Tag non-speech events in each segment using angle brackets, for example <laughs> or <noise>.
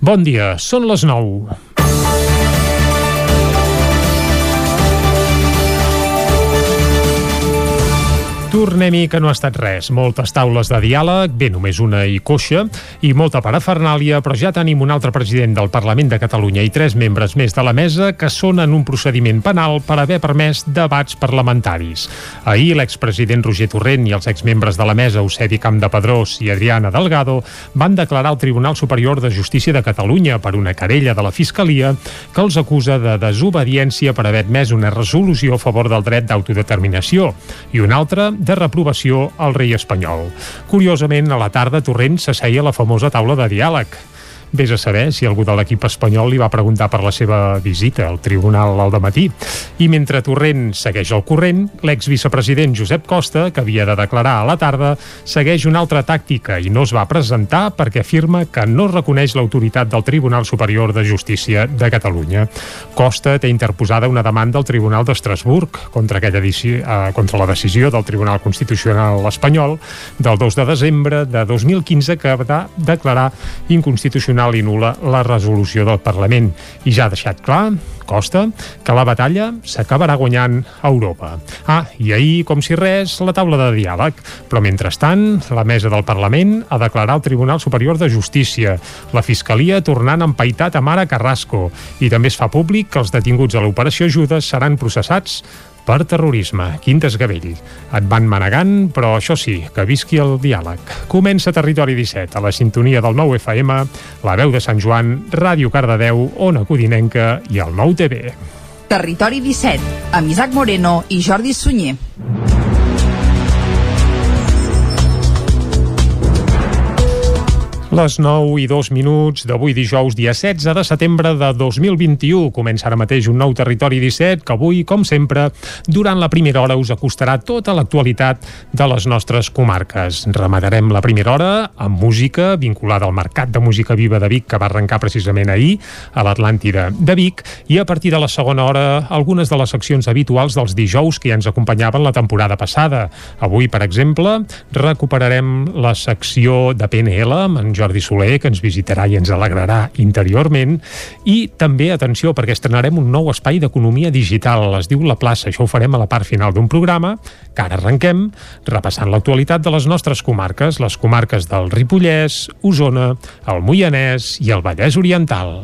Bon dia, són les 9. Tornem-hi que no ha estat res. Moltes taules de diàleg, bé, només una i coixa, i molta parafernàlia, però ja tenim un altre president del Parlament de Catalunya i tres membres més de la mesa que són en un procediment penal per haver permès debats parlamentaris. Ahir l'expresident Roger Torrent i els exmembres de la mesa, Eusebi Campdepadrós i Adriana Delgado, van declarar al Tribunal Superior de Justícia de Catalunya per una querella de la Fiscalia que els acusa de desobediència per haver admès una resolució a favor del dret d'autodeterminació i una altra de reprovació al rei espanyol. Curiosament, a la tarda Torrent s'asseia a la famosa taula de diàleg. Vés a saber si algú de l'equip espanyol li va preguntar per la seva visita al tribunal al matí. I mentre Torrent segueix el corrent, l'exvicepresident Josep Costa, que havia de declarar a la tarda, segueix una altra tàctica i no es va presentar perquè afirma que no reconeix l'autoritat del Tribunal Superior de Justícia de Catalunya. Costa té interposada una demanda al Tribunal d'Estrasburg contra, aquella eh, contra la decisió del Tribunal Constitucional espanyol del 2 de desembre de 2015 que va declarar inconstitucional constitucional i nula la resolució del Parlament i ja ha deixat clar Costa que la batalla s'acabarà guanyant a Europa. Ah, i ahir, com si res, la taula de diàleg. Però mentrestant, la mesa del Parlament ha declarat al Tribunal Superior de Justícia, la Fiscalia tornant empaitat a Mara Carrasco i també es fa públic que els detinguts a l'operació Judes seran processats per terrorisme. Quin desgavell. Et van manegant, però això sí, que visqui el diàleg. Comença Territori 17, a la sintonia del nou FM, la veu de Sant Joan, Ràdio Cardedeu, Ona Codinenca i el nou TV. Territori 17, amb Isaac Moreno i Jordi Sunyer. Les 9 i 2 minuts d'avui dijous, dia 16 de setembre de 2021. Comença ara mateix un nou Territori 17 que avui, com sempre, durant la primera hora us acostarà tota l'actualitat de les nostres comarques. Rematarem la primera hora amb música vinculada al Mercat de Música Viva de Vic que va arrencar precisament ahir a l'Atlàntida de Vic i a partir de la segona hora algunes de les seccions habituals dels dijous que ja ens acompanyaven la temporada passada. Avui, per exemple, recuperarem la secció de PNL amb en Jordi Soler, que ens visitarà i ens alegrarà interiorment. I també, atenció, perquè estrenarem un nou espai d'economia digital. Es diu La Plaça. Això ho farem a la part final d'un programa que ara arrenquem repassant l'actualitat de les nostres comarques, les comarques del Ripollès, Osona, el Moianès i el Vallès Oriental.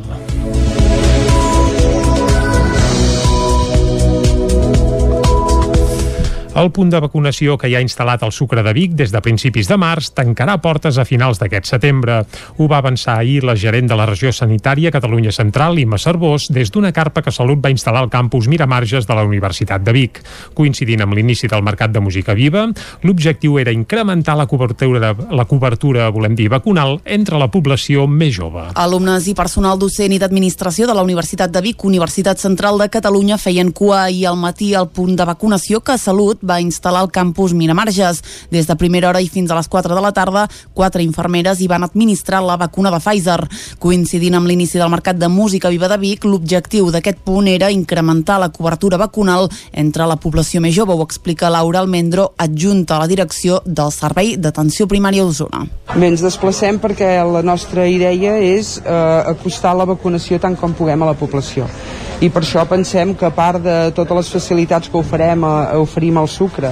El punt de vacunació que hi ha instal·lat al Sucre de Vic des de principis de març tancarà portes a finals d'aquest setembre. Ho va avançar ahir la gerent de la regió sanitària Catalunya Central, Imma Cervós, des d'una carpa que Salut va instal·lar al campus Miramarges de la Universitat de Vic. Coincidint amb l'inici del Mercat de Música Viva, l'objectiu era incrementar la cobertura, la cobertura, volem dir, vacunal entre la població més jove. Alumnes i personal docent i d'administració de la Universitat de Vic, Universitat Central de Catalunya, feien cua ahir al matí al punt de vacunació que Salut va instal·lar al campus Miramarges. Des de primera hora i fins a les 4 de la tarda, quatre infermeres hi van administrar la vacuna de Pfizer. Coincidint amb l'inici del mercat de música viva de Vic, l'objectiu d'aquest punt era incrementar la cobertura vacunal entre la població més jove, ho explica Laura Almendro, adjunta a la direcció del Servei d'Atenció Primària d'Osona. Bé, ens desplacem perquè la nostra idea és eh, acostar la vacunació tant com puguem a la població i per això pensem que a part de totes les facilitats que oferem, a, oferim al sucre,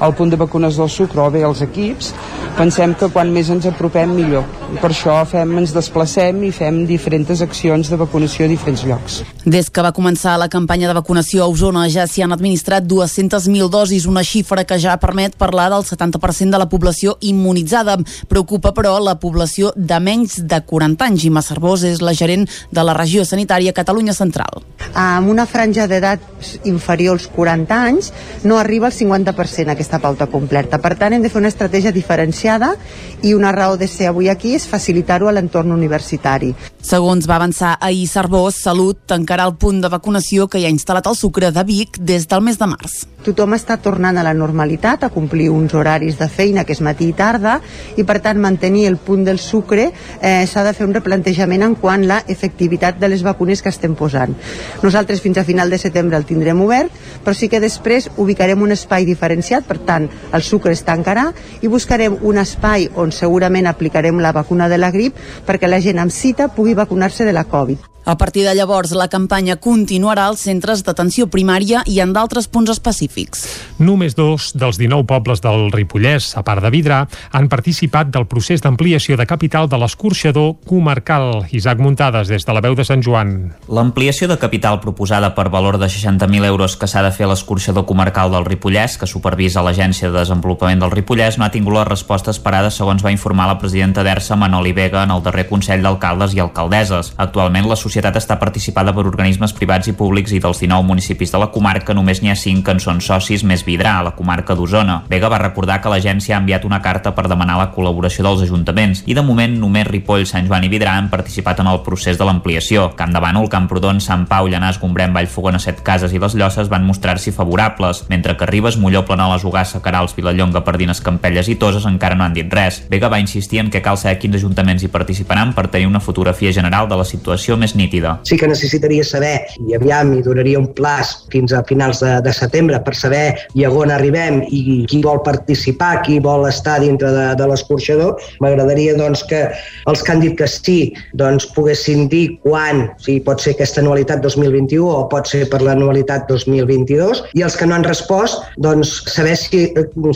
al punt de vacunes del sucre o bé als equips, pensem que quan més ens apropem millor. I per això fem, ens desplacem i fem diferents accions de vacunació a diferents llocs. Des que va començar la campanya de vacunació a Osona ja s'hi han administrat 200.000 dosis, una xifra que ja permet parlar del 70% de la població immunitzada. Preocupa, però, la població de menys de 40 anys. Imma Cervós és la gerent de la regió sanitària Catalunya Central. Amb una franja d'edat inferior als 40 anys no arriba al 50% aquesta pauta completa. Per tant, hem de fer una estratègia diferenciada i una raó de ser avui aquí és facilitar-ho a l'entorn universitari. Segons va avançar ahir Cervós, Salut tancarà el punt de vacunació que hi ha instal·lat al Sucre de Vic des del mes de març. Tothom està tornant a la normalitat, a complir uns horaris de feina que és matí i tarda i per tant mantenir el punt del sucre eh, s'ha de fer un replantejament en quant la efectivitat de les vacunes que estem posant. Nosaltres fins a final de setembre el tindrem obert, però sí que després ubicarem un espai diferenciat per per tant el sucre es tancarà i buscarem un espai on segurament aplicarem la vacuna de la grip perquè la gent amb cita pugui vacunar-se de la Covid. A partir de llavors, la campanya continuarà als centres d'atenció primària i en d'altres punts específics. Només dos dels 19 pobles del Ripollès, a part de Vidrà, han participat del procés d'ampliació de capital de l'escorxador comarcal. Isaac Muntades, des de la veu de Sant Joan. L'ampliació de capital proposada per valor de 60.000 euros que s'ha de fer a l'escorxador comarcal del Ripollès, que supervisa l'Agència de Desenvolupament del Ripollès, no ha tingut la resposta esperada, segons va informar la presidenta d'ERSA, Manoli Vega, en el darrer Consell d'Alcaldes i Alcaldesses. Actualment, l'associació societat està participada per organismes privats i públics i dels 19 municipis de la comarca només n'hi ha 5 que en són socis més Vidrà, a la comarca d'Osona. Vega va recordar que l'agència ha enviat una carta per demanar la col·laboració dels ajuntaments i de moment només Ripoll, Sant Joan i Vidrà han participat en el procés de l'ampliació. Camp de Bànol, Camprodon, Sant Pau, Llanàs, Gombrèn, Vallfogona, Set Cases i les Llosses van mostrar-s'hi favorables, mentre que Ribes, Molló, Planoles, Ugassa, Carals, Vilallonga, Pardines, Campelles i Toses encara no han dit res. Vega va insistir en que cal saber quins ajuntaments hi participaran per tenir una fotografia general de la situació més nítida. Sí que necessitaria saber, i aviam, hi donaria un plaç fins a finals de, de setembre per saber i a on arribem i qui vol participar, qui vol estar dintre de, de l'escorxador. M'agradaria doncs, que els que han dit que sí doncs, poguessin dir quan, si pot ser aquesta anualitat 2021 o pot ser per l'anualitat 2022, i els que no han respost, doncs, saber si,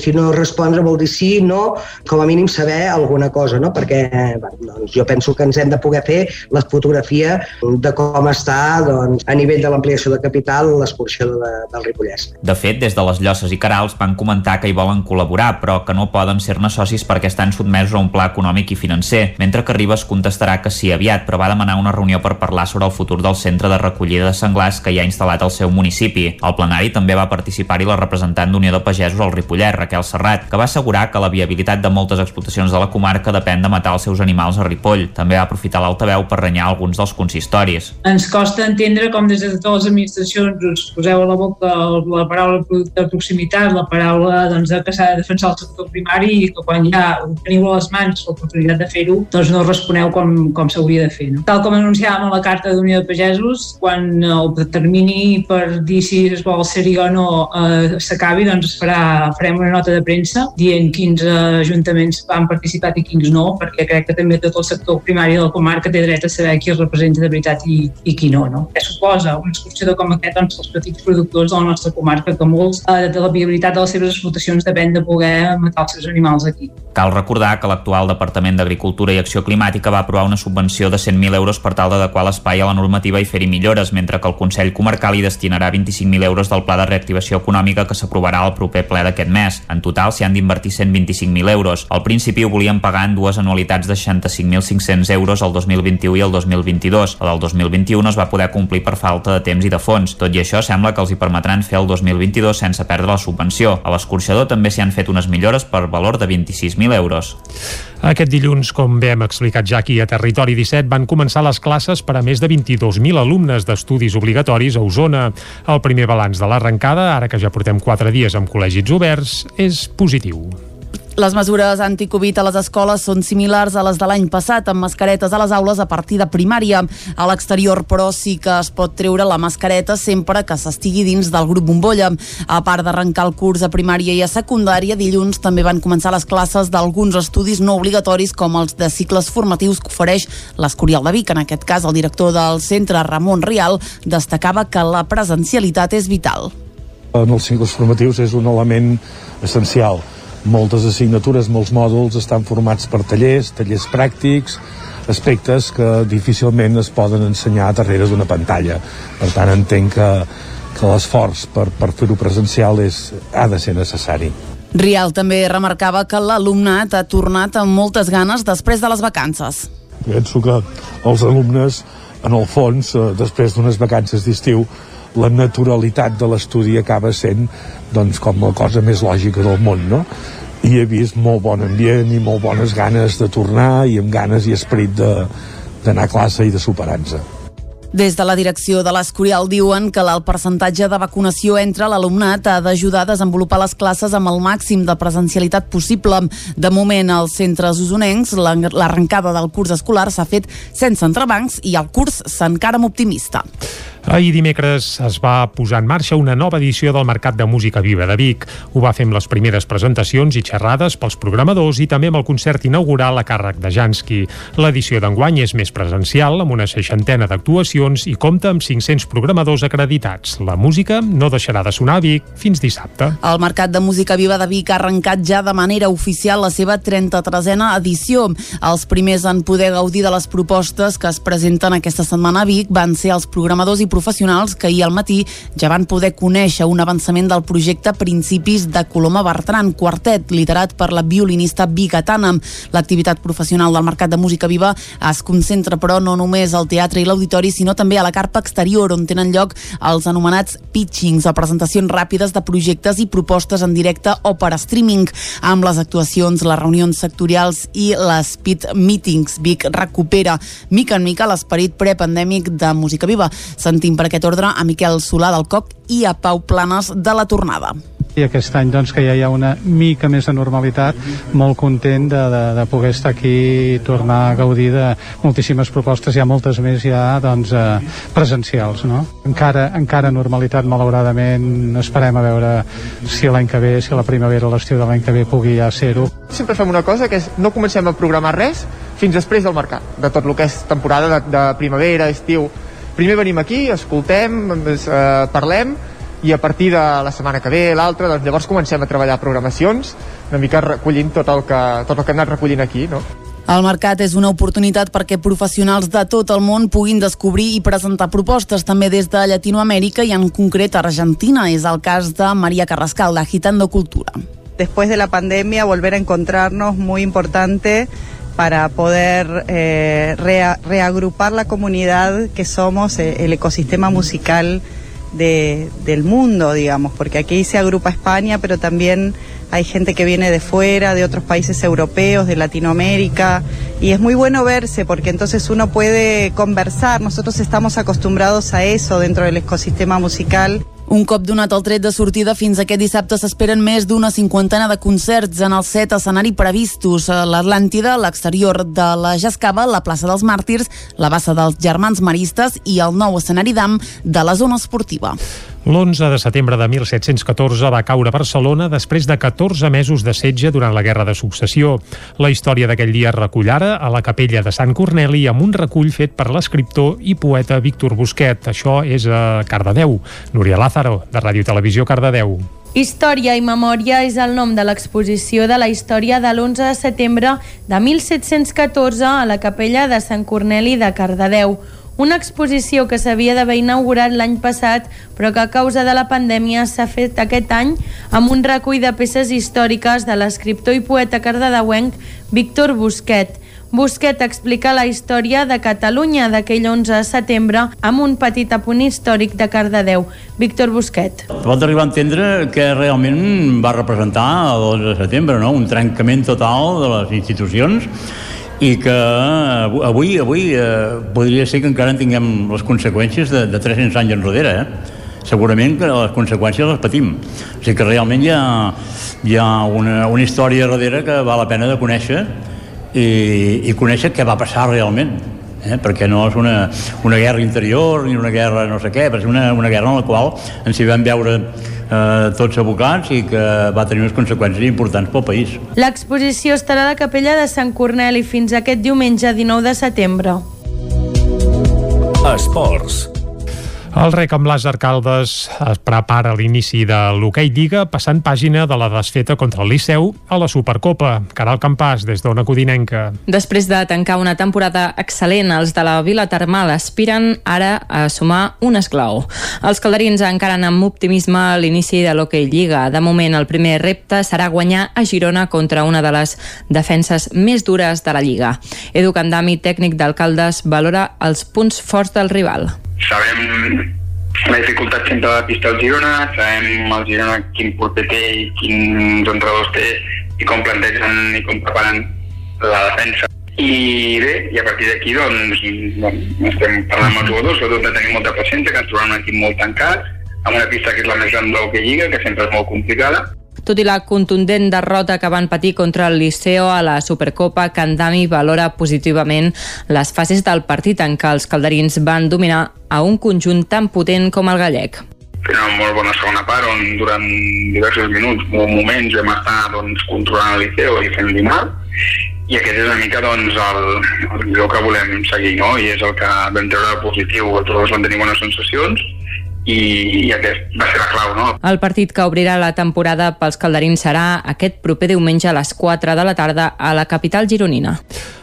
si no respondre vol dir sí, no, com a mínim saber alguna cosa, no? perquè doncs, jo penso que ens hem de poder fer la fotografia de com està doncs, a nivell de l'ampliació de capital l'escorxador de, del Ripollès. De fet, des de les Llosses i Carals van comentar que hi volen col·laborar, però que no poden ser-ne socis perquè estan sotmesos a un pla econòmic i financer, mentre que Ribes contestarà que sí aviat, però va demanar una reunió per parlar sobre el futur del centre de recollida de senglars que hi ha instal·lat al seu municipi. Al plenari també va participar-hi la representant d'Unió de Pagesos al Ripollès, Raquel Serrat, que va assegurar que la viabilitat de moltes explotacions de la comarca depèn de matar els seus animals a Ripoll. També va aprofitar l'altaveu per renyar alguns dels consistoris. Ens costa entendre com des de totes les administracions us poseu a la boca la paraula de proximitat, la paraula doncs, que s'ha de defensar el sector primari i que quan ja teniu a les mans l'oportunitat de fer-ho, doncs no responeu com, com s'hauria de fer. No? Tal com anunciàvem a la Carta d'Unió de Pagesos, quan el termini per dir si es vol ser-hi o no eh, s'acabi, doncs farà, farem una nota de premsa dient quins eh, ajuntaments han participat i quins no, perquè crec que també tot el sector primari de la comarca té dret a saber qui es representa veritat i, i qui no. no? Què suposa un excursió com aquest doncs, els petits productors de la nostra comarca, que molts eh, de la viabilitat de les seves explotacions depèn de poder matar els seus animals aquí. Cal recordar que l'actual Departament d'Agricultura i Acció Climàtica va aprovar una subvenció de 100.000 euros per tal d'adequar l'espai a la normativa i fer-hi millores, mentre que el Consell Comarcal hi destinarà 25.000 euros del Pla de Reactivació Econòmica que s'aprovarà al proper ple d'aquest mes. En total s'hi han d'invertir 125.000 euros. Al principi ho volien pagar en dues anualitats de 65.500 euros el 2021 i el 2022. El del 2021 es va poder complir per falta de temps i de fons. Tot i això, sembla que els hi permetran fer el 2022 sense perdre la subvenció. A l'escorxador també s'hi han fet unes millores per valor de 26.000 euros. Aquest dilluns, com bé hem explicat ja aquí a Territori 17, van començar les classes per a més de 22.000 alumnes d'estudis obligatoris a Osona. El primer balanç de l'arrencada, ara que ja portem 4 dies amb col·legis oberts, és positiu. Les mesures anticovid a les escoles són similars a les de l'any passat, amb mascaretes a les aules a partir de primària. A l'exterior, però, sí que es pot treure la mascareta sempre que s'estigui dins del grup bombolla. A part d'arrencar el curs a primària i a secundària, dilluns també van començar les classes d'alguns estudis no obligatoris, com els de cicles formatius que ofereix l'Escorial de Vic. En aquest cas, el director del centre, Ramon Rial, destacava que la presencialitat és vital. En els cicles formatius és un element essencial moltes assignatures, molts mòduls estan formats per tallers, tallers pràctics, aspectes que difícilment es poden ensenyar darrere d'una pantalla. Per tant, entenc que, que l'esforç per, per fer-ho presencial és, ha de ser necessari. Rial també remarcava que l'alumnat ha tornat amb moltes ganes després de les vacances. Penso que els alumnes, en el fons, eh, després d'unes vacances d'estiu, la naturalitat de l'estudi acaba sent doncs, com la cosa més lògica del món, no? I he vist molt bon ambient i molt bones ganes de tornar i amb ganes i esperit d'anar a classe i de superar-nos. Des de la direcció de l'Escorial diuen que el percentatge de vacunació entre l'alumnat ha d'ajudar a desenvolupar les classes amb el màxim de presencialitat possible. De moment, als centres usonencs, l'arrencada del curs escolar s'ha fet sense entrebancs i el curs s'encara amb optimista. Ahir dimecres es va posar en marxa una nova edició del Mercat de Música Viva de Vic. Ho va fer amb les primeres presentacions i xerrades pels programadors i també amb el concert inaugural a càrrec de Jansky. L'edició d'enguany és més presencial, amb una seixantena d'actuacions i compta amb 500 programadors acreditats. La música no deixarà de sonar a Vic fins dissabte. El Mercat de Música Viva de Vic ha arrencat ja de manera oficial la seva 33a edició. Els primers en poder gaudir de les propostes que es presenten aquesta setmana a Vic van ser els programadors i professionals que ahir al matí ja van poder conèixer un avançament del projecte Principis de Coloma Bertran, quartet liderat per la violinista bigatana. L'activitat professional del Mercat de Música Viva es concentra, però, no només al teatre i l'auditori, sinó també a la carpa exterior, on tenen lloc els anomenats pitchings, o presentacions ràpides de projectes i propostes en directe o per streaming, amb les actuacions, les reunions sectorials i les pit meetings. Vic recupera mica en mica l'esperit prepandèmic de Música Viva. Se'n sentim per aquest ordre a Miquel Solà del COC i a Pau Planes de la Tornada i aquest any doncs, que ja hi ha una mica més de normalitat, molt content de, de, de poder estar aquí i tornar a gaudir de moltíssimes propostes, hi ha moltes més ja doncs, eh, presencials. No? Encara, encara normalitat, malauradament, esperem a veure si l'any que ve, si la primavera o l'estiu de l'any que ve pugui ja ser-ho. Sempre fem una cosa, que és no comencem a programar res fins després del mercat, de tot el que és temporada de, de primavera, estiu, primer venim aquí, escoltem, eh, parlem, i a partir de la setmana que ve, l'altra, doncs llavors comencem a treballar programacions, una mica recollint tot el que, tot el que hem anat recollint aquí, no? El mercat és una oportunitat perquè professionals de tot el món puguin descobrir i presentar propostes també des de Llatinoamèrica i en concret Argentina. És el cas de María Carrascal, de Agitando Cultura. Después de la pandemia, volver a encontrarnos, muy importante para poder eh, rea, reagrupar la comunidad que somos, eh, el ecosistema musical de, del mundo, digamos, porque aquí se agrupa España, pero también hay gente que viene de fuera, de otros países europeos, de Latinoamérica, y es muy bueno verse porque entonces uno puede conversar, nosotros estamos acostumbrados a eso dentro del ecosistema musical. Un cop donat el tret de sortida, fins aquest dissabte s'esperen més d'una cinquantena de concerts en els set escenari previstos. L'Atlàntida, l'exterior de la Jascava, la plaça dels Màrtirs, la bassa dels Germans Maristes i el nou escenari d'AM de la zona esportiva. L'11 de setembre de 1714 va caure Barcelona després de 14 mesos de setge durant la Guerra de Successió. La història d'aquell dia es recull ara a la capella de Sant Corneli amb un recull fet per l'escriptor i poeta Víctor Busquet. Això és a Cardedeu. Núria Lázaro, de Ràdio Televisió Cardedeu. Història i memòria és el nom de l'exposició de la història de l'11 de setembre de 1714 a la capella de Sant Corneli de Cardedeu una exposició que s'havia d'haver inaugurat l'any passat, però que a causa de la pandèmia s'ha fet aquest any amb un recull de peces històriques de l'escriptor i poeta cardedeuenc Víctor Busquet. Busquet explica la història de Catalunya d'aquell 11 de setembre amb un petit apunt històric de Cardedeu. Víctor Busquet. Pot arribar a entendre que realment va representar el 11 de setembre, no? un trencament total de les institucions i que avui avui eh, podria ser que encara en tinguem les conseqüències de, de 300 anys enrere, eh? segurament que les conseqüències les patim. O sigui que realment hi ha, hi ha una, una història darrere que val la pena de conèixer i, i conèixer què va passar realment. Eh? perquè no és una, una guerra interior ni una guerra no sé què, però és una, una guerra en la qual ens hi vam veure eh, tots abocats i que va tenir unes conseqüències importants pel país. L'exposició estarà a la capella de Sant Corneli fins aquest diumenge 19 de setembre. Esports. El rec amb les arcaldes es prepara l'inici de l'hoquei Lliga passant pàgina de la desfeta contra el Liceu a la Supercopa. Caral Campàs, des d'Ona Codinenca. Després de tancar una temporada excel·lent, els de la Vila Termal aspiren ara a sumar un esclau. Els calderins encaren amb optimisme l'inici de l'hoquei Lliga. De moment, el primer repte serà guanyar a Girona contra una de les defenses més dures de la Lliga. Edu Candami, tècnic d'alcaldes, valora els punts forts del rival. Sabem la dificultat sempre de la pista del Girona, sabem el Girona quin porter té i quins entrenadors té i com plantegen i com preparen la defensa. I bé, i a partir d'aquí doncs, doncs estem parlant amb els jugadors, sobretot de tenir molta paciència, que ens trobem un equip molt tancat, amb una pista que és la més gran que lliga, que sempre és molt complicada, Tot i la contundent derrota que van patir contra el Liceo a la Supercopa, Candami valora positivament les fases del partit en què els calderins van dominar a un conjunt tan potent com el gallec. Fent una molt bona segona part on durant diversos minuts o moments vam estar doncs, controlant el Liceo i fent dinar i aquest és una mica doncs, el, el que volem seguir no? i és el que vam treure positiu. Tots van tenir bones sensacions i, i aquest va ser la clau, no? El partit que obrirà la temporada pels calderins serà aquest proper diumenge a les 4 de la tarda a la capital gironina.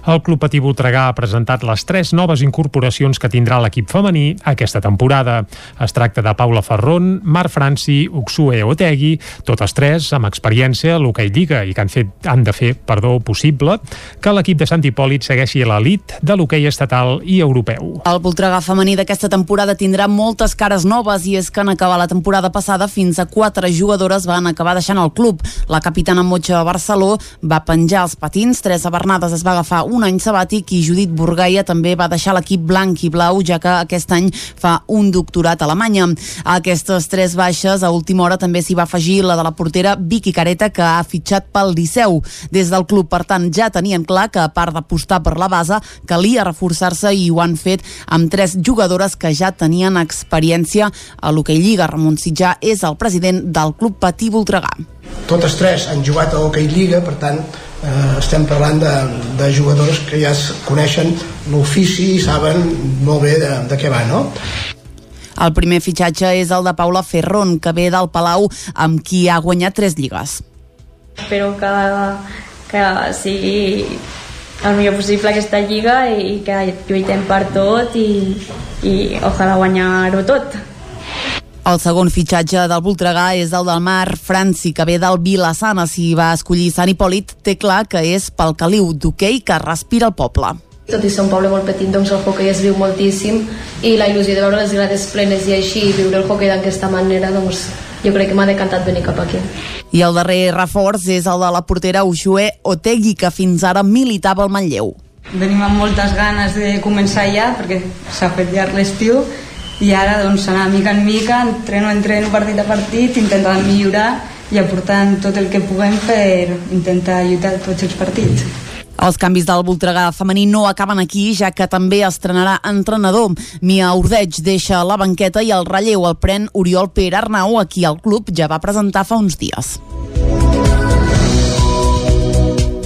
El Club Patí Voltregà ha presentat les tres noves incorporacions que tindrà l'equip femení aquesta temporada. Es tracta de Paula Ferron, Mar Franci, Uxue Otegui, totes tres amb experiència a l'hoquei Lliga i que han, fet, han de fer perdó, possible que l'equip de Sant Hipòlit segueixi a l'elit de l'hoquei estatal i europeu. El Voltregà femení d'aquesta temporada tindrà moltes cares noves noves i és que en acabar la temporada passada fins a quatre jugadores van acabar deixant el club. La capitana Motxa Barceló va penjar els patins, Teresa Bernades es va agafar un any sabàtic i Judit Burgaia també va deixar l'equip blanc i blau ja que aquest any fa un doctorat a Alemanya. A aquestes tres baixes a última hora també s'hi va afegir la de la portera Vicky Careta que ha fitxat pel Liceu. Des del club, per tant, ja tenien clar que a part d'apostar per la base calia reforçar-se i ho han fet amb tres jugadores que ja tenien experiència a l'Hockey Lliga. Ramon Sitjà és el president del Club Patí Voltregà. Totes tres han jugat a l'Hockey Lliga, per tant, eh, estem parlant de, de jugadors que ja es coneixen l'ofici i saben molt bé de, de què va, no? El primer fitxatge és el de Paula Ferron, que ve del Palau, amb qui ha guanyat tres lligues. Espero que, que sigui el millor possible aquesta lliga i que lluitem per tot i, i ojalà guanyar-ho tot. El segon fitxatge del Voltregà és el del Mar Franci, que ve del Vilassana. Si va escollir Sant Hipòlit, té clar que és pel caliu d'hoquei que respira el poble. Tot i ser un poble molt petit, doncs el hoquei es viu moltíssim i la il·lusió de veure les grades plenes i així viure el hoquei d'aquesta manera, doncs jo crec que m'ha decantat venir cap aquí. I el darrer reforç és el de la portera Uxue Otegui, que fins ara militava al Manlleu. Venim amb moltes ganes de començar ja, perquè s'ha fet llarg l'estiu, i ara doncs anar mica en mica, entreno, entreno partit a partit, intentant millorar i aportant tot el que puguem per intentar lluitar tots els partits. Els canvis del Voltregà femení no acaben aquí, ja que també estrenarà entrenador. Mia Ordeig deixa la banqueta i el relleu el pren Oriol Pere Arnau, a qui el club ja va presentar fa uns dies.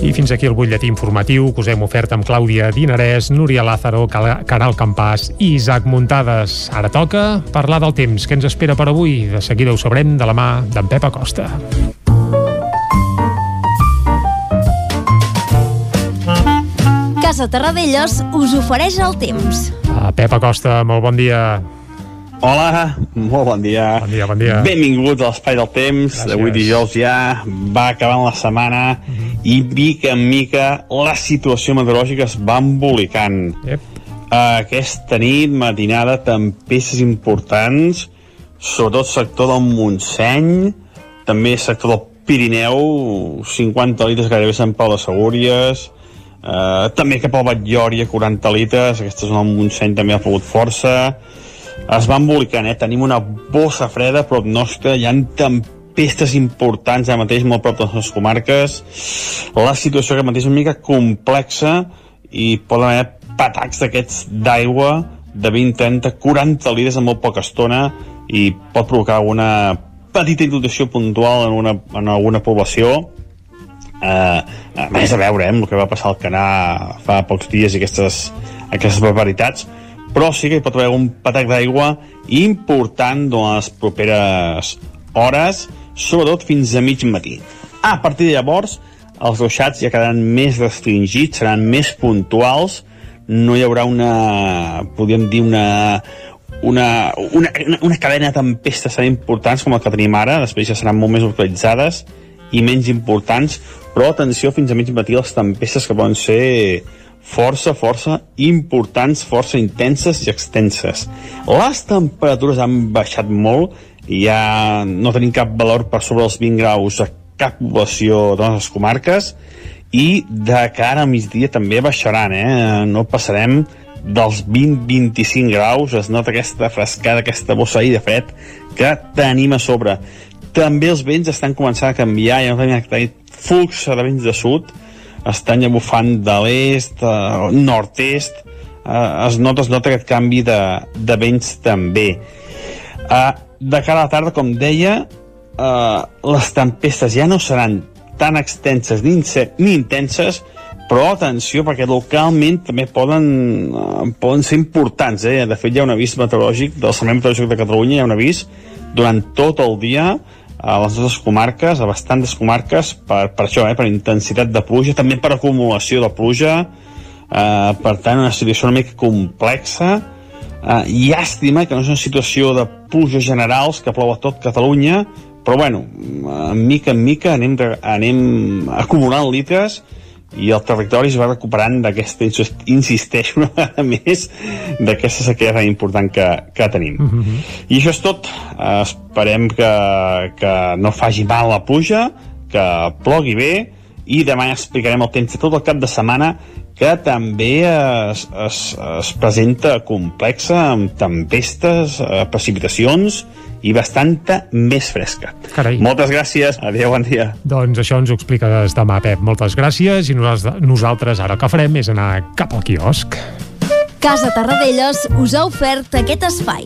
I fins aquí el butlletí informatiu que us hem ofert amb Clàudia Dinarès, Núria Lázaro, Caral Campàs i Isaac Muntades. Ara toca parlar del temps. que ens espera per avui? De seguida ho sabrem de la mà d'en Pep Acosta. Casa Terradellos us ofereix el temps. Uh, Pep Acosta, molt bon dia. Hola, molt bon dia. Bon dia, bon dia. Benvinguts a l'Espai del Temps. Avui dijous ja va acabant la setmana mhm. -huh. i mica en mica la situació meteorològica es va embolicant. Yep. Aquesta nit, matinada, tempestes importants, sobretot sector del Montseny, també sector del Pirineu, 50 litres gairebé Sant Pau de Segúries, eh, també cap al Batllòria, 40 litres, aquesta zona del Montseny també ha pogut força, es va embolicant, eh? Tenim una bossa freda, però nostre hi ha tempestes importants ara mateix molt prop de les comarques. La situació que mateix és una mica complexa i poden haver patacs d'aquests d'aigua de 20, 30, 40 litres en molt poca estona i pot provocar alguna petita inundació puntual en, una, en alguna població eh, a més a veure eh, el que va passar al Canà fa pocs dies i aquestes, aquestes barbaritats però sí que hi pot haver un patac d'aigua important durant les properes hores, sobretot fins a mig matí. A partir de llavors, els ruixats ja quedaran més restringits, seran més puntuals, no hi haurà una, podríem dir, una, una, una, una cadena de tempestes tan importants com el que tenim ara, després ja seran molt més localitzades i menys importants, però atenció fins a mig matí les tempestes que poden ser força, força importants, força intenses i extenses. Les temperatures han baixat molt ja no tenim cap valor per sobre els 20 graus a cap població de les comarques i de cara a migdia també baixaran, eh? no passarem dels 20-25 graus, es nota aquesta frescada, aquesta bossa de fred que tenim a sobre. també els vents estan començant a canviar, hi ha un flux de vents de sud, estan ja bufant de l'est, eh, nord-est, eh, es, nota, es nota aquest canvi de, de vents també. Eh, de cara a la tarda, com deia, eh, les tempestes ja no seran tan extenses ni, ni intenses, però atenció, perquè localment també poden, uh, poden ser importants. Eh? De fet, hi ha un avís meteorològic del Servei Meteorològic de Catalunya, hi ha un avís durant tot el dia a les nostres comarques, a bastantes comarques, per, per això, eh, per intensitat de pluja, també per acumulació de pluja, eh, per tant, una situació una mica complexa, eh, llàstima que no és una situació de pluja generals que plou a tot Catalunya, però bueno, en mica en mica anem, anem acumulant litres i el territori es va recuperant d'aquesta, insisteix una vegada més, d'aquesta sequera tan important que, que tenim. Uh mhm. -huh. I això és tot. Esperem que, que no faci mal la pluja, que plogui bé, i demà explicarem el temps de tot el cap de setmana que també es, es, es presenta complexa amb tempestes, eh, precipitacions i bastanta més fresca. Carai. Moltes gràcies, adéu, bon dia. Doncs això ens ho expliques demà, Pep. Moltes gràcies i nosaltres ara el que farem és anar cap al quiosc. Casa Tarradellas us ha ofert aquest espai.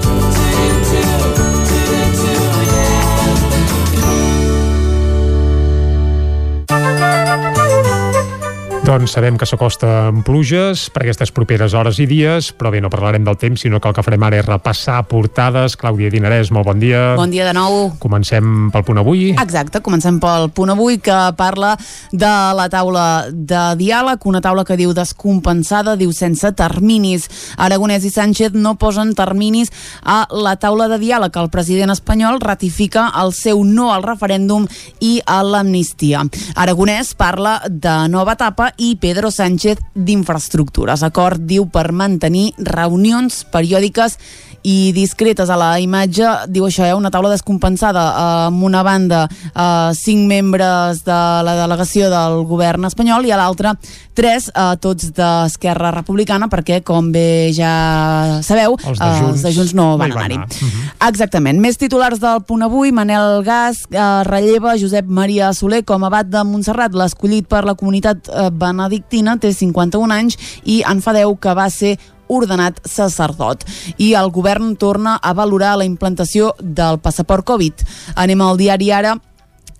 Doncs sabem que s'acosta amb pluges per aquestes properes hores i dies, però bé, no parlarem del temps, sinó que el que farem ara és repassar portades. Clàudia Dinarès, molt bon dia. Bon dia de nou. Comencem pel punt avui. Exacte, comencem pel punt avui, que parla de la taula de diàleg, una taula que diu descompensada, diu sense terminis. Aragonès i Sánchez no posen terminis a la taula de diàleg. El president espanyol ratifica el seu no al referèndum i a l'amnistia. Aragonès parla de nova etapa i Pedro Sánchez d'Infraestructures. Acord diu per mantenir reunions periòdiques i discretes a la imatge diu això, eh, una taula descompensada eh, amb una banda eh, cinc membres de la delegació del govern espanyol i a l'altra tres, eh, tots d'Esquerra Republicana perquè com bé ja sabeu els de Junts, eh, els de Junts no van anar-hi anar. uh -huh. exactament, més titulars del punt avui Manel Gas eh, relleva Josep Maria Soler com a abat de Montserrat l'escollit per la comunitat eh, benedictina té 51 anys i en fa 10 que va ser ordenat sacerdot. I el govern torna a valorar la implantació del passaport Covid. Anem al diari ara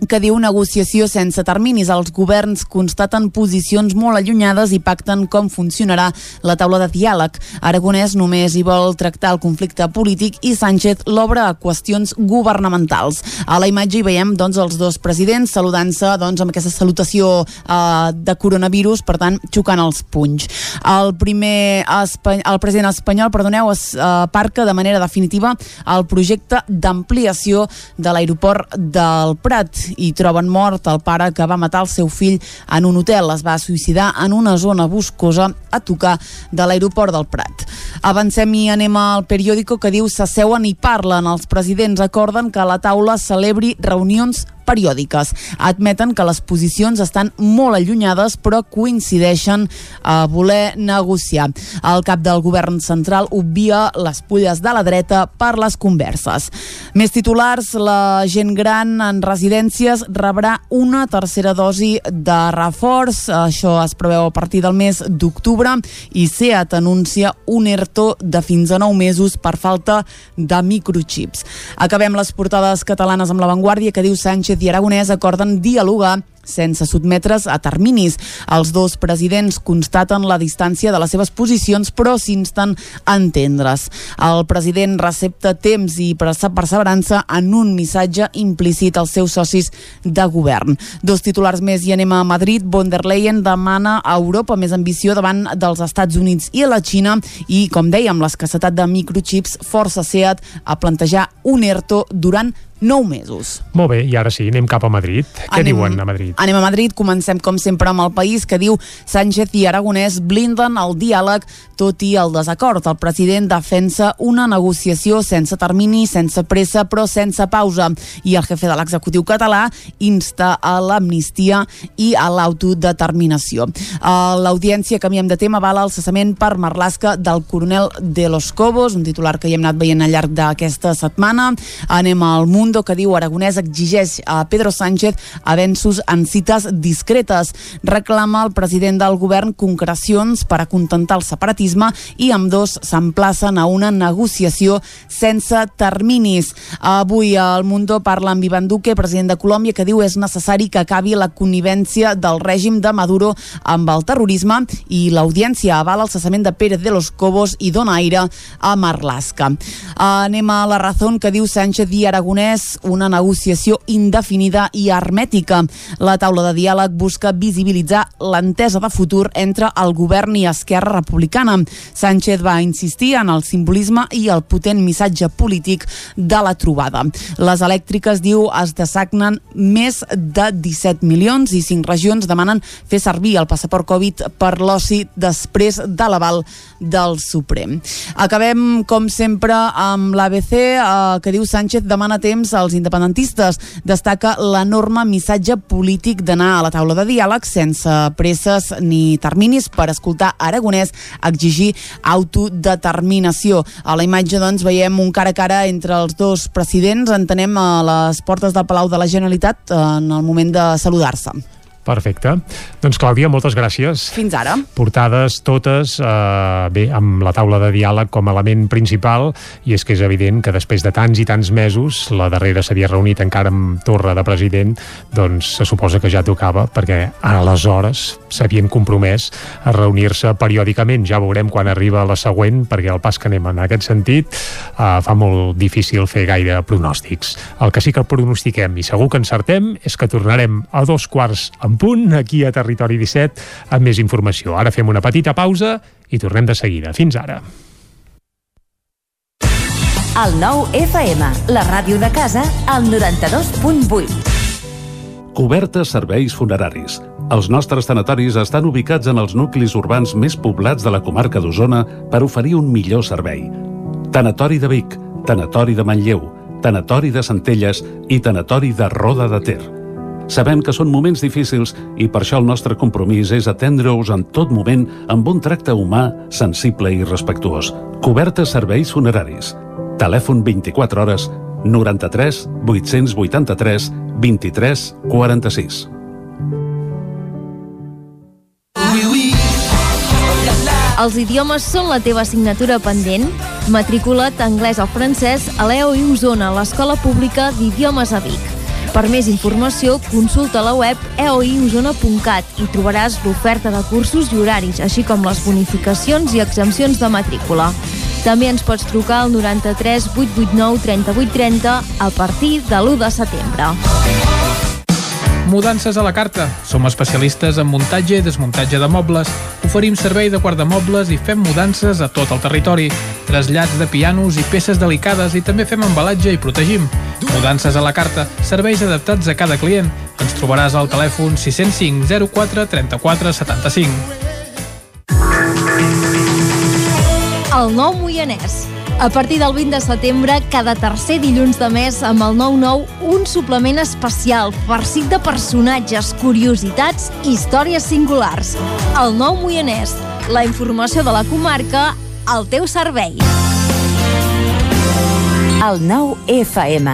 que diu negociació sense terminis. Els governs constaten posicions molt allunyades i pacten com funcionarà la taula de diàleg. Aragonès només hi vol tractar el conflicte polític i Sánchez l'obre a qüestions governamentals. A la imatge hi veiem doncs, els dos presidents saludant-se doncs, amb aquesta salutació eh, de coronavirus, per tant, xocant els punys. El primer el president espanyol, perdoneu, es eh, parca de manera definitiva el projecte d'ampliació de l'aeroport del Prat i troben mort el pare que va matar el seu fill en un hotel. Es va suïcidar en una zona boscosa a tocar de l'aeroport del Prat. Avancem i anem al periòdico que diu s'asseuen i parlen. Els presidents acorden que la taula celebri reunions periòdiques. Admeten que les posicions estan molt allunyades però coincideixen a voler negociar. El cap del govern central obvia les pulles de la dreta per les converses. Més titulars, la gent gran en residències rebrà una tercera dosi de reforç. Això es preveu a partir del mes d'octubre i SEAT anuncia un ERTO de fins a 9 mesos per falta de microchips. Acabem les portades catalanes amb l'avantguàrdia que diu Sánchez i Aragonès acorden dialogar sense sotmetre's a terminis. Els dos presidents constaten la distància de les seves posicions, però s'insten a entendre's. El president recepta temps i perseverança en un missatge implícit als seus socis de govern. Dos titulars més i anem a Madrid. Von der Leyen demana a Europa més ambició davant dels Estats Units i la Xina i, com dèiem, l'escassetat de microchips força SEAT a plantejar un ERTO durant nou mesos. Molt bé, i ara sí, anem cap a Madrid. Què Anem- diuen a Madrid? Anem a Madrid, comencem com sempre amb el país que diu Sánchez i Aragonès blinden el diàleg tot i el desacord. El president defensa una negociació sense termini, sense pressa, però sense pausa. I el jefe de l'executiu català insta a l'amnistia i a l'autodeterminació. A l'audiència, canviem de tema, vala el cessament per Marlaska del coronel de los Cobos, un titular que hi hem anat veient al llarg d'aquesta setmana. Anem al Mundo, que diu Aragonès exigeix a Pedro Sánchez avenços en cites discretes. Reclama al president del govern concrecions per acontentar el separatisme i amb dos s'emplacen a una negociació sense terminis. Avui al Mundo parla amb Ivan Duque, president de Colòmbia, que diu és necessari que acabi la connivència del règim de Maduro amb el terrorisme i l'audiència avala el cessament de Pérez de los Cobos i dona aire a Marlaska. Anem a la raó que diu Sánchez i Aragonès una negociació indefinida i hermètica. La taula de diàleg busca visibilitzar l'entesa de futur entre el govern i Esquerra Republicana. Sánchez va insistir en el simbolisme i el potent missatge polític de la trobada. Les elèctriques, diu, es dessagnen més de 17 milions i 5 regions demanen fer servir el passaport Covid per l'oci després de l'aval del Suprem. Acabem, com sempre, amb l'ABC, eh, que diu Sánchez demana temps als independentistes. Destaca l'enorme missatge polític d'anar a la taula de diàleg sense presses ni terminis per escoltar Aragonès exigir autodeterminació. A la imatge, doncs, veiem un cara a cara entre els dos presidents, entenem a les portes del Palau de la Generalitat en el moment de saludar-se. Perfecte. Doncs Clàudia, moltes gràcies. Fins ara. Portades totes, eh, bé, amb la taula de diàleg com a element principal, i és que és evident que després de tants i tants mesos, la darrera s'havia reunit encara amb Torra de president, doncs se suposa que ja tocava, perquè aleshores s'havien compromès a reunir-se periòdicament. Ja veurem quan arriba la següent, perquè el pas que anem en aquest sentit eh, fa molt difícil fer gaire pronòstics. El que sí que pronostiquem, i segur que encertem, és que tornarem a dos quarts en punt, aquí a Territori 17, amb més informació. Ara fem una petita pausa i tornem de seguida. Fins ara. El nou FM, la ràdio de casa, al 92.8. Cobertes serveis funeraris. Els nostres tanatoris estan ubicats en els nuclis urbans més poblats de la comarca d'Osona per oferir un millor servei. Tanatori de Vic, Tanatori de Manlleu, Tanatori de Centelles i Tanatori de Roda de Ter. Sabem que són moments difícils i per això el nostre compromís és atendre-us en tot moment amb un tracte humà, sensible i respectuós. Cobertes serveis funeraris. Telèfon 24 hores 93 883 23 46. Els idiomes són la teva assignatura pendent? Matricula't anglès o francès a l'EOI Osona, l'Escola Pública d'Idiomes a Vic. Per més informació, consulta la web eoiosona.cat i trobaràs l'oferta de cursos i horaris, així com les bonificacions i exempcions de matrícula. També ens pots trucar al 93 889 3830 a partir de l'1 de setembre. Mudances a la carta. Som especialistes en muntatge i desmuntatge de mobles. Oferim servei de guardamobles i fem mudances a tot el territori. Trasllats de pianos i peces delicades i també fem embalatge i protegim. Mudances a la carta. Serveis adaptats a cada client. Ens trobaràs al telèfon 605 04 34 75. El nou Moianès. A partir del 20 de setembre, cada tercer dilluns de mes, amb el 9-9, un suplement especial, farcit de personatges, curiositats i històries singulars. El nou Moianès. La informació de la comarca al teu servei. El nou FM,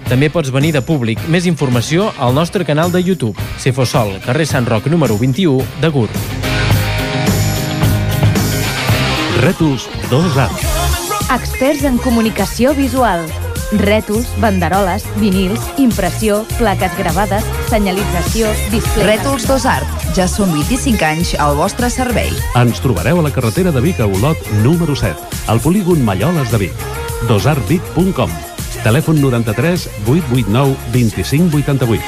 També pots venir de públic. Més informació al nostre canal de YouTube. Cefosol, carrer Sant Roc número 21 de Gurb. Retus 2 a Experts en comunicació visual. Rètols, banderoles, vinils, impressió, plaques gravades, senyalització, display... Rètols Dosart. Ja són 25 anys al vostre servei. Ens trobareu a la carretera de Vic a Olot, número 7, al polígon Malloles de Vic. dosartvic.com Telèfon 93 889 25 88.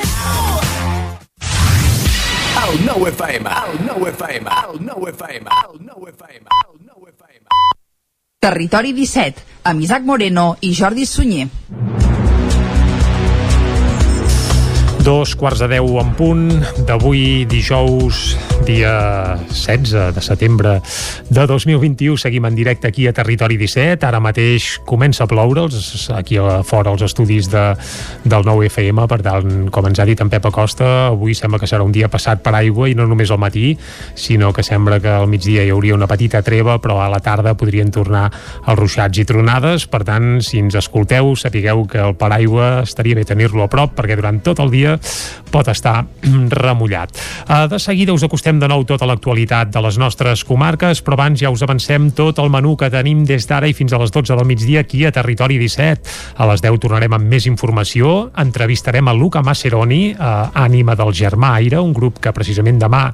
El nou FM, el nou FM, el nou FM, el nou FM, el nou FM. Territori 17, amb Isaac Moreno i Jordi Sunyer. Dos quarts de deu en punt d'avui dijous, dia 16 de setembre de 2021. Seguim en directe aquí a Territori 17. Ara mateix comença a ploure els, aquí a fora els estudis de, del nou FM. Per tant, com ens ha dit en Pep Acosta, avui sembla que serà un dia passat per aigua i no només al matí, sinó que sembla que al migdia hi hauria una petita treva, però a la tarda podrien tornar els ruixats i tronades. Per tant, si ens escolteu, sapigueu que el paraigua estaria bé tenir-lo a prop, perquè durant tot el dia pot estar <clears throat> remullat. Uh, de seguida us acostem de nou tota l'actualitat de les nostres comarques, però abans ja us avancem tot el menú que tenim des d'ara i fins a les 12 del migdia aquí a Territori 17. A les 10 tornarem amb més informació, entrevistarem a Luca Maceroni, uh, ànima del Germà Aire, un grup que precisament demà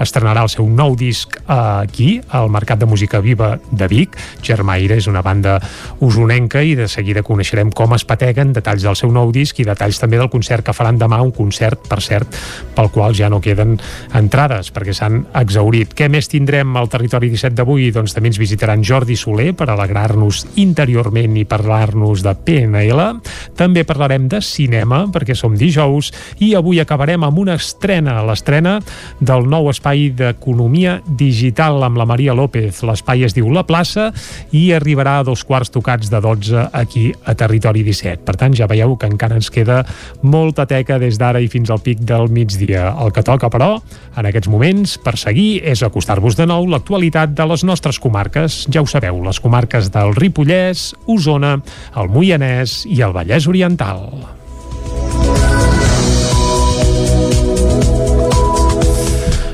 estrenarà el seu nou disc uh, aquí, al Mercat de Música Viva de Vic. Germà Aire és una banda usonenca i de seguida coneixerem com es pateguen, detalls del seu nou disc i detalls també del concert que faran demà, un concert, per cert, pel qual ja no queden entrades, perquè s'han exaurit. Què més tindrem al territori 17 d'avui? Doncs també ens visitaran Jordi Soler per alegrar-nos interiorment i parlar-nos de PNL. També parlarem de cinema, perquè som dijous, i avui acabarem amb una estrena, l'estrena del nou espai d'economia digital amb la Maria López. L'espai es diu La Plaça i arribarà a dos quarts tocats de 12 aquí a Territori 17. Per tant, ja veieu que encara ens queda molta teca des d'ara i fins al pic del migdia. El que toca, però, en aquests moments, per seguir, és acostar-vos de nou l'actualitat de les nostres comarques. Ja ho sabeu, les comarques del Ripollès, Osona, el Moianès i el Vallès Oriental.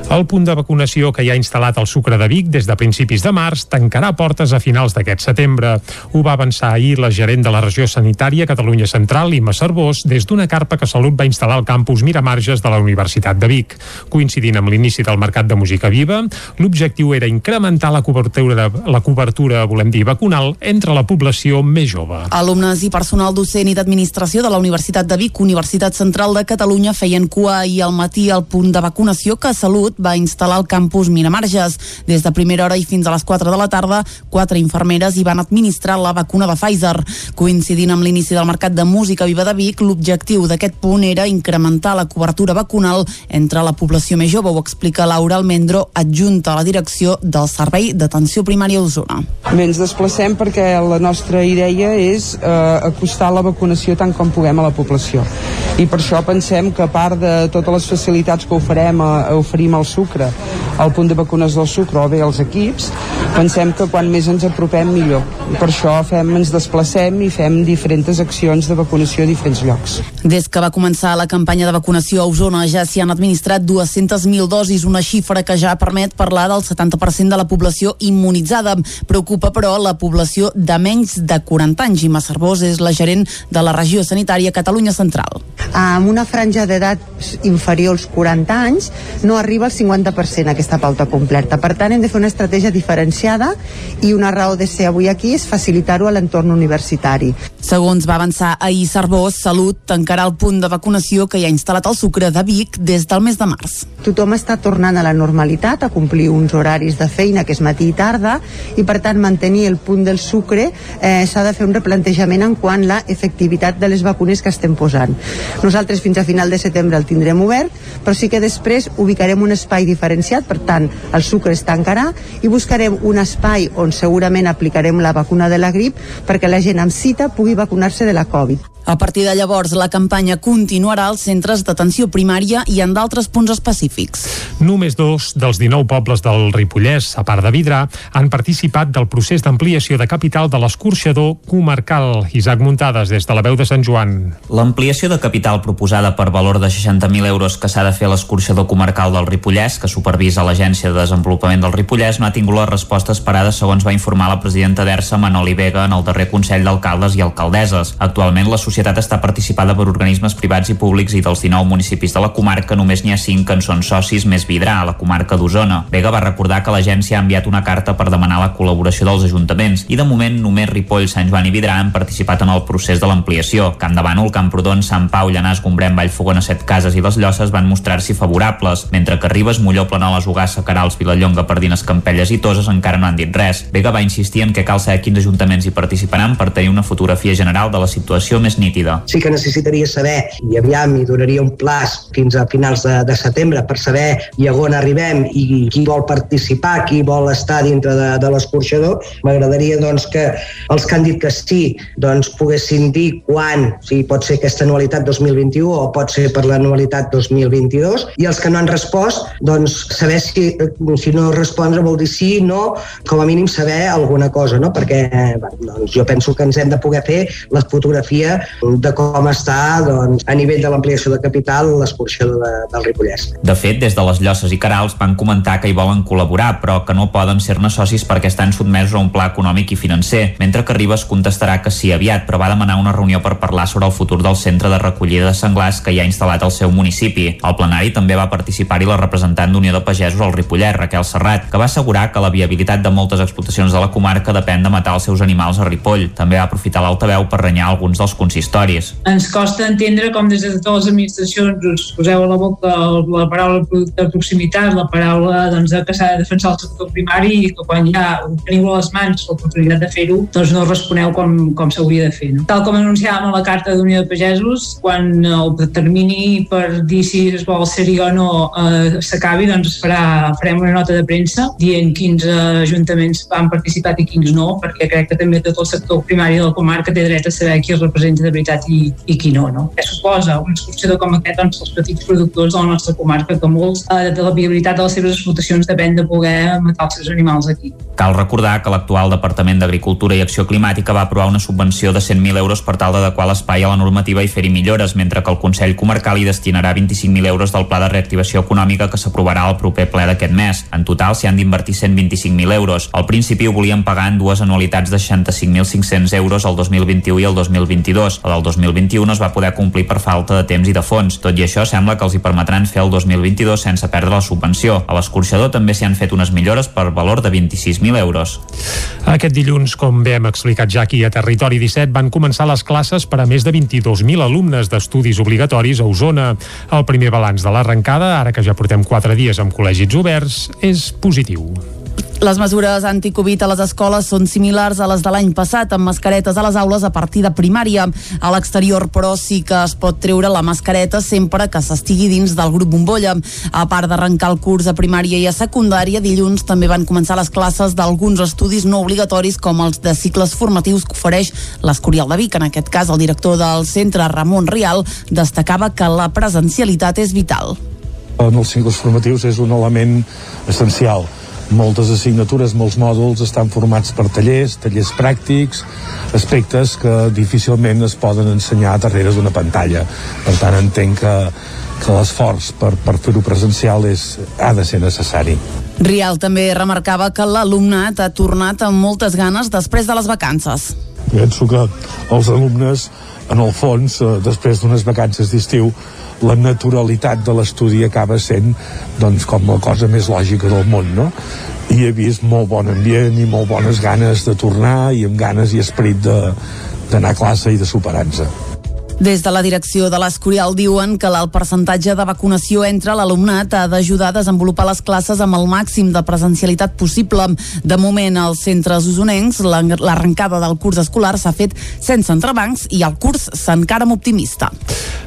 El punt de vacunació que hi ha instal·lat al Sucre de Vic des de principis de març tancarà portes a finals d'aquest setembre. Ho va avançar ahir la gerent de la regió sanitària Catalunya Central, Imma Cervós, des d'una carpa que Salut va instal·lar al campus Miramarges de la Universitat de Vic. Coincidint amb l'inici del mercat de música viva, l'objectiu era incrementar la cobertura, la cobertura, volem dir, vacunal entre la població més jove. Alumnes i personal docent i d'administració de la Universitat de Vic, Universitat Central de Catalunya, feien cua ahir al matí al punt de vacunació que Salut va instal·lar al campus Miramarges. Des de primera hora i fins a les 4 de la tarda, quatre infermeres hi van administrar la vacuna de Pfizer. Coincidint amb l'inici del mercat de música viva de Vic, l'objectiu d'aquest punt era incrementar la cobertura vacunal entre la població més jove, ho explica Laura Almendro, adjunta a la direcció del Servei d'Atenció Primària d'Osona. Bé, ens desplacem perquè la nostra idea és eh, acostar la vacunació tant com puguem a la població. I per això pensem que a part de totes les facilitats que oferem, eh, oferim al sucre, al punt de vacunes del sucre o bé als equips, pensem que quan més ens apropem millor. I per això fem, ens desplacem i fem diferents accions de vacunació a diferents llocs. Des que va començar la campanya de vacunació a Osona ja s'hi han administrat 200.000 dosis, una xifra que ja permet parlar del 70% de la població immunitzada. Preocupa, però, la població de menys de 40 anys. Imma Cervós és la gerent de la regió sanitària Catalunya Central. Amb una franja d'edat inferior als 40 anys no arriba al 50% aquesta pauta completa. Per tant, hem de fer una estratègia diferenciada i una raó de ser avui aquí és facilitar-ho a l'entorn universitari. Segons va avançar ahir Cervós, Salut tancarà el punt de vacunació que hi ha instal·lat al Sucre de Vic des del mes de març. Tothom està tornant a la normalitat, a complir uns horaris de feina que és matí i tarda, i per tant mantenir el punt del sucre eh, s'ha de fer un replantejament en quant la efectivitat de les vacunes que estem posant. Nosaltres fins a final de setembre el tindrem obert, però sí que després ubicarem un espai diferenciat, per tant el sucre es tancarà i buscarem un espai on segurament aplicarem la vacuna de la grip perquè la gent amb cita pugui vacunar-se de la Covid. A partir de llavors, la campanya continuarà als centres d'atenció primària i en d'altres punts específics. Només dos dels 19 pobles del Ripollès, a part de Vidrà, han participat del procés d'ampliació de capital de l'escorxador comarcal. Isaac Muntades, des de la veu de Sant Joan. L'ampliació de capital proposada per valor de 60.000 euros que s'ha de fer a l'escorxador comarcal del Ripollès, que supervisa l'Agència de Desenvolupament del Ripollès no ha tingut les respostes esperades segons va informar la presidenta d'ERSA Manoli Vega en el darrer Consell d'Alcaldes i Alcaldesses. Actualment la societat està participada per organismes privats i públics i dels 19 municipis de la comarca només n'hi ha 5 que en són socis més Vidrà, a la comarca d'Osona. Vega va recordar que l'agència ha enviat una carta per demanar la col·laboració dels ajuntaments i de moment només Ripoll, Sant Joan i Vidrà han participat en el procés de l'ampliació. Camp de Bànol, Camprodon, Sant Pau, Llanàs, Gombrèn, Vallfogona, Set Cases i les Llosses van mostrar-s'hi favorables, mentre que Ribes, Molló, Planoles, Ugassa, Carals, Vilallonga, Pardines, Campelles i Toses encara no han dit res. Vega va insistir en que cal saber quins ajuntaments hi participaran per tenir una fotografia general de la situació més nítida. Sí que necessitaria saber, i aviam hi donaria un plaç fins a finals de, de setembre per saber i on arribem i qui vol participar, qui vol estar dintre de, de l'escorxador. M'agradaria doncs, que els que han dit que sí doncs, poguessin dir quan, si pot ser aquesta anualitat 2021 o pot ser per l'anualitat 2022, i els que no han respost, doncs saber si, si no respondre vol dir sí, no, com a mínim saber alguna cosa, no? perquè doncs, jo penso que ens hem de poder fer la fotografia de com està doncs, a nivell de l'ampliació de capital l'escorxador de, del Ripollès. De fet, des de les Llosses i Carals van comentar que hi volen col·laborar, però que no poden ser-ne socis perquè estan sotmesos a un pla econòmic i financer, mentre que Ribes contestarà que sí aviat, però va demanar una reunió per parlar sobre el futur del centre de recollida de senglars que hi ha instal·lat al seu municipi. Al plenari també va participar-hi la representant d'Unió de Pagesos al Ripollet, Raquel Serrat, que va assegurar que la viabilitat de moltes explotacions de la comarca depèn de matar els seus animals a Ripoll. També va aprofitar l'altaveu per renyar alguns dels consistoris. Ens costa entendre com des de totes les administracions us poseu a la boca la paraula de proximitat, la paraula doncs, que s'ha de defensar el sector primari i que quan ja teniu a les mans l'oportunitat de fer-ho, doncs no responeu com, com s'hauria de fer. No? Tal com anunciàvem a la carta d'Unió de Pagesos, quan el termini per dir si es vol ser-hi o no eh, s'acabi, doncs farà, farem una nota de premsa dient quins eh, ajuntaments han participat i quins no, perquè crec que també tot el sector primari de la comarca té dret a saber qui es representa de veritat i, i qui no. no? Què suposa un escorxador com aquest doncs, els petits productors de la nostra comarca, que molts eh, de la viabilitat de les seves explotacions depèn de poder matar els seus animals aquí. Cal recordar que l'actual Departament d'Agricultura i Acció Climàtica va aprovar una subvenció de 100.000 euros per tal d'adequar l'espai a la normativa i fer-hi millores, mentre que el Consell Comarcal hi destinarà 25.000 euros del Pla de Reactivació Econòmica que s'aprovarà al proper ple d'aquest mes. En total s'hi han d'invertir 125.000 euros. Al principi ho volien pagar en dues anualitats de 65.500 euros el 2021 i el 2022. El del 2021 es va poder complir per falta de temps i de fons. Tot i això, sembla que els hi permetran fer el 2022 sense perdre la subvenció. A l'escorxador també s'hi han fet unes millores per valor de 26.000 euros. Aquest dilluns, com bé hem explicat ja aquí a Territori 17, van començar les classes per a més de 22.000 alumnes d'estudis obligatoris a Osona. El primer balanç de l'arrencada, ara que ja portem 4 dies amb col·legis oberts, és positiu. Les mesures anticovid a les escoles són similars a les de l'any passat, amb mascaretes a les aules a partir de primària. A l'exterior, però, sí que es pot treure la mascareta sempre que s'estigui dins del grup bombolla. A part d'arrencar el curs a primària i a secundària, dilluns també van començar les classes d'alguns estudis no obligatoris, com els de cicles formatius que ofereix l'Escorial de Vic. En aquest cas, el director del centre, Ramon Rial, destacava que la presencialitat és vital. En els cicles formatius és un element essencial moltes assignatures, molts mòduls estan formats per tallers, tallers pràctics, aspectes que difícilment es poden ensenyar darrere d'una pantalla. Per tant, entenc que, que l'esforç per, per fer-ho presencial és, ha de ser necessari. Rial també remarcava que l'alumnat ha tornat amb moltes ganes després de les vacances. Penso que els alumnes, en el fons, eh, després d'unes vacances d'estiu, la naturalitat de l'estudi acaba sent doncs, com la cosa més lògica del món, no? I he vist molt bon ambient i molt bones ganes de tornar i amb ganes i esperit d'anar a classe i de superar-nos. Des de la direcció de l'Escorial diuen que el percentatge de vacunació entre l'alumnat ha d'ajudar a desenvolupar les classes amb el màxim de presencialitat possible. De moment, als centres usonencs, l'arrencada del curs escolar s'ha fet sense entrebancs i el curs s'encara amb optimista.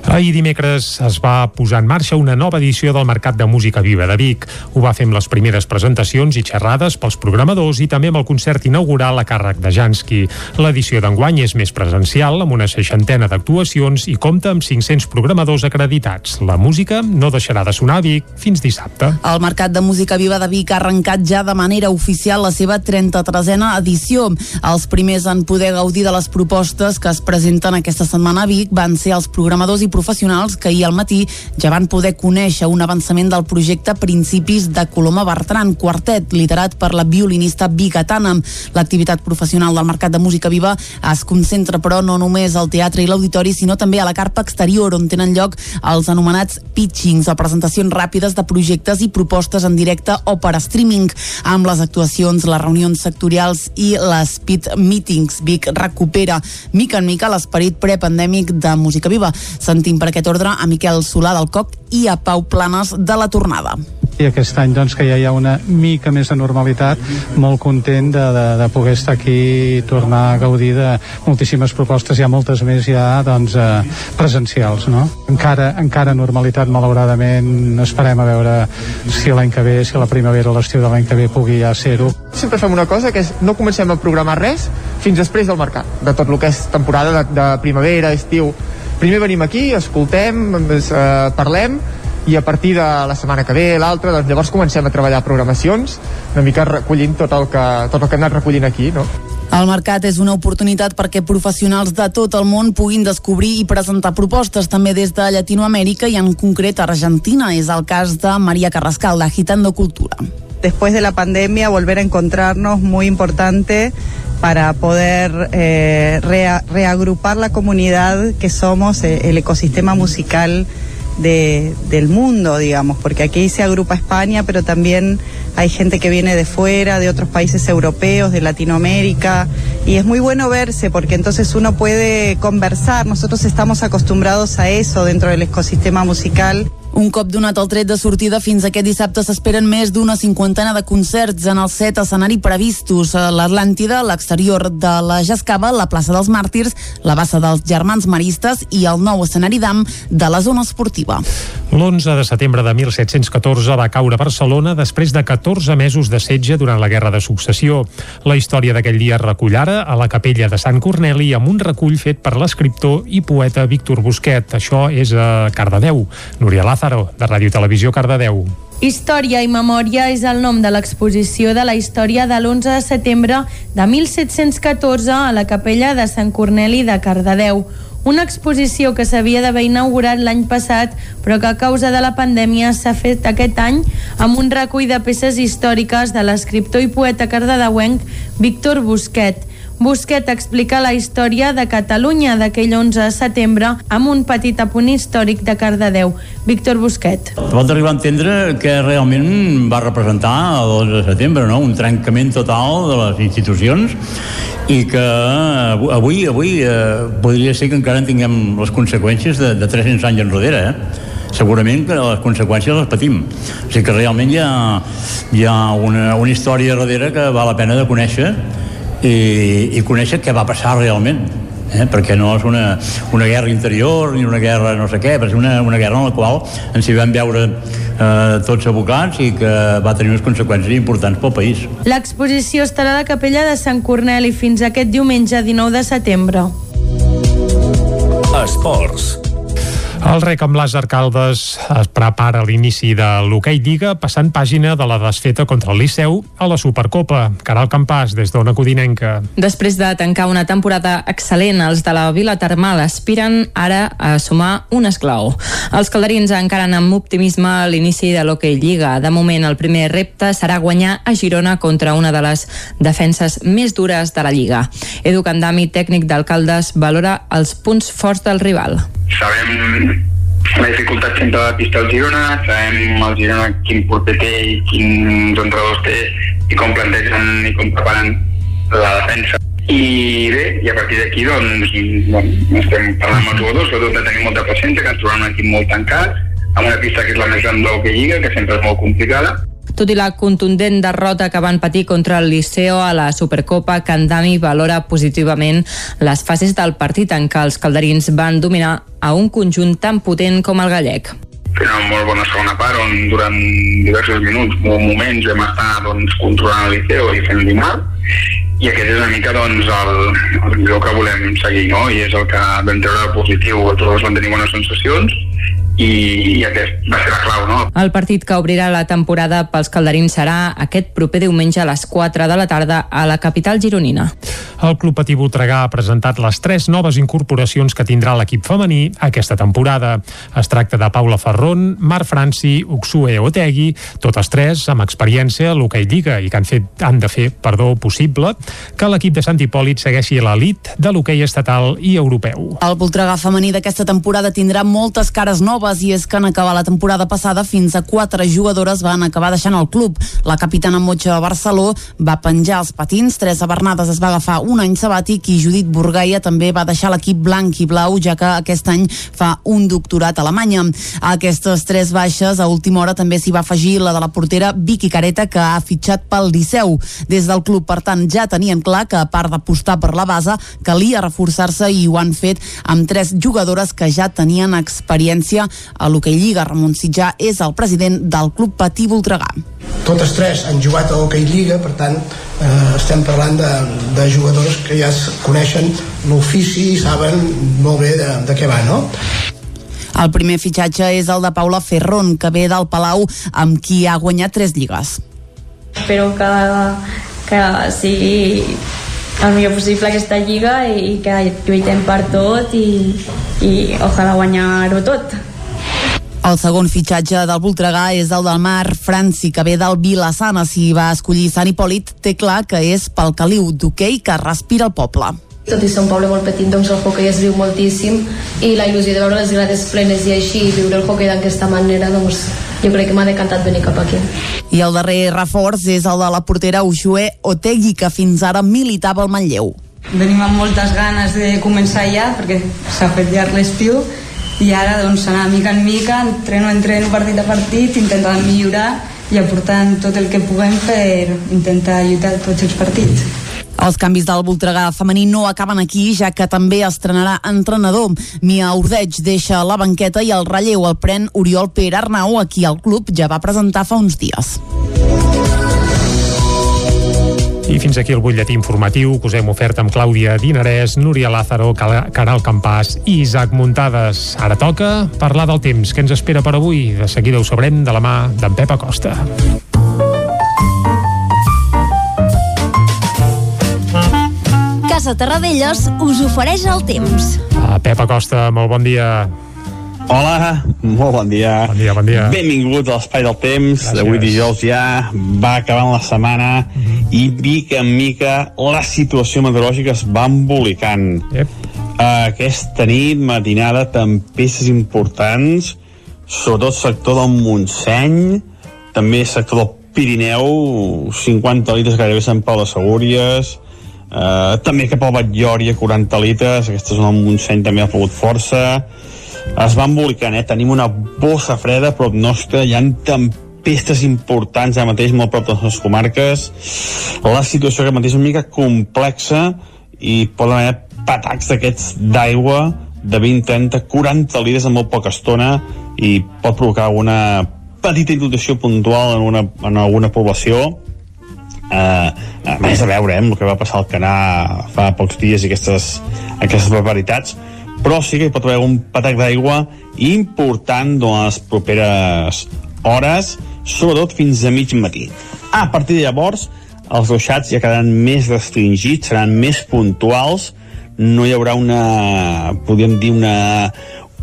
Ahir dimecres es va posar en marxa una nova edició del Mercat de Música Viva de Vic. Ho va fer amb les primeres presentacions i xerrades pels programadors i també amb el concert inaugural a càrrec de Jansky. L'edició d'enguany és més presencial, amb una seixantena d'actuacions i compta amb 500 programadors acreditats. La música no deixarà de sonar a Vic fins dissabte. El Mercat de Música Viva de Vic ha arrencat ja de manera oficial la seva 33a edició. Els primers en poder gaudir de les propostes que es presenten aquesta setmana a Vic van ser els programadors i professionals que ahir al matí ja van poder conèixer un avançament del projecte Principis de Coloma Bertran, quartet liderat per la violinista bigatana. L'activitat professional del Mercat de Música Viva es concentra, però, no només al teatre i l'auditori, sinó també a la carpa exterior, on tenen lloc els anomenats pitchings o presentacions ràpides de projectes i propostes en directe o per streaming, amb les actuacions, les reunions sectorials i les pit meetings. Vic recupera mica en mica l'esperit prepandèmic de Música Viva. Sentim per aquest ordre a Miquel Solà del COC i a Pau Planes de la Tornada i aquest any doncs, que ja hi ha una mica més de normalitat, molt content de, de, de poder estar aquí i tornar a gaudir de moltíssimes propostes, hi ha moltes més ja doncs, eh, presencials. No? Encara, encara normalitat, malauradament, esperem a veure si l'any que ve, si la primavera o l'estiu de l'any que ve pugui ja ser-ho. Sempre fem una cosa, que és no comencem a programar res fins després del mercat, de tot el que és temporada de, de primavera, estiu. Primer venim aquí, escoltem, eh, parlem, i a partir de la setmana que ve, l'altra, doncs llavors comencem a treballar programacions, una mica recollint tot el que, tot el que hem anat recollint aquí, no? El mercat és una oportunitat perquè professionals de tot el món puguin descobrir i presentar propostes també des de Llatinoamèrica i en concret Argentina. És el cas de Maria Carrascal, de Gitando Cultura. Después de la pandemia, volver a encontrarnos muy importante para poder eh, rea, reagrupar la comunidad que somos, eh, el ecosistema musical de, del mundo, digamos, porque aquí se agrupa España, pero también hay gente que viene de fuera, de otros países europeos, de Latinoamérica, y es muy bueno verse porque entonces uno puede conversar, nosotros estamos acostumbrados a eso dentro del ecosistema musical Un cop donat el tret de sortida, fins aquest dissabte s'esperen més d'una cinquantena de concerts en els set escenari previstos. A l'Atlàntida, l'exterior de la Jascava, la plaça dels Màrtirs, la bassa dels Germans Maristes i el nou escenari d'AM de la zona esportiva. L'11 de setembre de 1714 va caure Barcelona després de 14 mesos de setge durant la Guerra de Successió. La història d'aquell dia recull ara a la capella de Sant Corneli amb un recull fet per l'escriptor i poeta Víctor Busquet. Això és a Cardedeu. Núria Lázaro, de Ràdio Televisió Cardedeu. Història i memòria és el nom de l'exposició de la història de l'11 de setembre de 1714 a la capella de Sant Corneli de Cardedeu una exposició que s'havia d'haver inaugurat l'any passat, però que a causa de la pandèmia s'ha fet aquest any amb un recull de peces històriques de l'escriptor i poeta cardedeuenc Víctor Busquet. Busquet explica la història de Catalunya d'aquell 11 de setembre amb un petit apunt històric de Cardedeu. Víctor Busquet. Pot arribar a entendre que realment va representar el 11 de setembre, no? un trencament total de les institucions i que avui avui eh, podria ser que encara en tinguem les conseqüències de, de 300 anys enrere, eh? segurament que les conseqüències les patim. O sigui que realment hi ha, hi ha una, una història darrere que val la pena de conèixer i, i conèixer què va passar realment eh? perquè no és una, una guerra interior ni una guerra no sé què, però és una, una guerra en la qual ens hi vam veure eh, tots abocats i que va tenir unes conseqüències importants pel país. L'exposició estarà a la capella de Sant Corneli fins aquest diumenge 19 de setembre. Esports. El rec amb les arcaldes es prepara l'inici de l'hoquei Lliga passant pàgina de la desfeta contra el Liceu a la Supercopa. Caral Campàs, des d'Ona Codinenca. Després de tancar una temporada excel·lent, els de la Vila Termal aspiren ara a sumar un esclau. Els calderins encaren amb optimisme l'inici de l'hoquei Lliga. De moment, el primer repte serà guanyar a Girona contra una de les defenses més dures de la Lliga. Edu Candami, tècnic d'alcaldes, valora els punts forts del rival. Sabem la dificultat sempre de la pista al Girona, sabem el Girona quin porter té i quins entrenadors té i com plantegen i com preparen la defensa. I bé, i a partir d'aquí doncs, doncs estem parlant amb els jugadors, sobretot de tenir molta paciència, que ens trobem un equip molt tancat, amb una pista que és la més gran del que lliga, que sempre és molt complicada, tot i la contundent derrota que van patir contra el Liceo a la Supercopa, Candami valora positivament les fases del partit en què els calderins van dominar a un conjunt tan potent com el gallec. Fent una molt bona segona part on durant diversos minuts, moments, vam estar doncs, controlant el Liceo i fent mal i aquest és una mica doncs, el, el que volem seguir no? i és el que vam treure positiu tots van tenir bones sensacions i, i aquest va ser la clau, no? El partit que obrirà la temporada pels calderins serà aquest proper diumenge a les 4 de la tarda a la capital gironina. El Club Patí Voltregà ha presentat les tres noves incorporacions que tindrà l'equip femení aquesta temporada. Es tracta de Paula Ferron, Mar Franci, Uxue Otegui, totes tres amb experiència a l'hoquei Lliga i que han, fet, han de fer perdó possible que l'equip de Sant Hipòlit segueixi a l'elit de l'hoquei estatal i europeu. El Voltregà femení d'aquesta temporada tindrà moltes cares noves i és que en acabar la temporada passada fins a quatre jugadores van acabar deixant el club. La capitana Motxa Barceló va penjar els patins, Teresa Bernades es va agafar un any sabàtic i Judit Burgaia també va deixar l'equip blanc i blau ja que aquest any fa un doctorat a Alemanya. A aquestes tres baixes a última hora també s'hi va afegir la de la portera Vicky Careta que ha fitxat pel Liceu. Des del club, per tant, ja tenien clar que a part d'apostar per la base calia reforçar-se i ho han fet amb tres jugadores que ja tenien experiència a l'Hockey Lliga. Ramon Sitjà és el president del Club Patí Voltregà. Totes tres han jugat a l'Hockey Lliga, per tant, eh, estem parlant de, de jugadores que ja coneixen l'ofici i saben molt bé de, de què va, no? El primer fitxatge és el de Paula Ferron, que ve del Palau, amb qui ha guanyat tres lligues. Espero que, que sigui el millor possible aquesta lliga i que lluitem per tot i, i ojalà guanyar-ho tot. El segon fitxatge del Voltregà és el del Mar Franci, que ve del Vilassana. Si va escollir Sant Hipòlit, té clar que és pel caliu d'hoquei que respira el poble. Tot i ser un poble molt petit, doncs el hoquei es viu moltíssim i la il·lusió de veure les grades plenes i així i viure el hoquei d'aquesta manera, doncs jo crec que m'ha decantat venir cap aquí. I el darrer reforç és el de la portera Uxue Otegui, que fins ara militava al Manlleu. Venim amb moltes ganes de començar ja, perquè s'ha fet llarg l'estiu, i ara doncs anar mica en mica, entreno, entreno, partit a partit, intentant millorar i aportant tot el que puguem per intentar lluitar tots els partits. Els canvis del Voltregà femení no acaben aquí, ja que també estrenarà entrenador. Mia Ordeig deixa la banqueta i el relleu el pren Oriol Pere Arnau, a qui el club ja va presentar fa uns dies. I fins aquí el butlletí informatiu que us hem ofert amb Clàudia Dinarès, Núria Lázaro, Caral Campàs i Isaac Muntades. Ara toca parlar del temps que ens espera per avui. De seguida ho sabrem de la mà d'en Pep Acosta. Casa Terradellos us ofereix el temps. Uh, Pep Acosta, molt bon dia. Hola, molt bon dia. Bon dia, bon dia. Benvingut a l'Espai del Temps. Avui dijous ja va acabant la setmana mm -hmm. i mica en mica la situació meteorològica es va embolicant. Yep. Aquesta nit, matinada, tempestes importants, sobretot sector del Montseny, també sector del Pirineu, 50 litres gairebé Sant Pau de Segúries, Uh, també cap al Batllòria 40 litres aquesta zona del Montseny també ha pogut força es va embolicant, eh? tenim una bossa freda prop nostra, hi ha tempestes importants ara mateix molt prop de les nostres comarques. La situació que mateix és una mica complexa i poden haver patacs d'aquests d'aigua de 20, 30, 40 litres en molt poca estona i pot provocar alguna petita inundació puntual en, una, en alguna població. Eh, a més a veure eh, amb el que va passar al Canà fa pocs dies i aquestes, aquestes barbaritats però sí que hi pot haver un patac d'aigua important durant les properes hores sobretot fins a mig matí. A partir de llavors els ruixats ja quedaran més restringits seran més puntuals. No hi haurà una podríem dir una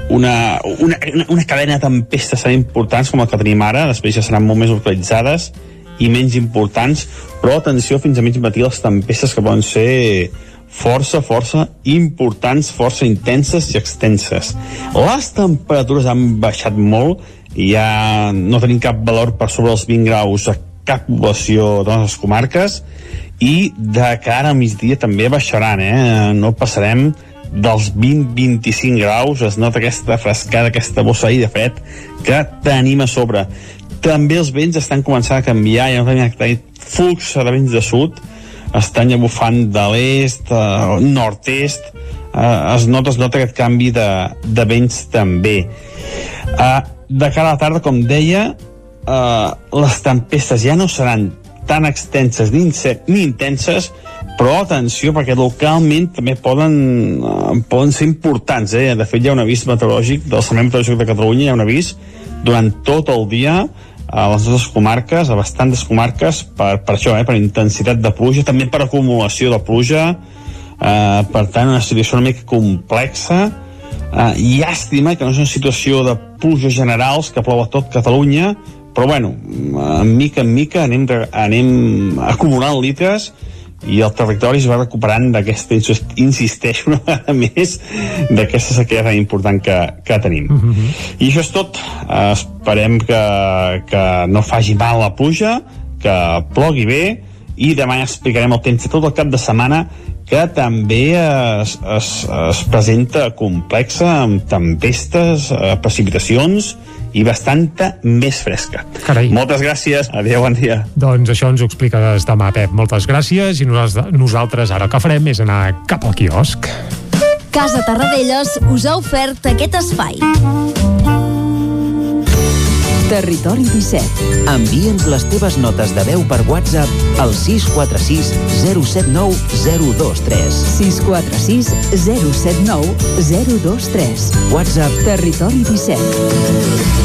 una, una, una cadena de tempestes tan importants com la que tenim ara, després ja seran molt més localitzades i menys importants, però atenció fins a mig matí les tempestes que poden ser força, força importants, força intenses i extenses. Les temperatures han baixat molt ja no tenim cap valor per sobre els 20 graus a cap població de les comarques i de cara a migdia també baixaran, eh? No passarem dels 20-25 graus, es nota aquesta frescada, aquesta bossa de fred que tenim a sobre també els vents estan començant a canviar, ja no tenim aquest flux de vents de sud, estan ja bufant de l'est, eh, nord-est, eh, es, nota, es nota aquest canvi de, de vents també. Eh, de cara a la tarda, com deia, eh, les tempestes ja no seran tan extenses ni, ni intenses, però atenció perquè localment també poden, uh, poden ser importants eh? de fet hi ha un avís meteorològic del Servei Meteorològic de Catalunya hi ha un avís durant tot el dia a les nostres comarques, a bastantes comarques per, per això, eh, per intensitat de pluja també per acumulació de pluja eh, per tant una situació una mica complexa. Eh, llàstima que no és una situació de pluja generals que plou a tot Catalunya però bueno, en mica en mica anem, anem acumulant litres i el territori es va recuperant d'aquesta, insisteixo una vegada més, d'aquesta sequera tan important que, que tenim. Uh -huh. I això és tot. Uh, esperem que, que no faci mal la pluja, que plogui bé, i demà explicarem el temps de tot el cap de setmana que també es, es, es presenta complexa amb tempestes, eh, precipitacions i bastanta més fresca. Carai. Moltes gràcies, adéu, bon dia. Doncs això ens ho expliques demà, Pep. Moltes gràcies i nosaltres ara el que farem és anar cap al quiosc. Casa Tarradellas us ha ofert aquest espai. Territori 17. Envia'ns les teves notes de veu per WhatsApp al 646 079 023. 646 079 023. WhatsApp Territori 17.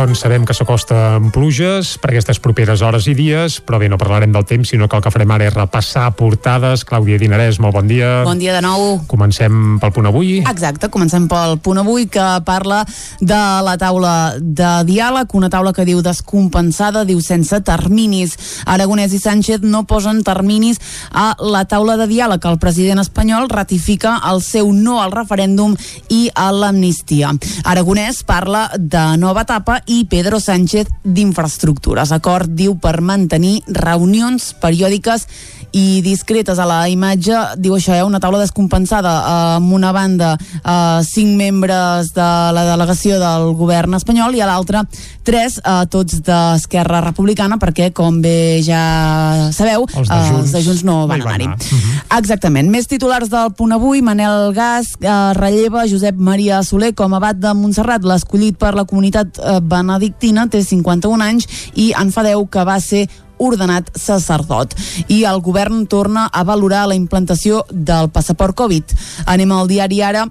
Doncs sabem que s'acosta amb pluges per aquestes properes hores i dies, però bé, no parlarem del temps, sinó que el que farem ara és repassar portades. Clàudia Dinarès, molt bon dia. Bon dia de nou. Comencem pel punt avui. Exacte, comencem pel punt avui, que parla de la taula de diàleg, una taula que diu descompensada, diu sense terminis. Aragonès i Sánchez no posen terminis a la taula de diàleg. El president espanyol ratifica el seu no al referèndum i a l'amnistia. Aragonès parla de nova etapa i Pedro Sánchez d'Infraestructures. Acord diu per mantenir reunions periòdiques i discretes a la imatge diu això, eh, una taula descompensada eh, amb una banda eh, cinc membres de la delegació del govern espanyol i a l'altra tres, eh, tots d'Esquerra Republicana perquè com bé ja sabeu els de Junts, eh, els de Junts no van anar-hi. Uh -huh. Exactament. Més titulars del punt avui, Manel Gas eh, relleva Josep Maria Soler com a abat de Montserrat, l'escollit per la comunitat eh, benedictina, té 51 anys i en fa 10 que va ser ordenat sacerdot. I el govern torna a valorar la implantació del passaport Covid. Anem al diari ara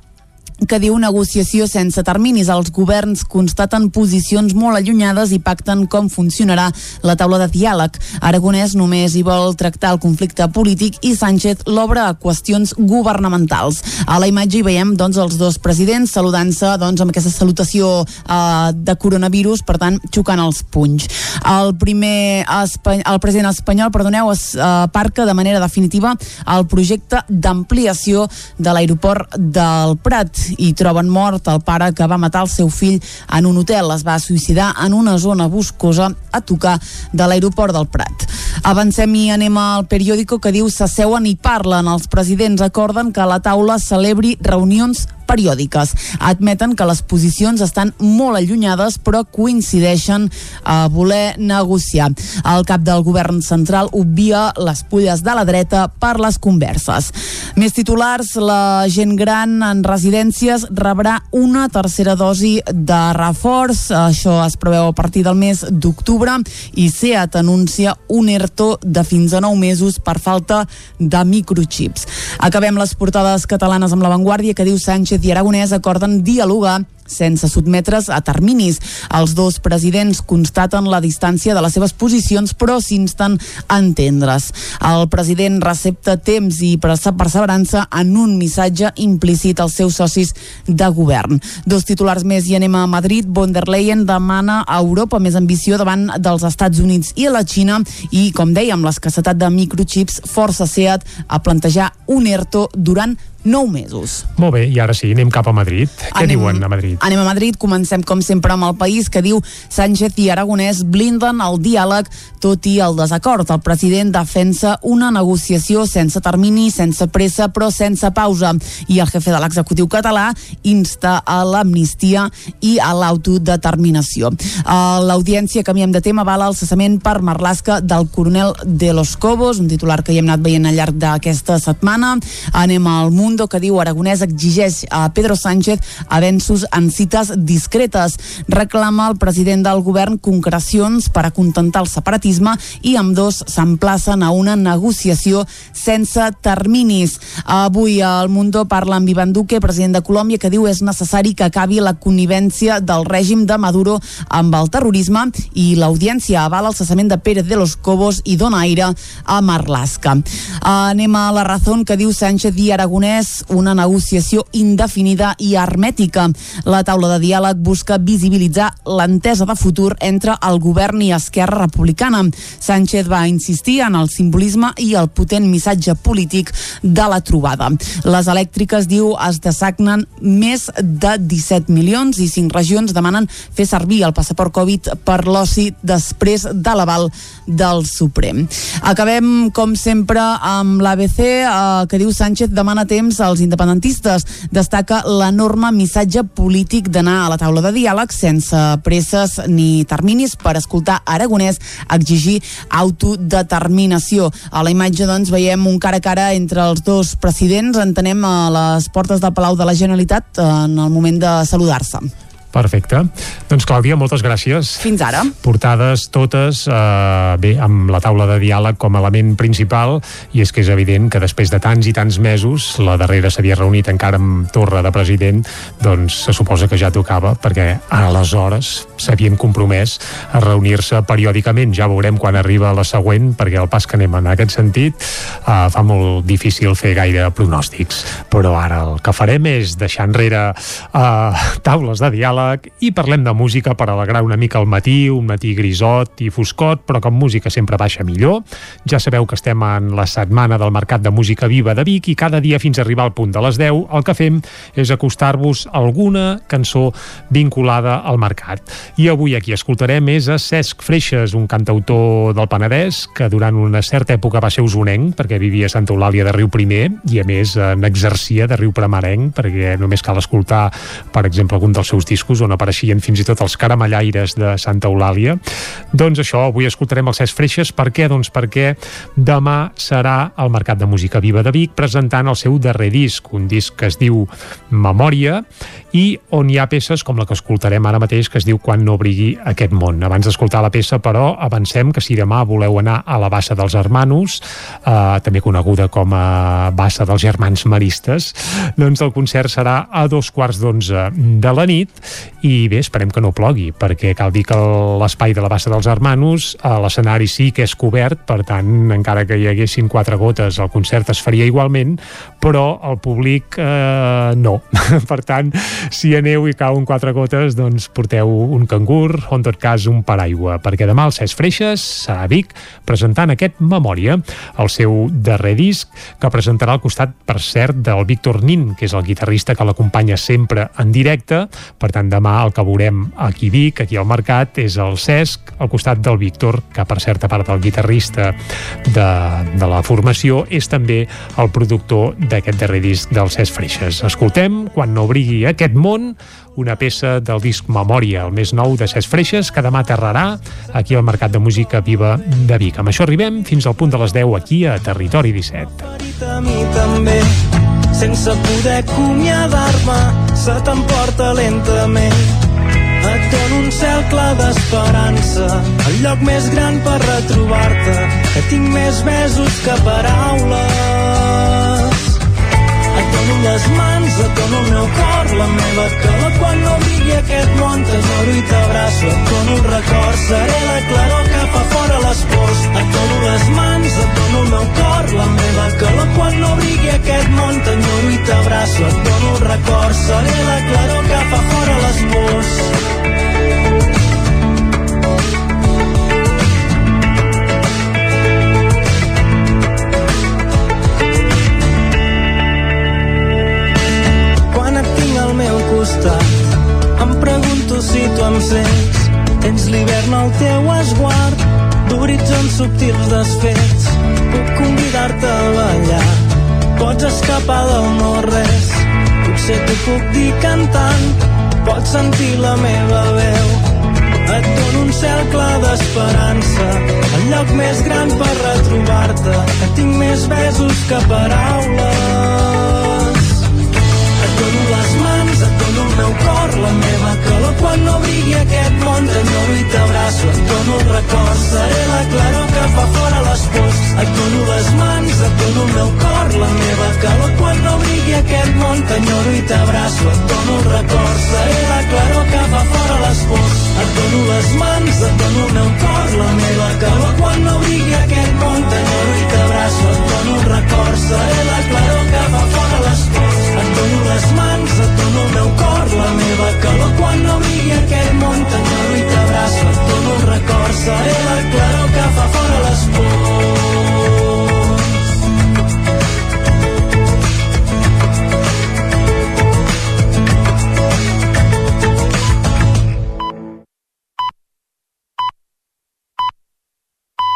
que diu negociació sense terminis. Els governs constaten posicions molt allunyades i pacten com funcionarà la taula de diàleg. Aragonès només hi vol tractar el conflicte polític i Sánchez l'obre a qüestions governamentals. A la imatge hi veiem doncs, els dos presidents saludant-se doncs, amb aquesta salutació eh, de coronavirus, per tant, xocant els punys. El primer el president espanyol, perdoneu, es eh, parca de manera definitiva el projecte d'ampliació de l'aeroport del Prat i troben mort el pare que va matar el seu fill en un hotel. Es va suïcidar en una zona boscosa a tocar de l'aeroport del Prat. Avancem i anem al periòdico que diu s'asseuen i parlen. Els presidents acorden que la taula celebri reunions periòdiques. Admeten que les posicions estan molt allunyades però coincideixen a voler negociar. El cap del govern central obvia les pulles de la dreta per les converses. Més titulars, la gent gran en residències rebrà una tercera dosi de reforç. Això es preveu a partir del mes d'octubre i SEAT anuncia un ERTO de fins a 9 mesos per falta de microchips. Acabem les portades catalanes amb l'avantguàrdia que diu Sánchez Aragonès acorden dialogar sense sotmetre's a terminis. Els dos presidents constaten la distància de les seves posicions, però s'insten a entendre's. El president recepta temps i perseverança en un missatge implícit als seus socis de govern. Dos titulars més i anem a Madrid. Von der Leyen demana a Europa més ambició davant dels Estats Units i la Xina i, com dèiem, l'escassetat de microchips força SEAT a plantejar un ERTO durant 9 mesos. Molt bé, i ara sí, anem cap a Madrid. Què Anem- diuen a Madrid? Anem a Madrid, comencem com sempre amb el país que diu Sánchez i Aragonès blinden el diàleg tot i el desacord. El president defensa una negociació sense termini, sense pressa, però sense pausa. I el jefe de l'executiu català insta a l'amnistia i a l'autodeterminació. A l'audiència, canviem de tema, vala el cessament per Marlaska del coronel de los Cobos, un titular que hi hem anat veient al llarg d'aquesta setmana. Anem al Mundo, que diu Aragonès exigeix a Pedro Sánchez avenços en cites discretes. Reclama el president del govern concrecions per acontentar el separatisme i amb dos s'emplacen a una negociació sense terminis. Avui el Mundo parla amb Ivan Duque, president de Colòmbia, que diu és necessari que acabi la connivència del règim de Maduro amb el terrorisme i l'audiència avala el cessament de Pérez de los Cobos i dona aire a Marlaska. Anem a la raó que diu Sánchez i Aragonès una negociació indefinida i hermètica. La taula de diàleg busca visibilitzar l'entesa de futur entre el govern i Esquerra Republicana. Sánchez va insistir en el simbolisme i el potent missatge polític de la trobada. Les elèctriques, diu, es dessagnen més de 17 milions i 5 regions demanen fer servir el passaport Covid per l'oci després de l'aval del Suprem. Acabem, com sempre, amb l'ABC, eh, que diu Sánchez demana temps als independentistes. Destaca l'enorme missatge polític d'anar a la taula de diàleg sense presses ni terminis per escoltar Aragonès exigir autodeterminació. A la imatge, doncs, veiem un cara a cara entre els dos presidents. Entenem a les portes del Palau de la Generalitat en el moment de saludar-se. Perfecte. Doncs Clàudia, moltes gràcies. Fins ara. Portades totes, eh, bé, amb la taula de diàleg com a element principal, i és que és evident que després de tants i tants mesos, la darrera s'havia reunit encara amb Torra de president, doncs se suposa que ja tocava, perquè aleshores s'havien compromès a reunir-se periòdicament. Ja veurem quan arriba la següent, perquè el pas que anem en aquest sentit eh, fa molt difícil fer gaire pronòstics. Però ara el que farem és deixar enrere eh, taules de diàleg diàleg i parlem de música per alegrar una mica el matí, un matí grisot i foscot, però com música sempre baixa millor. Ja sabeu que estem en la setmana del Mercat de Música Viva de Vic i cada dia fins a arribar al punt de les 10 el que fem és acostar-vos alguna cançó vinculada al mercat. I avui aquí escoltarem és a Cesc Freixes, un cantautor del Penedès que durant una certa època va ser usonenc perquè vivia a Santa Eulàlia de Riu Primer i a més n'exercia de Riu Premarenc perquè només cal escoltar per exemple algun dels seus discos discos on apareixien fins i tot els caramellaires de Santa Eulàlia. Doncs això, avui escoltarem el Cesc Freixes. Per què? Doncs perquè demà serà al Mercat de Música Viva de Vic presentant el seu darrer disc, un disc que es diu Memòria i on hi ha peces com la que escoltarem ara mateix que es diu Quan no brigui aquest món. Abans d'escoltar la peça, però, avancem que si demà voleu anar a la Bassa dels Hermanos, eh, també coneguda com a Bassa dels Germans Maristes, doncs el concert serà a dos quarts d'onze de la nit i bé, esperem que no plogui, perquè cal dir que l'espai de la Bassa dels Hermanos, a l'escenari sí que és cobert, per tant, encara que hi haguessin quatre gotes, el concert es faria igualment, però el públic eh, no. <laughs> per tant, si aneu i cauen quatre gotes, doncs porteu un cangur o en tot cas un paraigua, perquè demà el Cesc Freixes serà a Vic presentant aquest Memòria, el seu darrer disc, que presentarà al costat, per cert, del Víctor Nin, que és el guitarrista que l'acompanya sempre en directe, per tant, demà el que veurem aquí a Vic, aquí al Mercat, és el Cesc, al costat del Víctor, que per certa part del guitarrista de, de la formació és també el productor d'aquest darrer disc del Cesc Freixes. Escoltem, quan no brigui aquest món, una peça del disc Memòria, el més nou de Cesc Freixes, que demà aterrarà aquí al Mercat de Música Viva de Vic. Amb això arribem fins al punt de les 10 aquí a Territori 17. A mi també, sense poder acomiadar-me, se t'emporta lentament. Et dono un cel clar d'esperança, el lloc més gran per retrobar-te, que tinc més besos que paraules. Et dono les mans, dono el meu cor, la meva calor quan no brigui aquest món, t'adoro i t'abraço, et dono un record, seré la claror que fa fora les pors. Et dono les mans, et dono el meu cor, la meva calor quan no brigui aquest món, t'adoro i t'abraço, et dono un record, seré la claror que fa fora les pors. costat. Em pregunto si tu em sents Tens l'hivern al teu esguard D'horitzons subtils desfets. Puc convidar-te a ballar. Pots escapar del no res Potser t'ho puc dir cantant. Pots sentir la meva veu. Et dono un cel clar d'esperança. El lloc més gran per retrobar-te. Que tinc més besos que paraules. Meu cor, la meva calor. Quan no brigui aquest món, t'enyoro i t'abraço, et dono el record, seré la claror que fa fora les pors, et dono les mans, et dono el meu cor, la meva calor. Quan no brigui aquest món, t'enyoro i t'abraço, et dono el record, seré la claror que fa fora les pors, et dono les mans, et dono el meu cor, la meva calor. Quan no brigui aquest món, t'enyoro i t'abraço, et dono el record, seré la claror que fa fora les pors, et dono les mans, et dono el meu cor, la meva calor quan no brigui aquest món, t'enyoro i t'abraço, et dono un record, seré la claror que fa fora les pors.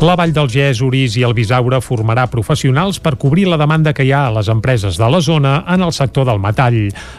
La Vall del Gès, Orís i el Bisaure formarà professionals per cobrir la demanda que hi ha a les empreses de la zona en el sector del metall.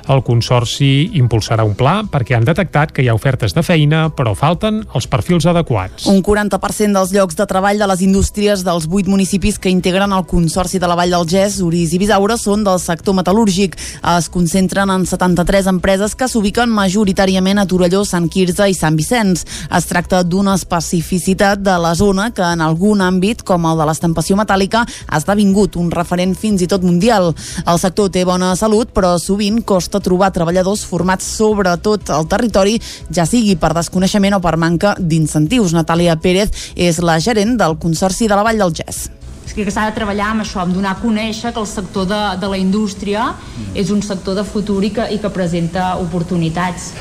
El Consorci impulsarà un pla perquè han detectat que hi ha ofertes de feina, però falten els perfils adequats. Un 40% dels llocs de treball de les indústries dels vuit municipis que integren el Consorci de la Vall del Gès, Orís i Bisaure són del sector metal·lúrgic. Es concentren en 73 empreses que s'ubiquen majoritàriament a Torelló, Sant Quirze i Sant Vicenç. Es tracta d'una especificitat de la zona que en algun àmbit, com el de l'estampació metàl·lica, ha esdevingut un referent fins i tot mundial. El sector té bona salut, però sovint costa trobar treballadors formats sobretot al territori, ja sigui per desconeixement o per manca d'incentius. Natàlia Pérez és la gerent del Consorci de la Vall del Gès és que s'ha de treballar amb això, amb donar a conèixer que el sector de, de la indústria és un sector de futur i que, i que presenta oportunitats.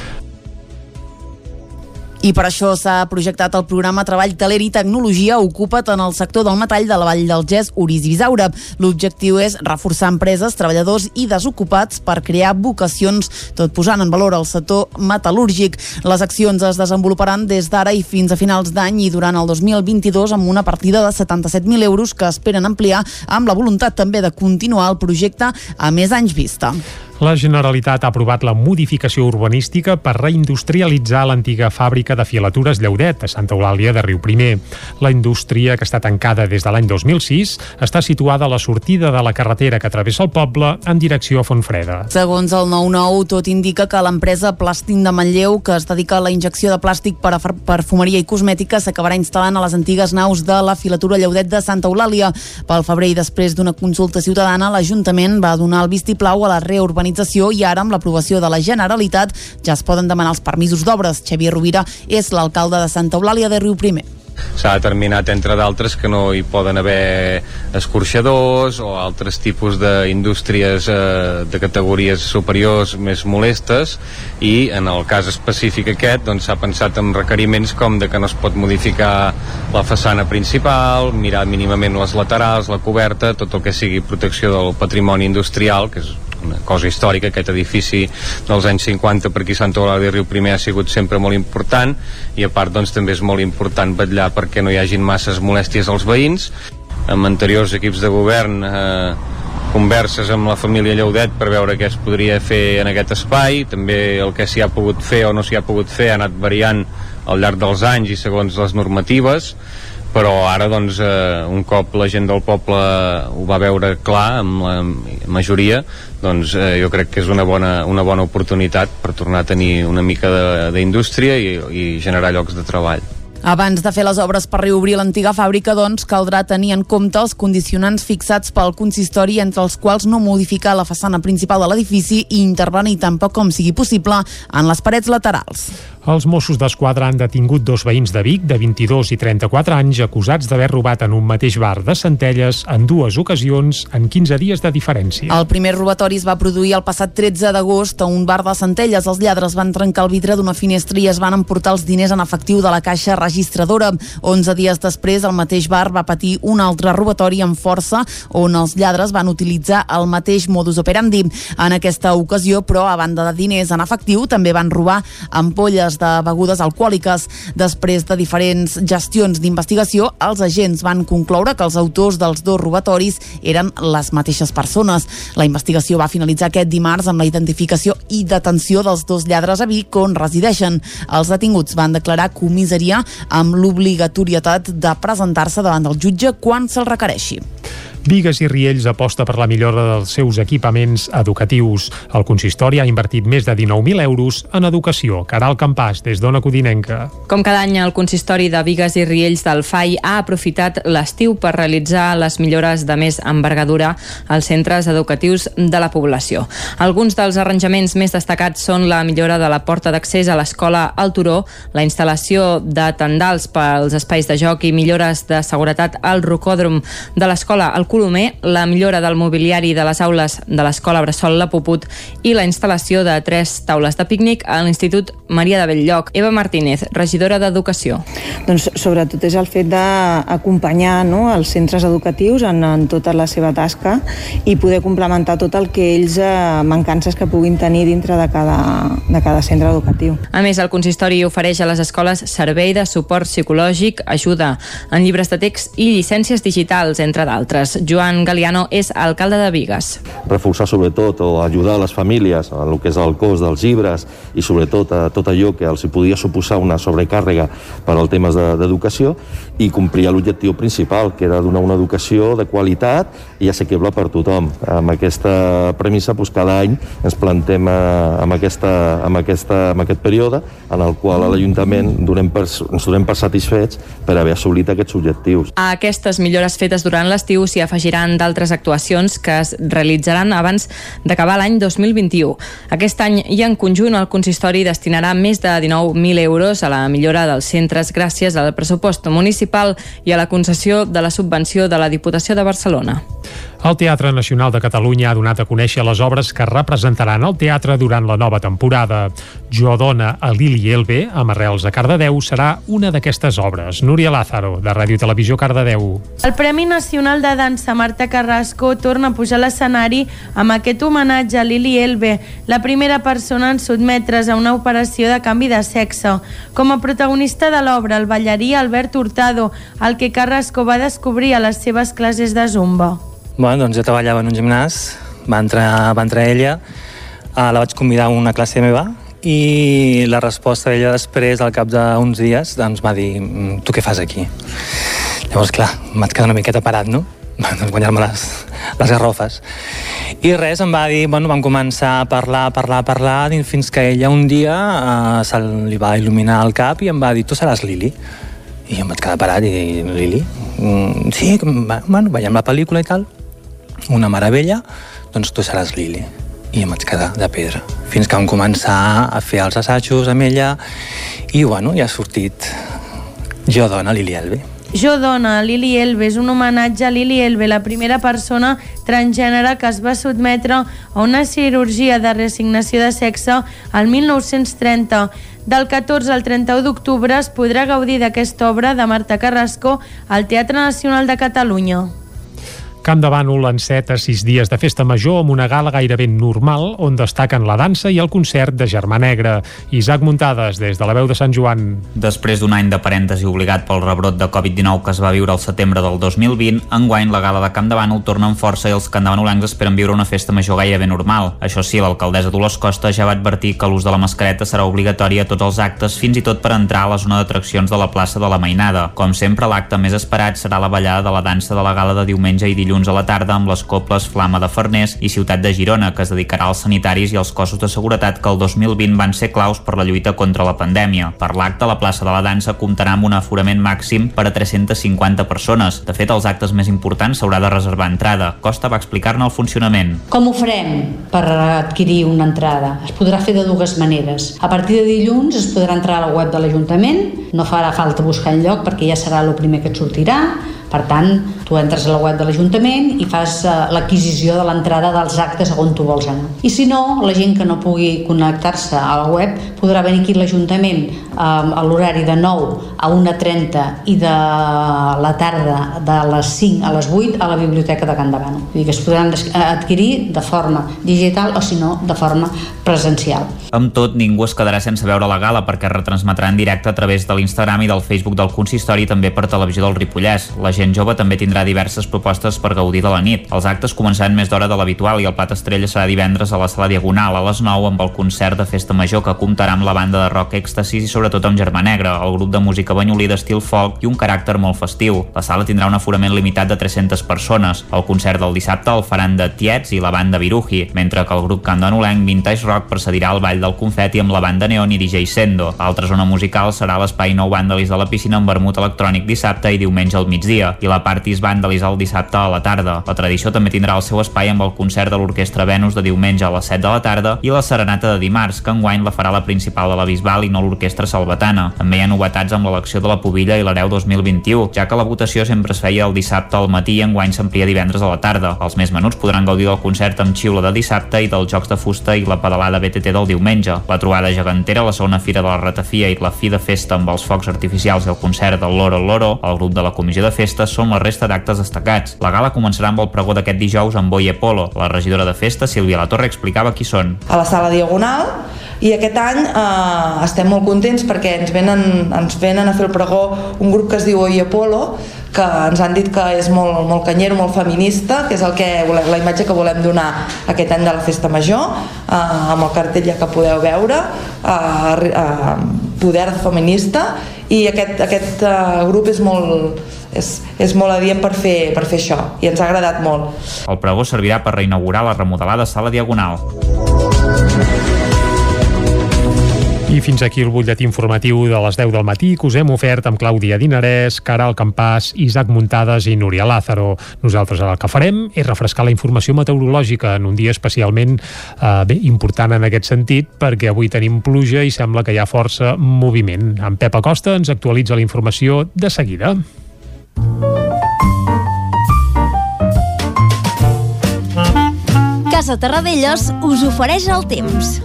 I per això s'ha projectat el programa Treball, Taler i Tecnologia Ocupa't en el sector del metall de la Vall del Gès, Uris i Bisaura. L'objectiu és reforçar empreses, treballadors i desocupats per crear vocacions, tot posant en valor el sector metal·lúrgic. Les accions es desenvoluparan des d'ara i fins a finals d'any i durant el 2022 amb una partida de 77.000 euros que esperen ampliar amb la voluntat també de continuar el projecte a més anys vista. La Generalitat ha aprovat la modificació urbanística per reindustrialitzar l'antiga fàbrica de filatures Lleudet, a Santa Eulàlia de Riu Primer. La indústria, que està tancada des de l'any 2006, està situada a la sortida de la carretera que travessa el poble en direcció a Fontfreda. Segons el 9-9, tot indica que l'empresa Plàstic de Manlleu, que es dedica a la injecció de plàstic per a perfumeria i cosmètica, s'acabarà instal·lant a les antigues naus de la filatura Lleudet de Santa Eulàlia. Pel febrer i després d'una consulta ciutadana, l'Ajuntament va donar el vistiplau a la reurbanització urbanització i ara amb l'aprovació de la Generalitat ja es poden demanar els permisos d'obres. Xavier Rovira és l'alcalde de Santa Eulàlia de Riu Primer s'ha determinat entre d'altres que no hi poden haver escorxadors o altres tipus d'indústries eh, de categories superiors més molestes i en el cas específic aquest doncs s'ha pensat en requeriments com de que no es pot modificar la façana principal, mirar mínimament les laterals, la coberta, tot el que sigui protecció del patrimoni industrial, que és una cosa històrica, aquest edifici dels anys 50 per aquí Sant Eulàlia de Riu Primer ha sigut sempre molt important i a part doncs també és molt important vetllar perquè no hi hagin masses molèsties als veïns. Amb anteriors equips de govern eh, converses amb la família Lleudet per veure què es podria fer en aquest espai. També el que s'hi ha pogut fer o no s'hi ha pogut fer ha anat variant al llarg dels anys i segons les normatives. Però ara doncs eh, un cop la gent del poble ho va veure clar amb la majoria doncs eh, jo crec que és una bona, una bona oportunitat per tornar a tenir una mica d'indústria i, i generar llocs de treball. Abans de fer les obres per reobrir l'antiga fàbrica, doncs, caldrà tenir en compte els condicionants fixats pel consistori, entre els quals no modificar la façana principal de l'edifici i intervenir tampoc com sigui possible en les parets laterals. Els Mossos d'Esquadra han detingut dos veïns de Vic de 22 i 34 anys acusats d'haver robat en un mateix bar de Centelles en dues ocasions en 15 dies de diferència. El primer robatori es va produir el passat 13 d'agost a un bar de Centelles. Els lladres van trencar el vidre d'una finestra i es van emportar els diners en efectiu de la caixa registradora. 11 dies després, el mateix bar va patir un altre robatori amb força on els lladres van utilitzar el mateix modus operandi. En aquesta ocasió, però, a banda de diners en efectiu, també van robar ampolles de begudes alcohòliques. Després de diferents gestions d'investigació, els agents van concloure que els autors dels dos robatoris eren les mateixes persones. La investigació va finalitzar aquest dimarts amb la identificació i detenció dels dos lladres a Vic on resideixen. Els detinguts van declarar comissaria amb l'obligatorietat de presentar-se davant del jutge quan se'l requereixi. Vigues i Riells aposta per la millora dels seus equipaments educatius. El consistori ha invertit més de 19.000 euros en educació. Caral Campàs, des d'Ona Codinenca. Com cada any, el consistori de Vigues i Riells del FAI ha aprofitat l'estiu per realitzar les millores de més envergadura als centres educatius de la població. Alguns dels arranjaments més destacats són la millora de la porta d'accés a l'escola al Turó, la instal·lació de tendals pels espais de joc i millores de seguretat al rocòdrom de l'escola al Colomer, la millora del mobiliari de les aules de l'Escola Bressol La Puput i la instal·lació de tres taules de pícnic a l'Institut Maria de Belllloc. Eva Martínez, regidora d'Educació. Doncs sobretot és el fet d'acompanyar no, els centres educatius en, en tota la seva tasca i poder complementar tot el que ells, eh, mancances que puguin tenir dintre de cada, de cada centre educatiu. A més, el consistori ofereix a les escoles servei de suport psicològic, ajuda en llibres de text i llicències digitals, entre d'altres. Joan Galiano és alcalde de Vigues. Reforçar sobretot o ajudar a les famílies en el que és el cost dels llibres i sobretot a tot allò que els podia suposar una sobrecàrrega per al temes d'educació i complir l'objectiu principal, que era donar una educació de qualitat i assequible per tothom. Amb aquesta premissa, doncs, cada any ens plantem eh, amb, aquesta, amb, aquesta, amb aquest període en el qual a l'Ajuntament ens donem per satisfets per haver assolit aquests objectius. A aquestes millores fetes durant l'estiu s'hi afegiran d'altres actuacions que es realitzaran abans d'acabar l'any 2021. Aquest any i en conjunt el consistori destinarà més de 19.000 euros a la millora dels centres gràcies al pressupost municipal i a la concessió de la subvenció de la Diputació de Barcelona. El Teatre Nacional de Catalunya ha donat a conèixer les obres que representaran el teatre durant la nova temporada. Jo dona a Lili Elbe, amb arrels a Cardedeu, serà una d'aquestes obres. Núria Lázaro, de Ràdio Televisió Cardedeu. El Premi Nacional de Dansa Marta Carrasco torna a pujar a l'escenari amb aquest homenatge a Lili Elbe, la primera persona en sotmetre's a una operació de canvi de sexe. Com a protagonista de l'obra, el ballarí Albert Hurtado, el que Carrasco va descobrir a les seves classes de zumba. Bueno, doncs jo treballava en un gimnàs, va entrar, va entrar ella, uh, la vaig convidar a una classe meva i la resposta d'ella després, al cap d'uns dies, doncs va dir "Mm, tu què fas aquí? Llavors, clar, em vaig quedar una miqueta parat, no? <laughs> doncs guanyar-me les, les garrofes. I res, em va dir, bueno, vam començar a parlar, a parlar, a parlar, fins que ella un dia uh, se li va il·luminar el cap i em va dir, tu seràs Lili. I em vaig quedar parat i Lili? Mm, sí, bueno, veiem la pel·lícula i tal, una meravella, doncs tu seràs Lili. I em vaig quedar de pedra. Fins que vam començar a fer els assajos amb ella i, bueno, ja ha sortit Jo dona, Lili Elbe. Jo dona, Lili Elbe, és un homenatge a Lili Elbe, la primera persona transgènere que es va sotmetre a una cirurgia de reassignació de sexe al 1930. Del 14 al 31 d'octubre es podrà gaudir d'aquesta obra de Marta Carrasco al Teatre Nacional de Catalunya. Camp de Bànol enceta sis dies de festa major amb una gala gairebé normal on destaquen la dansa i el concert de Germà Negre. Isaac Muntades, des de la veu de Sant Joan. Després d'un any de parèntesi obligat pel rebrot de Covid-19 que es va viure al setembre del 2020, enguany la gala de Camp de Bànol torna amb força i els candavanolencs esperen viure una festa major gairebé normal. Això sí, l'alcaldessa Dolors Costa ja va advertir que l'ús de la mascareta serà obligatori a tots els actes, fins i tot per entrar a la zona d'atraccions de la plaça de la Mainada. Com sempre, l'acte més esperat serà la ballada de la dansa de la gala de diumenge i dilluns dilluns a la tarda amb les cobles Flama de Farners i Ciutat de Girona, que es dedicarà als sanitaris i als cossos de seguretat que el 2020 van ser claus per la lluita contra la pandèmia. Per l'acte, la plaça de la dansa comptarà amb un aforament màxim per a 350 persones. De fet, els actes més importants s'haurà de reservar entrada. Costa va explicar-ne el funcionament. Com ho farem per adquirir una entrada? Es podrà fer de dues maneres. A partir de dilluns es podrà entrar a la web de l'Ajuntament, no farà falta buscar enlloc perquè ja serà el primer que et sortirà, per tant, tu entres a la web de l'Ajuntament i fas uh, l'adquisició de l'entrada dels actes on tu vols anar. I si no, la gent que no pugui connectar-se a la web podrà venir aquí a l'Ajuntament um, a l'horari de 9 a 1.30 i de la tarda de les 5 a les 8 a la Biblioteca de Can Davano. Vull dir que es podran adquirir de forma digital o si no de forma presencial. Amb tot, ningú es quedarà sense veure la gala perquè retransmetrà en directe a través de l'Instagram i del Facebook del consistori i també per televisió del Ripollès. La gent jove també tindrà diverses propostes per gaudir de la nit. Els actes començaran més d'hora de l'habitual i el plat estrella serà divendres a la sala Diagonal a les 9 amb el concert de Festa Major que comptarà amb la banda de rock Èxtasis i sobretot amb Germà Negre, el grup de música banyolí d'estil folk i un caràcter molt festiu. La sala tindrà un aforament limitat de 300 persones. El concert del dissabte el faran de Tiets i la banda Viruji, mentre que el grup candanolenc Vintage Rock precedirà el ball del confeti amb la banda Neon i DJ Sendo. L'altra zona musical serà l'espai Nou Vandalis de la piscina amb vermut electrònic dissabte i diumenge al migdia i la Partis Vandalis el dissabte a la tarda. La tradició també tindrà el seu espai amb el concert de l'Orquestra Venus de diumenge a les 7 de la tarda i la Serenata de dimarts, que enguany la farà la principal de la Bisbal i no l'Orquestra Salvatana. També hi ha novetats amb l'elecció de la Pobilla i l'Hereu 2021, ja que la votació sempre es feia el dissabte al matí i enguany s'amplia divendres a la tarda. Els més menuts podran gaudir del concert amb xiula de dissabte i dels Jocs de Fusta i la pedalada BTT del diumenge. La trobada gegantera, la segona fira de la ratafia i la fi de festa amb els focs artificials i el concert del Loro Loro, el grup de la comissió de festes són la resta d'actes destacats. La gala començarà amb el pregó d'aquest dijous amb Boye Polo. La regidora de festa, Sílvia La Torre, explicava qui són. A la sala Diagonal i aquest any eh, estem molt contents perquè ens venen, ens venen a fer el pregó un grup que es diu Oye Polo que ens han dit que és molt, molt canyero, molt feminista, que és el que volem, la imatge que volem donar aquest any de la Festa Major, eh, amb el cartell ja que podeu veure, eh, eh, poder feminista, i aquest, aquest eh, grup és molt, és, és molt adient per fer, per fer això i ens ha agradat molt. El pregó servirà per reinaugurar la remodelada sala diagonal. I fins aquí el butlletí informatiu de les 10 del matí que us hem ofert amb Clàudia Dinarès, Caral Campàs, Isaac Muntades i Núria Lázaro. Nosaltres ara el que farem és refrescar la informació meteorològica en un dia especialment eh, bé, important en aquest sentit perquè avui tenim pluja i sembla que hi ha força moviment. En Pep Acosta ens actualitza la informació de seguida. Casa Terradellos us ofereix el temps.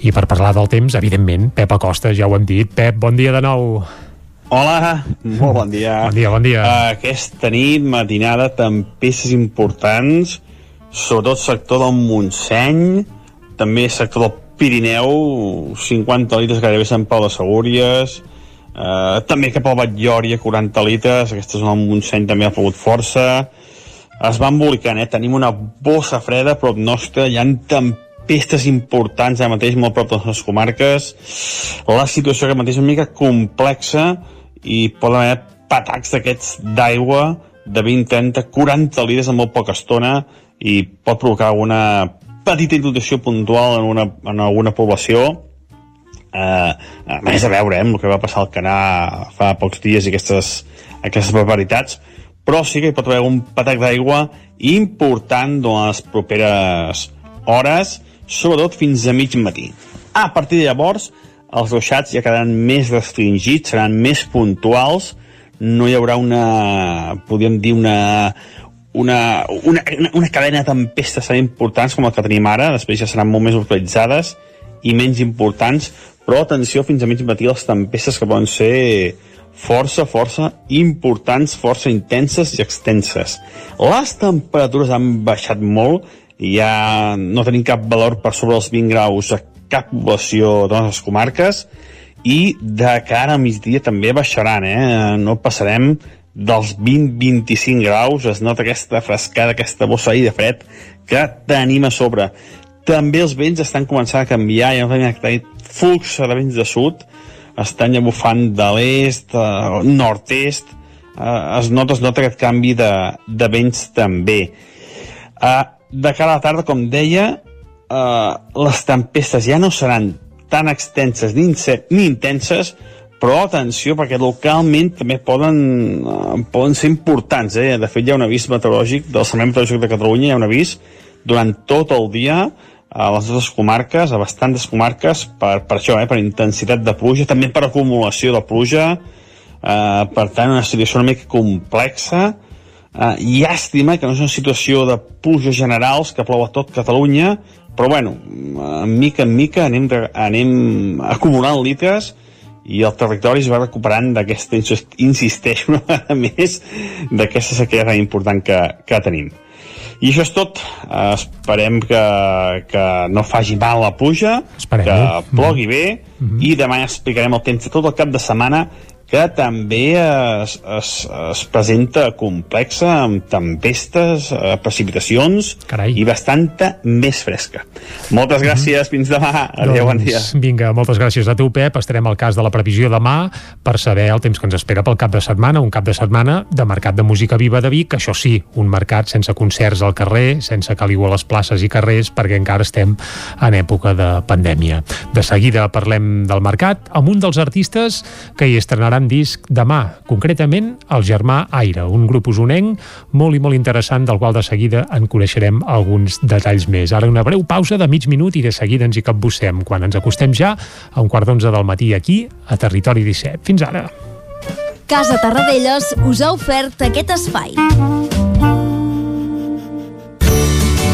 I per parlar del temps, evidentment, Pep Acosta, ja ho hem dit. Pep, bon dia de nou. Hola, molt bon dia. Bon dia, bon dia. Aquesta nit, matinada, tempestes importants, sobretot sector del Montseny, també sector del Pirineu, 50 litres gairebé Sant Pau de Segúries, uh, també cap al Batllòria, 40 litres, aquesta zona del Montseny també ha pogut força, es va embolicant, eh? tenim una bossa freda prop nostra, hi ha tempestes importants ara mateix molt prop de les comarques. La situació que mateix és una mica complexa i poden haver patacs d'aquests d'aigua de 20, 30, 40 litres en molt poca estona i pot provocar alguna petita inundació puntual en, una, en alguna població. Eh, a més a veure eh, amb el que va passar al Canà fa pocs dies i aquestes, aquestes barbaritats però sí que hi pot haver un patac d'aigua important durant les properes hores, sobretot fins a mig matí. A partir de llavors, els ruixats ja quedaran més restringits, seran més puntuals, no hi haurà una, podríem dir, una, una, una, una cadena de tempestes tan importants com la que tenim ara, després ja seran molt més localitzades i menys importants, però atenció fins a mig matí les tempestes que poden ser força, força importants, força intenses i extenses. Les temperatures han baixat molt, ja no tenim cap valor per sobre els 20 graus a cap població de les comarques, i de cara a migdia també baixaran, eh? no passarem dels 20-25 graus, es nota aquesta frescada, aquesta bossa de fred que tenim a sobre. També els vents estan començant a canviar, ja no tenim flux de vents de sud, estan ja bufant de l'est, eh, nord-est, eh, es, nota, es nota aquest canvi de, de vents també. Eh, de cara a la tarda, com deia, eh, les tempestes ja no seran tan extenses ni, ni intenses, però atenció perquè localment també poden, eh, poden ser importants. Eh? De fet, hi ha un avís meteorològic del Servei Meteorològic de Catalunya, hi ha un avís durant tot el dia a les nostres comarques, a bastantes comarques, per, per això, eh, per intensitat de pluja, també per acumulació de pluja, eh, per tant, una situació una mica complexa, llàstima que no és una situació de pluja generals que plou a tot Catalunya, però bueno, en mica en mica anem, anem acumulant litres i el territori es va recuperant d'aquesta, insisteixo una vegada més, d'aquesta sequera tan important que, que tenim. I això és tot. Uh, esperem que, que no faci mal la pluja, esperem, que plogui bé, mm -hmm. i demà explicarem el temps de tot el cap de setmana que també es, es, es presenta complexa amb tempestes, eh, precipitacions Carai. i bastanta més fresca. Moltes gràcies, mm. fins demà. Adéu, doncs, bon dia. Vinga, moltes gràcies a tu, Pep. Estarem al cas de la previsió demà per saber el temps que ens espera pel cap de setmana, un cap de setmana de mercat de música viva de Vic, això sí, un mercat sense concerts al carrer, sense caliu a les places i carrers, perquè encara estem en època de pandèmia. De seguida parlem del mercat amb un dels artistes que hi estrenaran gran disc demà, concretament el Germà Aire, un grup usonenc molt i molt interessant del qual de seguida en coneixerem alguns detalls més. Ara una breu pausa de mig minut i de seguida ens hi capbussem quan ens acostem ja a un quart d'onze del matí aquí a Territori 17. Fins ara. Casa Tarradellas us ha ofert aquest espai.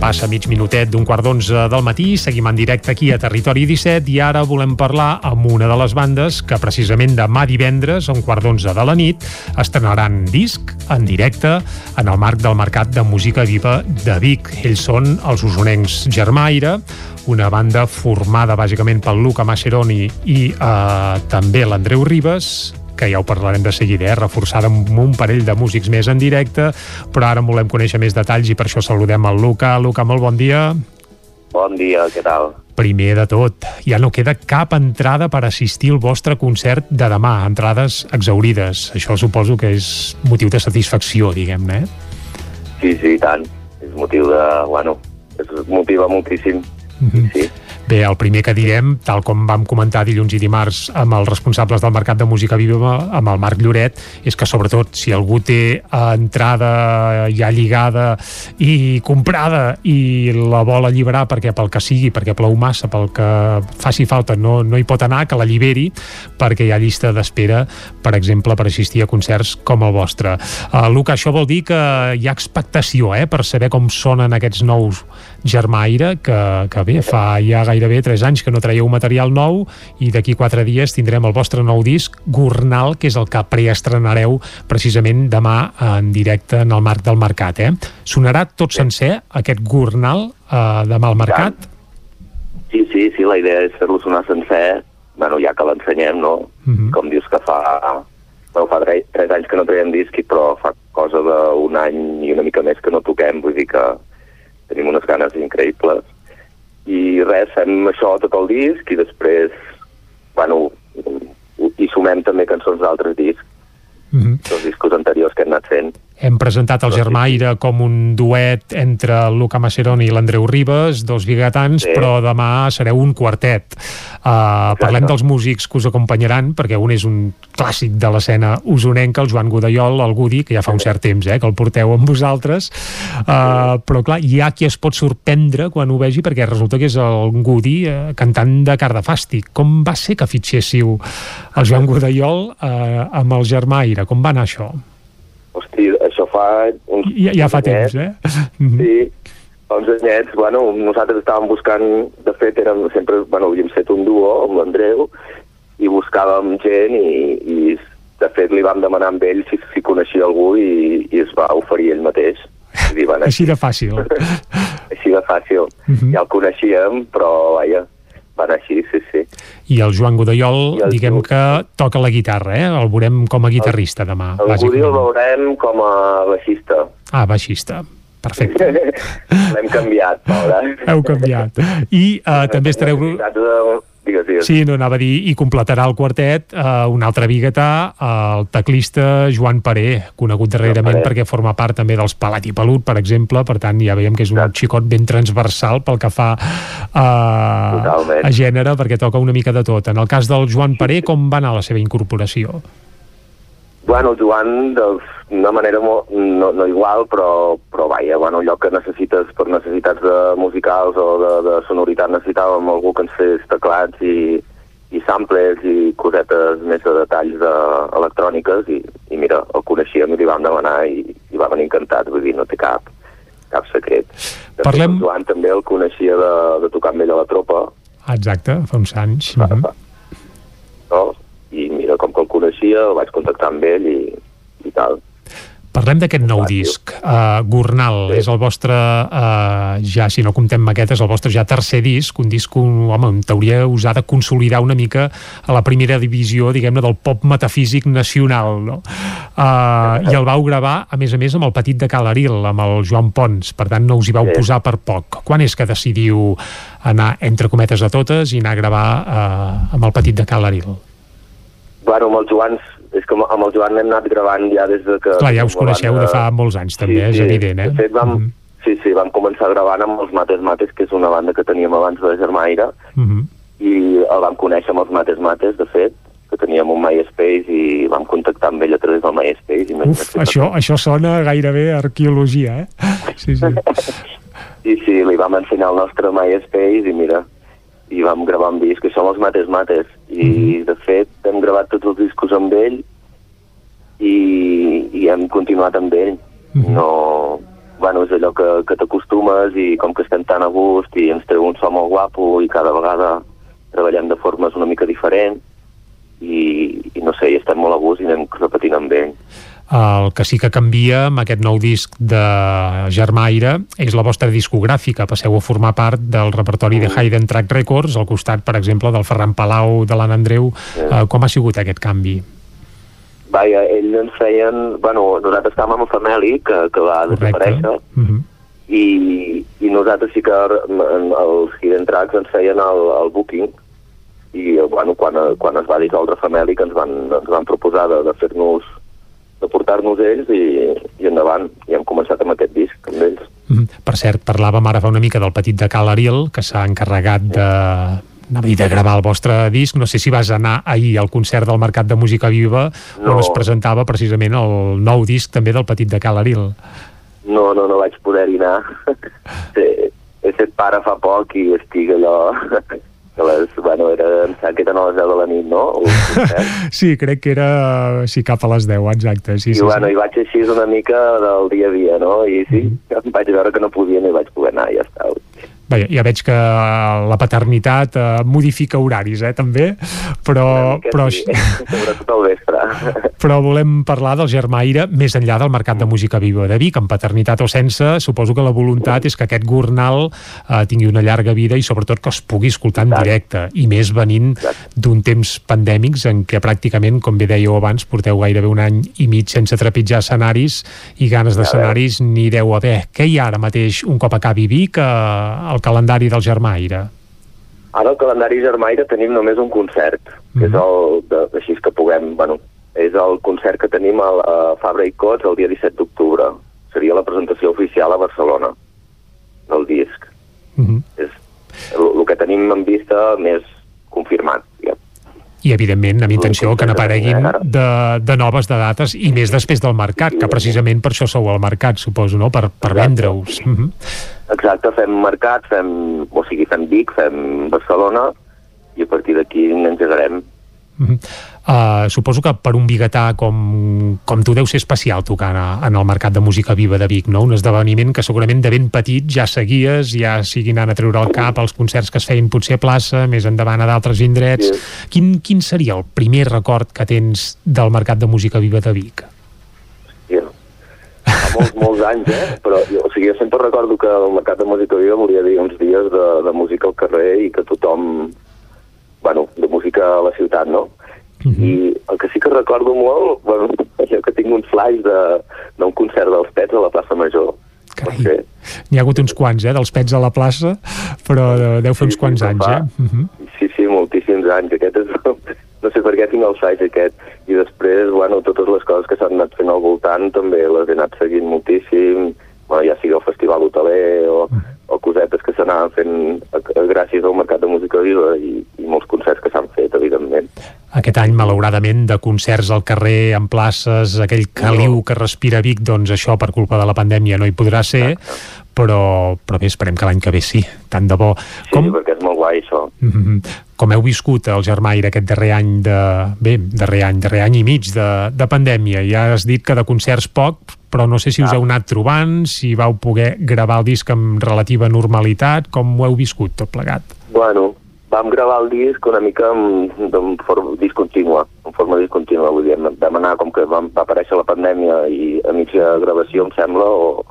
Passa mig minutet d'un quart d'onze del matí, seguim en directe aquí a Territori 17 i ara volem parlar amb una de les bandes que precisament demà divendres, a un quart d'onze de la nit, estrenaran disc en directe en el marc del Mercat de Música Viva de Vic. Ells són els usonencs Germaire, una banda formada bàsicament pel Luca Mascheroni i eh, també l'Andreu Ribes, que ja ho parlarem de seguida, eh? reforçada amb un parell de músics més en directe, però ara en volem conèixer més detalls i per això saludem el Luca. Luca, molt bon dia. Bon dia, què tal? Primer de tot, ja no queda cap entrada per assistir al vostre concert de demà, entrades exaurides. Això suposo que és motiu de satisfacció, diguem-ne, eh? Sí, sí, tant. És motiu de... Bueno, es motiva moltíssim. Sí. Bé, el primer que direm, tal com vam comentar dilluns i dimarts amb els responsables del Mercat de Música Viva, amb el Marc Lloret, és que sobretot si algú té entrada ja lligada i comprada i la vol alliberar perquè pel que sigui, perquè plou massa, pel que faci falta, no, no hi pot anar, que l'alliberi, perquè hi ha llista d'espera, per exemple, per assistir a concerts com el vostre. Uh, Luca, això vol dir que hi ha expectació eh, per saber com sonen aquests nous Germaire, que, que bé, fa ja gairebé 3 anys que no traieu material nou i d'aquí 4 dies tindrem el vostre nou disc, Gornal, que és el que preestrenareu precisament demà en directe en el marc del Mercat. Eh? Sonarà tot sencer, aquest Gornal, eh, demà al Mercat? Sí, sí, sí, la idea és fer-lo sonar sencer, bueno, ja que l'ensenyem, no? Uh mhm. -huh. Com dius que fa bueno, fa 3, 3 anys que no traiem disc, però fa cosa d'un any i una mica més que no toquem, vull dir que tenim unes ganes increïbles i res, fem això tot el disc i després, bueno, hi sumem també cançons d'altres discs, mm -hmm. dels discos anteriors que hem anat fent. Hem presentat el Germaire com un duet entre Luca Maceroni i l'Andreu Ribes, dos bigatans, sí. però demà sereu un quartet. Uh, parlem dels músics que us acompanyaran, perquè un és un clàssic de l'escena usonenca, el Joan Godallol, el Gudi, que ja fa un cert temps eh, que el porteu amb vosaltres, uh, però clar, hi ha qui es pot sorprendre quan ho vegi, perquè resulta que és el Gudi uh, cantant de Cardafàstic. Com va ser que fitxéssiu el Joan Godallol uh, amb el Germaire? Com va anar això? Hosti, fa... Uns ja, ja fa temps, eh? Sí, uns anyets, bueno, nosaltres estàvem buscant, de fet, érem, sempre, bueno, havíem fet un duo amb l'Andreu, i buscàvem gent i, i de fet li vam demanar amb ell si, si coneixia algú i, i es va oferir ell mateix. Dir, bueno, <laughs> <laughs> Així de fàcil. així de fàcil. Uh -huh. Ja el coneixíem, però vaja, anar així, sí, sí. I el Joan Godellol, diguem que toca la guitarra, eh? El veurem com a guitarrista demà, El Gudi el bàsicament. veurem com a baixista. Ah, baixista. Perfecte. <laughs> L'hem canviat, <laughs> pobre. Heu canviat. I uh, també estareu... Digues, digues. Sí, no anava a dir, i completarà el quartet uh, un altre biguetà, el teclista Joan Paré, conegut darrerament perquè forma part també dels Palat i Pelut, per exemple, per tant ja veiem que és un xicot ben transversal pel que fa uh, a gènere, perquè toca una mica de tot. En el cas del Joan Paré, com va anar la seva incorporació? Bueno, Joan, d'una manera molt, no, no igual, però, però vaja, bueno, allò que necessites per necessitats de musicals o de, de sonoritat necessitàvem algú que ens fes teclats i, i samples i cosetes més de detalls de, electròniques i, i mira, el coneixíem i li vam demanar i, i va venir encantat, vull dir, no té cap, cap secret. De Parlem- fet, Joan també el coneixia de, de tocar amb ell a la tropa, Exacte, fa uns anys. Uh -huh. no? i mira, com coneixia, el vaig contactar amb ell i, i tal. Parlem d'aquest nou disc, uh, Gornal, sí. és el vostre, uh, ja si no comptem maquetes, el vostre ja tercer disc, un disc, un, home, en teoria us ha de consolidar una mica a la primera divisió, diguem-ne, del pop metafísic nacional, no? Uh, I el vau gravar, a més a més, amb el Petit de Calaril, amb el Joan Pons, per tant no us hi vau Sí. posar per poc. Quan és que decidiu anar, entre cometes a totes, i anar a gravar uh, amb el Petit de Calaril? Bueno, amb el Joan, és que amb el Joan hem anat gravant ja des de que... Clar, ja us coneixeu de fa molts anys, també, és evident, eh? De fet, vam, sí, sí, vam començar gravant amb els Mates Mates, que és una banda que teníem abans de Germaire, Uh -huh. i el vam conèixer amb els Mates Mates, de fet, que teníem un MySpace i vam contactar amb ell a través del MySpace. I Uf, això, això sona gairebé a arqueologia, eh? <laughs> Sí, sí. <laughs> Sí, sí, li vam ensenyar el nostre MySpace i mira, i vam gravar un disc que som els Mates Mates i Mhm. de fet hem gravat tots els discos amb ell i, i hem continuat amb ell Mhm. no, bueno, és allò que, que t'acostumes i com que estem tan a gust i ens treu un so molt guapo i cada vegada treballem de formes una mica diferent i, i no sé, i estem molt a gust i anem repetint amb ell El que sí que canvia amb aquest nou disc de Germaire és la vostra discogràfica. Passeu a formar part del repertori de Hayden Track Records, al costat, per exemple, del Ferran Palau, de l'Anna Andreu. Eh, com ha sigut aquest canvi? Vaja, ells ens feien... Bueno, nosaltres estàvem amb Fameli, que, que va desaparèixer, Uh -huh. i, i nosaltres sí que en- els Hidden Tracks ens feien el, el booking, i bueno, quan, quan es va dissoldre Fameli que ens van, ens van proposar de, de fer-nos de portar-nos ells i, i endavant, i hem començat amb aquest disc amb ells. Mhm. Per cert, parlàvem ara fa una mica del petit de Cal Ariel, que s'ha encarregat de anava a dir de gravar el vostre disc, no sé si vas anar ahir al concert del Mercat de Música Viva No. on es presentava precisament el nou disc també del Petit de Cal Aril. No, no, no vaig poder-hi anar. <laughs> he, he fet pare fa poc i estic allò... que les, bueno, era, em sembla que eren a les 10 de la nit, no? <laughs> Sí, crec que era sí, cap a les 10, exacte. Sí, I sí, bueno, sí. i vaig així una mica del dia a dia, no? I sí, em vaig veure que no podia ni vaig poder anar i ja està. Vaja, ja veig que la paternitat eh, modifica horaris, eh, també, però, però, Sí, al <laughs> vespre. <laughs> però volem parlar del Germaire més enllà del Mercat de Música Viva de Vic, amb paternitat o sense, suposo que la voluntat és que aquest gornal eh, tingui una llarga vida i sobretot que es pugui escoltar en directe, i més venint d'un temps pandèmics en què pràcticament, com bé dèieu abans, porteu gairebé un any i mig sense trepitjar escenaris i ganes d'escenaris n'hi deu haver. Què hi ha ara mateix, un cop acabi Vic, eh, al calendari del Germaire? Ara al calendari Germaire tenim només un concert, que és el, de, així que puguem, bueno, és el concert que tenim a, a Fabra i Cots el dia 17 d'octubre. Seria la presentació oficial a Barcelona del disc. Mhm. És el, el que tenim en vista més confirmat. Ja. I evidentment amb intenció que n'apareguin de, de noves de dates i més després del mercat, que precisament per això sou al mercat, suposo, no? per, per vendre-us. Uh -huh. Exacte, fem mercat, fem, o sigui, fem Vic, fem Barcelona, i a partir d'aquí n'engegarem. Uh -huh. Uh, suposo que per un biguetà com, com tu deu ser especial tocar en el Mercat de Música Viva de Vic, no? Un esdeveniment que segurament de ben petit ja seguies, ja sigui anant a treure el cap els concerts que es feien potser a plaça, més endavant a d'altres indrets. Sí. Quin, quin seria el primer record que tens del Mercat de Música Viva de Vic? Sí. Fa molts, molts anys, eh? Però jo, o sigui, jo sempre recordo que el Mercat de Música Viva volia dir uns dies de, de música al carrer i que tothom... Bueno, de música a la ciutat, no? Uh -huh. I el que sí que recordo molt, bueno, això que tinc un flash d'un concert dels Pets a la plaça Major. Carai, n'hi ha hagut uns quants, eh, dels Pets a la plaça, però deu fer uns quants anys, eh? Uh -huh. Sí, sí, moltíssims anys. Aquest és, <laughs> no sé per què tinc el flash aquest. I després, bueno, totes les coses que s'han anat fent al voltant també les he anat seguint moltíssim, bueno, ja sigui el Festival Hoteler o, o cosetes que s'anaven fent gràcies al Mercat de Música Viva i, i molts concerts que s'han fet, evidentment. Aquest any, malauradament, de concerts al carrer, en places, aquell caliu que respira Vic, doncs això per culpa de la pandèmia no hi podrà ser, però, però bé, esperem que l'any que ve sí, tant de bo. Sí, Com... perquè és molt guai això. Mm -hmm. Com heu viscut el Germaire aquest darrer any de... bé, darrer any, darrer any i mig de, de pandèmia? Ja has dit que de concerts poc, però no sé si us heu anat trobant, si vau poder gravar el disc amb relativa normalitat, com ho heu viscut tot plegat? Bueno, vam gravar el disc una mica en, en forma discontínua, en forma discontínua, vull dir, vam anar com que va, va aparèixer la pandèmia i a mitja gravació, em sembla, o,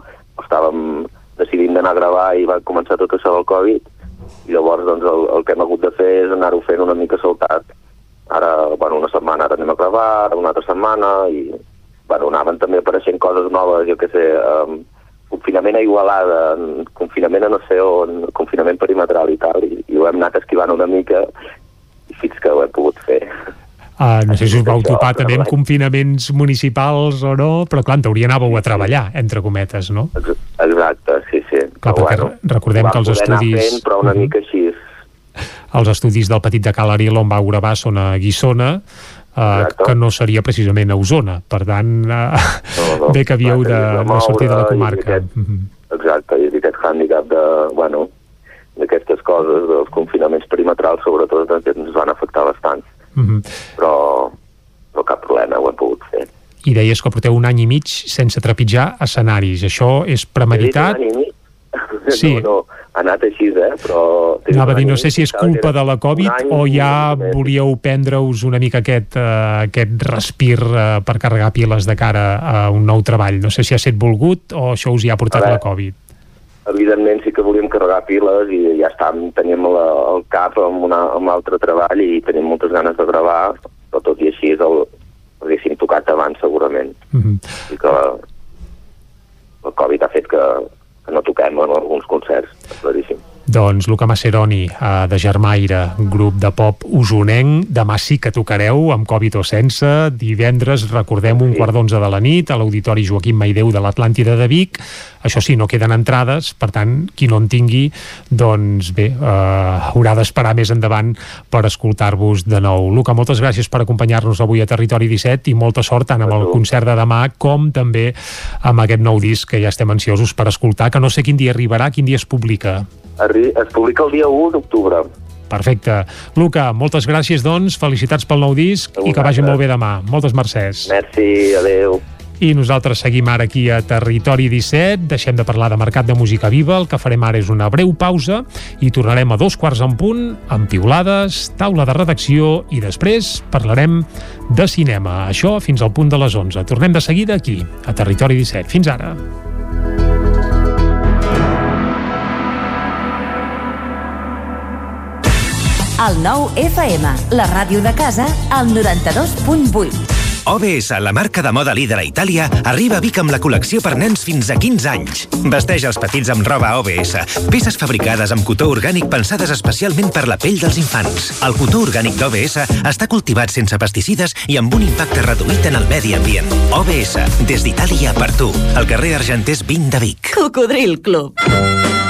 estàvem decidint d'anar a gravar i va començar tot això del Covid, i llavors doncs, el, el que hem hagut de fer és anar-ho fent una mica saltat. Ara, bueno, una setmana ara anem a gravar, ara una altra setmana, i bueno, anaven també apareixent coses noves, jo què sé, um, confinament a Igualada, confinament a no sé on, confinament perimetral i tal, i, i ho hem anat esquivant una mica fins que ho hem pogut fer. Uh, no sé si us vau topar també amb confinaments municipals o no, però clar, en teoria anàveu a treballar, entre cometes, no? Exacte, sí, sí. Clar, perquè bueno, recordem que els estudis... Fent, però una mica així. Els estudis del Petit de Calaril on vau gravar són a Guissona, uh, que no seria precisament a Osona. Per tant, uh, no, no, <laughs> bé que havíeu de, de sortir de la comarca. Aquest, <laughs> exacte, i aquest hàndicap de, bueno, d'aquestes coses, dels confinaments perimetrals, sobretot, ens van afectar bastant. Uh -huh. però, però cap problema, ho hem pogut fer. I deies que porteu un any i mig sense trepitjar escenaris. Això és premeditat? Un any i mig? Sí. No, no, ha anat així, eh? Però... Anava a dir, no sé si és culpa de la Covid o ja volíeu prendre-us una mica aquest, uh, aquest respir uh, per carregar piles de cara a un nou treball. No sé si ha estat volgut o això us hi ha portat la Covid evidentment sí que volíem carregar piles i ja està, teníem la, el cap amb, una, amb altre treball i tenim moltes ganes de gravar, però tot i així és el, haguéssim tocat abans segurament. Mm -hmm. I que el Covid ha fet que no toquem en alguns concerts, claríssim. Doncs Luca Maceroni, eh, de Germaire, grup de pop usonenc. Demà sí que tocareu, amb Covid o sense. Divendres, recordem, un quart d'onze de la nit, a l'Auditori Joaquim Maideu de l'Atlàntida de Vic. Això sí, no queden entrades, per tant, qui no en tingui, doncs bé, eh, haurà d'esperar més endavant per escoltar-vos de nou. Luca, moltes gràcies per acompanyar-nos avui a Territori 17 i molta sort tant amb el concert de demà com també amb aquest nou disc que ja estem ansiosos per escoltar, que no sé quin dia arribarà, quin dia es publica es publica el dia 1 d'octubre. Perfecte. Luca, moltes gràcies, doncs. Felicitats pel nou disc i que vagi molt bé demà. Moltes mercès. Merci, adeu. I nosaltres seguim ara aquí a Territori 17, deixem de parlar de Mercat de Música Viva, el que farem ara és una breu pausa i tornarem a dos quarts en punt, amb piulades, taula de redacció i després parlarem de cinema. Això fins al punt de les 11. Tornem de seguida aquí, a Territori 17. Fins ara. El nou FM, la ràdio de casa, al 92.8. OBS, la marca de moda líder a Itàlia, arriba a Vic amb la col·lecció per nens fins a 15 anys. Vesteix els petits amb roba OBS, peces fabricades amb cotó orgànic pensades especialment per la pell dels infants. El cotó orgànic d'OBS està cultivat sense pesticides i amb un impacte reduït en el medi ambient. OBS, des d'Itàlia per tu. Al carrer Argenters 20 de Vic. Cocodril Club.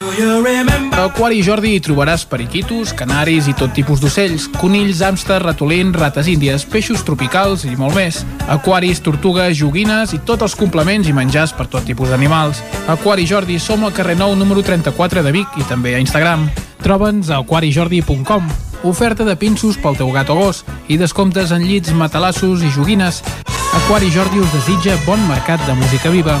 A Aquari Jordi hi trobaràs periquitos, canaris i tot tipus d'ocells, conills, hàmsters, ratolins, rates índies, peixos tropicals i molt més. Aquaris, tortugues, joguines i tots els complements i menjars per tot tipus d'animals. Aquari Jordi som al carrer Nou número 34 de Vic i també a Instagram. Troba'ns a aquarijordi.com. Oferta de pinços pel teu gat o gos i descomptes en llits, matalassos i joguines. Aquari Jordi us desitja bon mercat de música viva.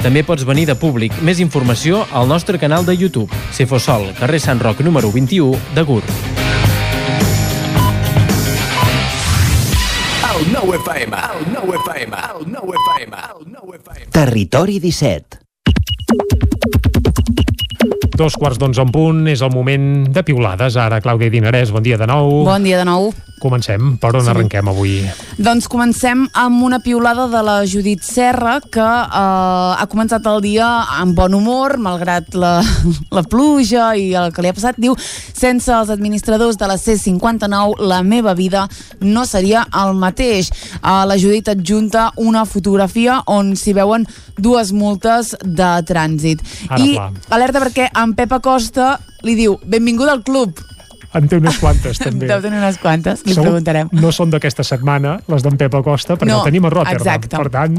També pots venir de públic. Més informació al nostre canal de YouTube. Cefosol, carrer Sant Roc número 21 de Gurb. El nou FM, el nou FM, el nou FM, el nou FM. Territori 17. Dos quarts d'onze en punt, és el moment de piulades. Ara, Clàudia Dinarès, bon dia de nou. Bon dia de nou. Comencem. Per on Sí. arrenquem avui? Doncs comencem amb una piulada de la Judit Serra que eh, ha començat el dia amb bon humor, malgrat la, <laughs> la pluja i el que li ha passat. Diu, sense els administradors de la C59 la meva vida no seria el mateix. Eh, la Judit adjunta una fotografia on s'hi veuen dues multes de trànsit. Ara, I clar. alerta perquè en Pep Acosta li diu, benvinguda al club. En té unes quantes, <laughs> també. Deu tenir unes quantes, li Segur- preguntarem. No són d'aquesta setmana, les d'en Pep Acosta, perquè No, no, tenim a Rotterdam. exacte. Per tant,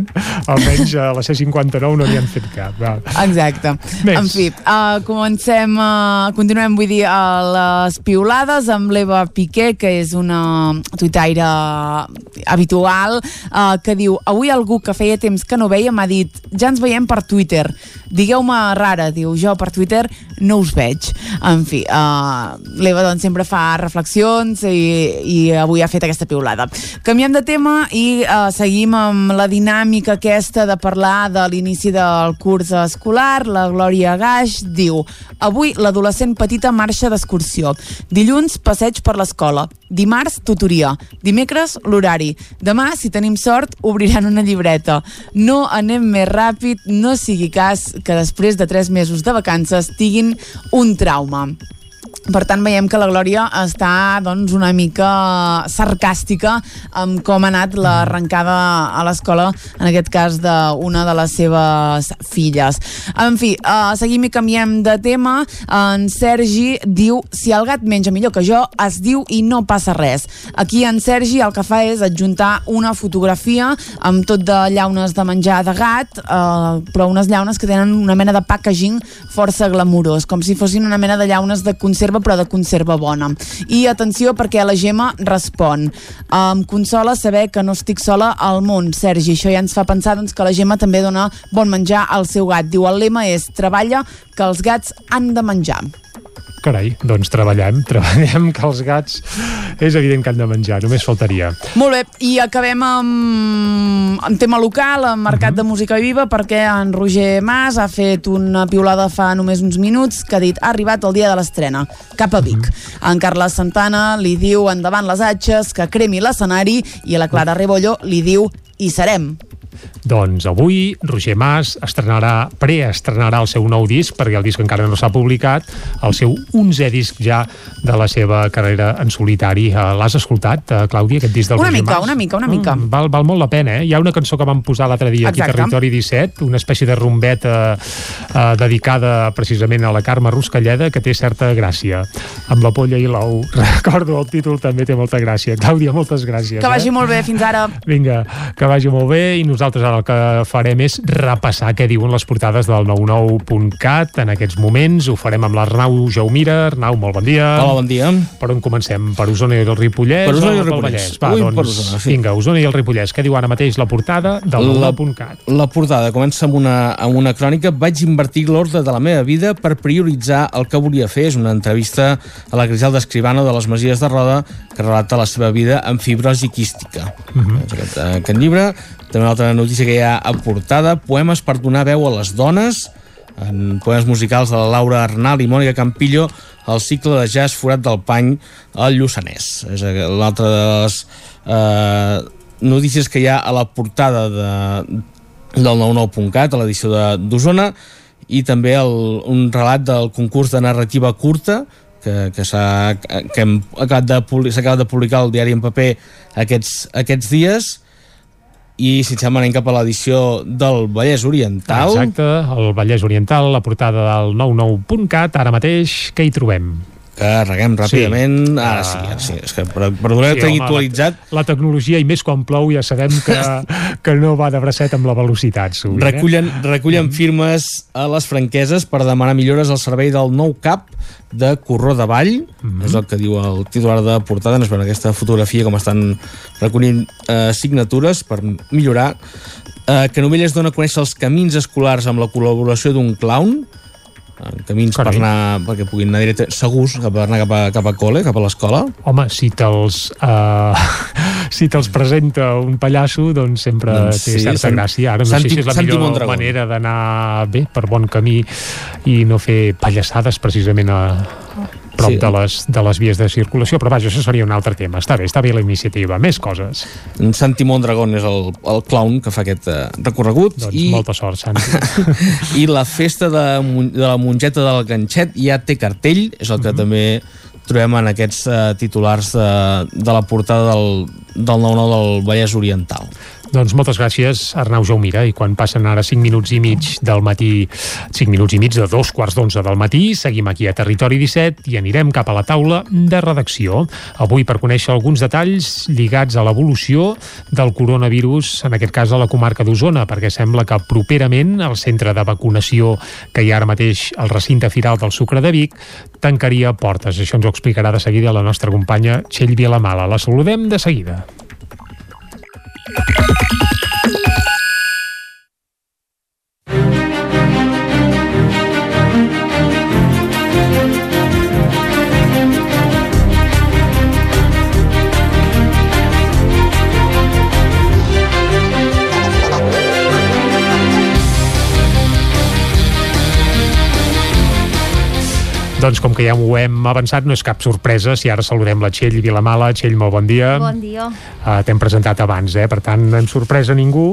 almenys a la C59 no n'hi han fet cap. Va. Exacte. Més. En fi, uh, comencem, uh, continuem, vull dir, a les piulades amb l'Eva Piqué, que és una tuitaire habitual, uh, que diu, avui algú que feia temps que no veia m'ha dit, ja ens veiem per Twitter. Digueu-me rara, diu, jo per Twitter no us veig. En fi, uh, l'Eva doncs sempre fa reflexions i, i avui ha fet aquesta piulada. Canviem de tema i uh, seguim amb la dinàmica aquesta de parlar de l'inici del curs escolar. La Glòria Gaix diu Avui l'adolescent petita marxa d'excursió. Dilluns, passeig per l'escola. Dimarts, tutoria. Dimecres, l'horari. Demà, si tenim sort, obriran una llibreta. No anem més ràpid, no sigui cas que després de tres mesos de vacances tinguin un trauma. Per tant, veiem que la Glòria està doncs, una mica sarcàstica amb com ha anat l'arrencada a l'escola, en aquest cas d'una de les seves filles. En fi, uh, seguim i canviem de tema. En Sergi diu, si el gat menja millor que jo, es diu i no passa res. Aquí en Sergi el que fa és adjuntar una fotografia amb tot de llaunes de menjar de gat, uh, però unes llaunes que tenen una mena de packaging força glamurós, com si fossin una mena de llaunes de conserva, però de conserva bona. I atenció perquè la Gemma respon. Em consola saber que no estic sola al món, Sergi. Això ja ens fa pensar doncs, que la Gemma també dona bon menjar al seu gat. Diu, el lema és treballa que els gats han de menjar. Carai, doncs treballem, <laughs> treballem que els gats és evident que han de menjar, només faltaria. Molt bé, i acabem amb, amb tema local, amb Mercat de Música Viva, perquè en Roger Mas ha fet una piulada fa només uns minuts que ha dit ha arribat el dia de l'estrena, cap a Vic. En Carles Santana li diu endavant les atxes, que cremi l'escenari, i a la Clara Rebollo li diu hi serem. Doncs avui Roger Mas estrenarà, preestrenarà el seu nou disc, perquè el disc encara no s'ha publicat, el seu 11è disc ja de la seva carrera en solitari. Uh, L'has escoltat, uh, Clàudia, aquest disc del Una Roger mica, Mas? una mica, una mica. Mm, val, val molt la pena, eh? Hi ha una cançó que vam posar l'altre dia aquí a Exacte. Territori 17, una espècie de rumbeta uh, dedicada precisament a la Carme Ruscalleda, que té certa gràcia. Amb la polla i l'ou. <laughs> Recordo, el títol també té molta gràcia. Clàudia, moltes gràcies. Que vagi eh? molt bé, fins ara. Vinga, que vagi molt bé i nosaltres ara el que farem és repassar què diuen les portades del 99.cat en aquests moments. Ho farem amb l'Arnau Jaumira. Arnau, molt bon dia. Hola, bon dia. Per on comencem? Per Osona i el Ripollès? Per Osona i el Ripollès. Va, Ui, doncs, per Osona, sí. Vinga, Osona i el Ripollès. Què diu ara mateix la portada del La- 99.cat? La portada comença amb una, amb una crònica. Vaig invertir l'ordre de la meva vida per prioritzar el que volia fer. És una entrevista a la Griselda Escribano de les Masies de Roda que relata la seva vida amb fibrosi quística. Mhm. És aquest, aquest llibre. També una altra notícia que hi ha a portada. Poemes per donar veu a les dones en poemes musicals de la Laura Arnal i Mònica Campillo el cicle de jazz forat del pany al Lluçanès. És l'altra de les eh, notícies que hi ha a la portada de, del 99.cat, a l'edició d'Osona, i també el, un relat del concurs de narrativa curta que, que s'ha acabat de, acabat de publicar al diari en paper aquests, aquests dies i si et sembla anem cap a l'edició del Vallès Oriental Exacte, el Vallès Oriental, la portada del 99.cat, ara mateix, què hi trobem? Carreguem ràpidament. Sí. Ara sí, ara sí. És que per, per donar sí, home, actualitzat, La, la tecnologia, i més quan plou, ja sabem que, <laughs> que no va de bracet amb la velocitat. Sovint, recullen, Eh? recullen firmes a les franqueses per demanar millores al servei del nou CAP de Corró de Vall, Mhm. és el que diu el titular de portada, ens veuen aquesta fotografia com estan recollint eh, signatures per millorar, eh, que Novelles dona a conèixer els camins escolars amb la col·laboració d'un clown, eh, camins per anar, perquè puguin anar directe, segurs per anar cap a, cap a col·le, cap a l'escola. Home, si te'ls uh, <laughs> si te'ls presenta un pallasso, doncs sempre Doncs té sí, certa Sant- gràcia. Ara no Santi- sé si és la Santi millor Mondragón. manera d'anar bé, per bon camí, i no fer pallassades precisament a prop Sí. de, les, de les vies de circulació, però vaja, això seria un altre tema. Està bé, està bé la iniciativa. Més coses. En Santi Mondragón és el, el clown que fa aquest eh, recorregut Doncs i, molta sort, Santi. <laughs> i la festa de, de la mongeta del ganxet ja té cartell, és el que també trobem en aquests eh, titulars de, de la portada del, del 9-9 del Vallès Oriental. Doncs moltes gràcies, Arnau Jaumira, i quan passen ara 5 minuts i mig del matí, 5 minuts i mig de dos quarts d'onze del matí, seguim aquí a Territori 17 i anirem cap a la taula de redacció. Avui per conèixer alguns detalls lligats a l'evolució del coronavirus, en aquest cas a la comarca d'Osona, perquè sembla que properament el centre de vacunació que hi ha ara mateix al recinte firal del Sucre de Vic tancaria portes. Això ens ho explicarà de seguida la nostra companya Txell Vilamala. La saludem de seguida. Thank you. Doncs com que ja ho hem avançat, no és cap sorpresa si ara saludem la Txell Vilamala. Txell, molt bon dia. Bon dia. Uh, T'hem presentat abans, eh? per tant, no hem sorprès a ningú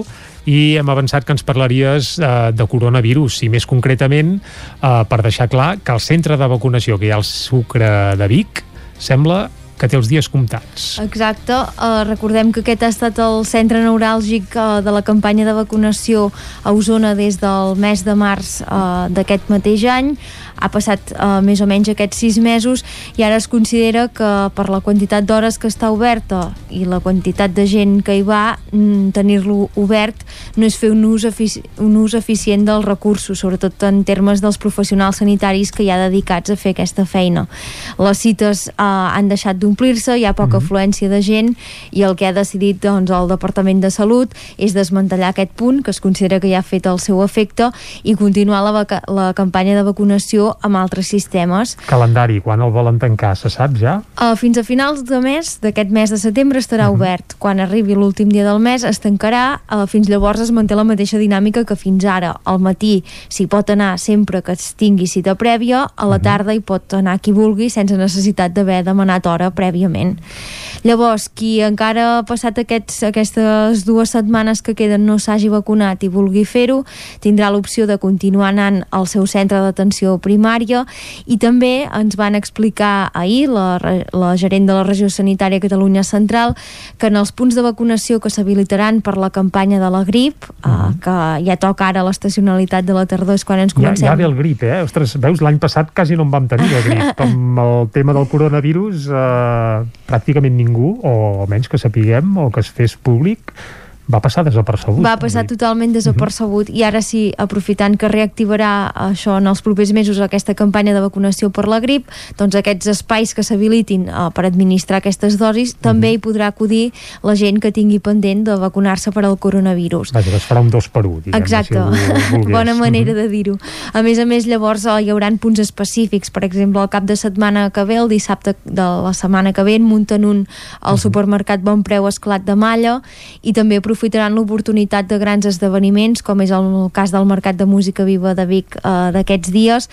i hem avançat que ens parlaries uh, de coronavirus i més concretament uh, per deixar clar que el centre de vacunació que hi ha al Sucre de Vic sembla que té els dies comptats. Exacte, uh, recordem que aquest ha estat el centre neuràlgic uh, de la campanya de vacunació a Osona des del mes de març uh, d'aquest mateix any ha passat uh, més o menys aquests sis mesos i ara es considera que per la quantitat d'hores que està oberta i la quantitat de gent que hi va mm, tenir-lo obert no és fer un ús, un ús eficient dels recursos, sobretot en termes dels professionals sanitaris que hi ha dedicats a fer aquesta feina. Les cites uh, han deixat d'omplir-se, hi ha poca afluència de gent i el que ha decidit doncs, el Departament de Salut és desmantellar aquest punt que es considera que ja ha fet el seu efecte i continuar la, la campanya de vacunació amb altres sistemes. Calendari, quan el volen tancar, se sap ja? Uh, fins a finals de mes, d'aquest mes de setembre, estarà uh Mhm. -huh. obert. Quan arribi l'últim dia del mes es tancarà, uh, fins llavors es manté la mateixa dinàmica que fins ara. Al matí s'hi pot anar sempre que es tingui cita prèvia, a Mhm. la tarda hi pot anar qui vulgui sense necessitat d'haver demanat hora prèviament. Llavors, qui encara ha passat aquests, aquestes dues setmanes que queden no s'hagi vacunat i vulgui fer-ho, tindrà l'opció de continuar anant al seu centre d'atenció primària i també ens van explicar ahir la, la gerent de la regió sanitària Catalunya Central que en els punts de vacunació que s'habilitaran per la campanya de la grip, uh -huh. eh, que ja toca ara l'estacionalitat de la tardor és quan ens Ja, comencem ja ve el grip, eh? Ostres, veus, l'any passat quasi no en vam tenir de grip. <laughs> Amb el tema del coronavirus, eh, pràcticament ningú, o almenys que sapiguem, o que es fes públic, va passar desapercebut. va passar totalment desapercebut i ara sí, aprofitant que reactivarà això en els propers mesos aquesta campanya de vacunació per la grip, doncs aquests espais que s'habilitin uh, per administrar aquestes dosis també hi podrà acudir la gent que tingui pendent de vacunar-se per al coronavirus. Vaja, es farà un dos per un, diguem Exacte, si <laughs> bona manera Mhm. de dir-ho. A més a més, llavors eh, hi haurà punts específics, per exemple, el cap de setmana que ve, el dissabte de la setmana que ve, en munten un al Mhm. supermercat Bon Preu Esclat de Malla i també aprofitaran l'oportunitat de grans esdeveniments, com és el cas del Mercat de Música Viva de Vic eh, d'aquests dies,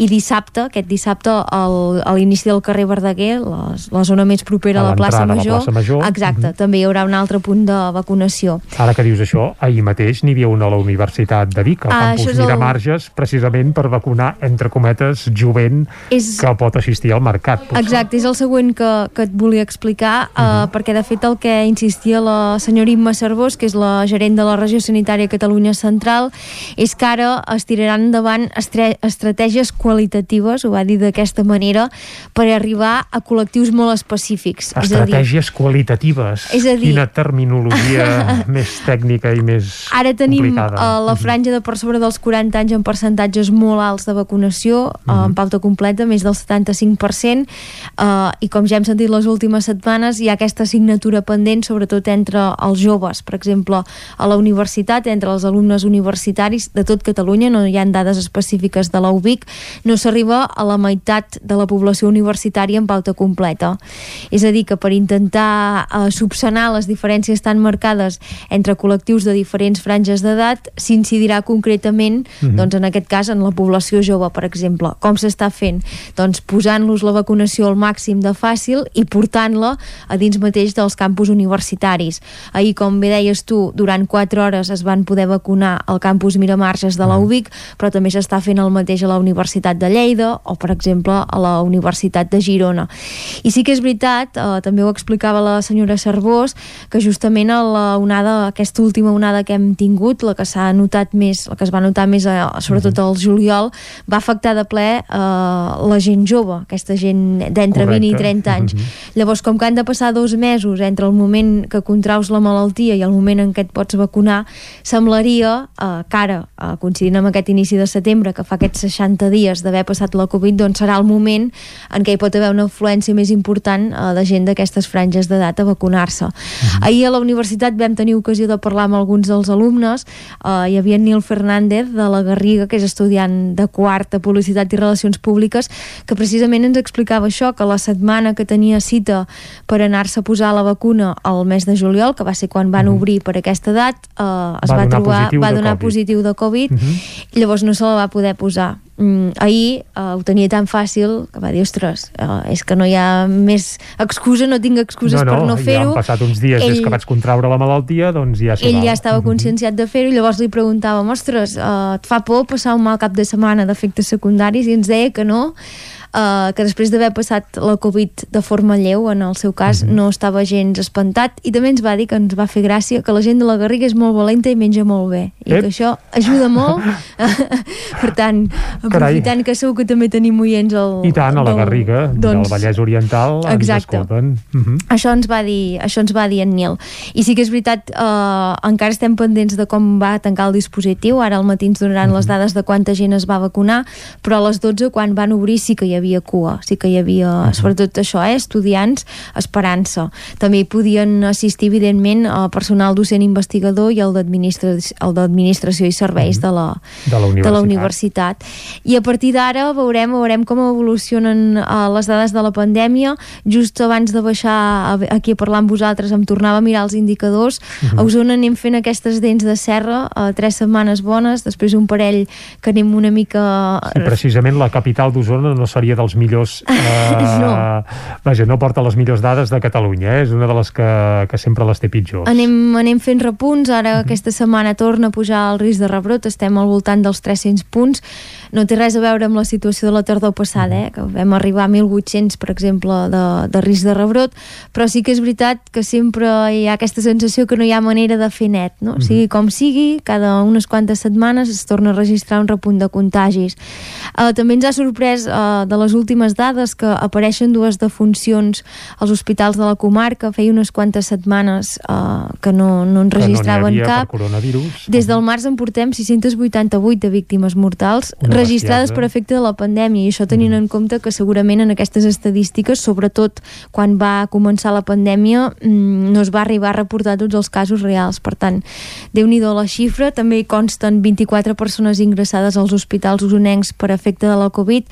i dissabte, aquest dissabte, al, a l'inici del carrer Verdaguer, la, la zona més propera A a la plaça a la Major, plaça Major. exacte, Mhm. també hi haurà un altre punt de vacunació. Ara que dius això, ahir mateix n'hi havia una a la Universitat de Vic, al Ah, campus és el- Miramarges, precisament per vacunar, entre cometes, jovent És- que pot assistir al mercat. potser. Exacte, és el següent que, que et volia explicar, uh -huh. uh, perquè de fet el que insistia la senyora Imma Cervós, que és la gerent de la regió sanitària Catalunya Central, és que ara es tiraran endavant estratègies qualitatives, ho va dir d'aquesta manera, per arribar a col·lectius molt específics. És a dir, Estratègies qualitatives. És a dir- Quina terminologia <laughs> més tècnica i més Ara tenim complicada. uh, la franja de per sobre dels 40 anys en percentatges molt alts de vacunació, uh, Mhm. en pauta completa, més del 75%, uh, i com ja hem sentit les últimes setmanes, hi ha aquesta assignatura pendent, sobretot entre els joves, per exemple, a la universitat, entre els alumnes universitaris de tot Catalunya, no hi ha dades específiques de la UBIC, no s'arriba a la meitat de la població universitària en pauta completa. És a dir, que per intentar uh, subsanar les diferències tan marcades entre col·lectius de diferents franges d'edat, s'incidirà concretament, Mhm. doncs en aquest cas, en la població jove, per exemple. Com s'està fent? Doncs posant-los la vacunació al màxim de fàcil i portant-la a dins mateix dels campus universitaris. Ahir, com bé deies tu, durant 4 hores es van poder vacunar al campus Miramarges de la UBIC, però també s'està fent el mateix a la Universitat de Lleida o, per exemple, a la Universitat de Girona. I sí que és veritat, eh, també ho explicava la senyora Cervós, que justament a la onada, aquesta última onada que hem tingut, la que s'ha notat més, la que es va notar més, eh, sobretot al juliol, va afectar de ple eh, la gent jove, aquesta gent d'entre 20 i Correcte. 30 anys. Mhm. Llavors, com que han de passar dos mesos entre el moment que contraus la malaltia i el moment en què et pots vacunar, semblaria eh, que ara, eh, coincidint amb aquest inici de setembre, que fa aquests 60 dies d'haver passat la Covid, doncs serà el moment en què hi pot haver una afluència més important eh, de gent d'aquestes franges d'edat a vacunar-se. Ahir a la universitat vam tenir ocasió de parlar amb alguns dels alumnes, eh, hi havia Nil Fernández de la Garriga, que és estudiant de quart Publicitat i Relacions Públiques, que precisament ens explicava això, que la setmana que tenia cita per anar-se a posar la vacuna al mes de juliol, que va ser quan van obrir per aquesta edat, eh, es Va va, donar trobar, positiu va de donar Covid. positiu de Covid, Mhm. i llavors no se la va poder posar. Mm, ahir eh, ho tenia tan fàcil que va dir, ostres, eh, és que no hi ha més excusa, no tinc excuses per no ja fer-ho. han passat uns dies des Ell- que vaig contraure la malaltia, doncs ja ell ja estava conscienciat de fer-ho i llavors li preguntàvem ostres, uh, et fa por passar un mal cap de setmana d'efectes secundaris? I ens deia que no, uh, que després d'haver passat la Covid de forma lleu, en el seu cas, no estava gens espantat i també ens va dir que ens va fer gràcia que la gent de la Garriga és molt valenta i menja molt bé i Ep. que això ajuda molt <laughs> per tant, aprofitant que segur que també tenim oients al, I tant, a la del- Garriga, doncs, del Vallès Oriental, Exacte. ens escolten. Uh -huh. això ens va dir, això ens va dir en Nil. I sí que és veritat, eh, encara estem pendents de com va tancar el dispositiu. Ara al matí ens donaran les dades de quanta gent es va vacunar, però a les 12, quan van obrir, sí que hi havia havia cua, sí que hi havia, uh -huh. sobretot això, eh, estudiants esperant-se. També hi podien assistir, evidentment, el personal docent investigador i el d'administració i serveis uh -huh. de, la, de, la universitat. de la universitat. I a partir d'ara veurem, veurem com evolucionen uh, les dades de la pandèmia. Just abans de baixar aquí a parlar amb vosaltres em tornava a mirar els indicadors. Uh -huh. A Osona anem fent aquestes dents de serra, uh, tres setmanes bones, després un parell que anem una mica... Sí, precisament la capital d'Osona no seria dels millors... <laughs> Eh, no. Vaja, no porta les millors dades de Catalunya, eh? és una de les que, que sempre les té pitjors. Anem, anem fent repunts, ara uh -huh. aquesta setmana torna a pujar el risc de rebrot, estem al voltant dels 300 punts, no té res a veure amb la situació de la tardor passada, eh? que vam arribar a 1.800, per exemple, de, de risc de rebrot, però sí que és veritat que sempre hi ha aquesta sensació que no hi ha manera de fer net, no? O sigui, com sigui, cada unes quantes setmanes es torna a registrar un repunt de contagis. Uh, també ens ha sorprès uh, de les últimes dades que apareixen dues defuncions als hospitals de la comarca, feia unes quantes setmanes uh, que no, no en registraven que no cap. Des del març en portem 688 de víctimes mortals Una registrades bestiesa. per efecte de la pandèmia i això tenint en compte que segurament en aquestes estadístiques, sobretot quan va començar la pandèmia, mm, no es va arribar a reportar tots els casos reals. Per tant, déu nhi la xifra. També hi consten 24 persones ingressades als hospitals usonencs per efecte de la Covid.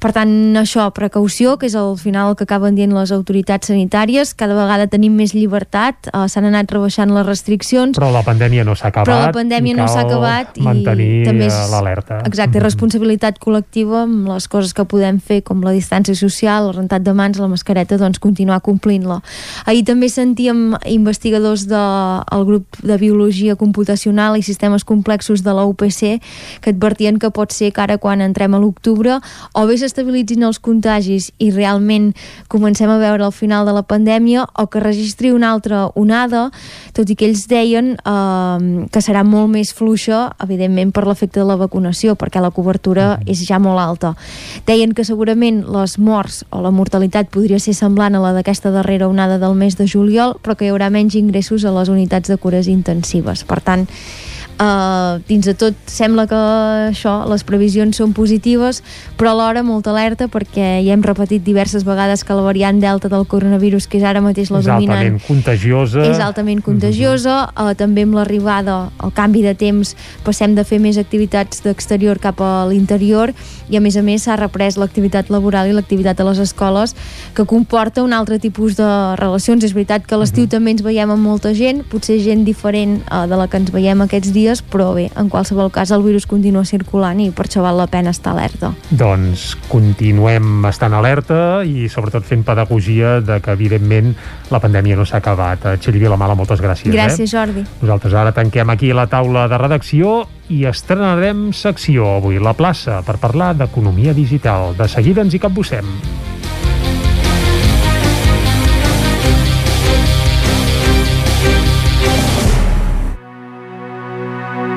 Per tant, això, precaució, que és al final el que acaben dient les autoritats sanitàries. Cada vegada tenim més llibertat, eh, s'han anat rebaixant les restriccions, Però la pandèmia no s'ha acabat. però la pandèmia no s'ha acabat i mantenir també és eh, l'alerta. Exacte, responsabilitat col·lectiva amb les coses que podem fer com la distància social, el rentat de mans, la mascareta, doncs continuar complint-la. Ahir també sentíem investigadors del de, grup de Biologia Computacional i Sistemes Complexos de la UPC que advertien que pot ser que ara quan entrem a l'octubre o bé s'estabilitzin els contagis i realment comencem a veure el final de la pandèmia o que registri una altra onada, tot i que ells deien eh, que serà molt més fluixa, evidentment per l'efecte de la vacunació, perquè la cobertura és ja molt alta. Deien que segurament les morts o la mortalitat podria ser semblant a la d'aquesta darrera onada del mes de juliol, però que hi haurà menys ingressos a les unitats de cures intensives. Per tant, Uh, dins de tot sembla que això, les previsions són positives però alhora molta alerta perquè ja hem repetit diverses vegades que la variant delta del coronavirus que és ara mateix la és dominant altament contagiosa. és altament contagiosa, uh, també amb l'arribada, el canvi de temps, passem de fer més activitats d'exterior cap a l'interior i a més a més s'ha reprès l'activitat laboral i l'activitat a les escoles que comporta un altre tipus de relacions. És veritat que a l'estiu també ens veiem amb molta gent, potser gent diferent uh, de la que ens veiem aquests dies, però bé, en qualsevol cas el virus continua circulant i per això val la pena estar alerta. Doncs continuem estant alerta i sobretot fent pedagogia de que evidentment la pandèmia no s'ha acabat. Eh, Txell Vilamala, moltes gràcies. Gràcies, Eh? Jordi. Nosaltres ara tanquem aquí la taula de redacció i estrenarem secció avui, la plaça, per parlar d'economia digital. De seguida ens hi capbussem.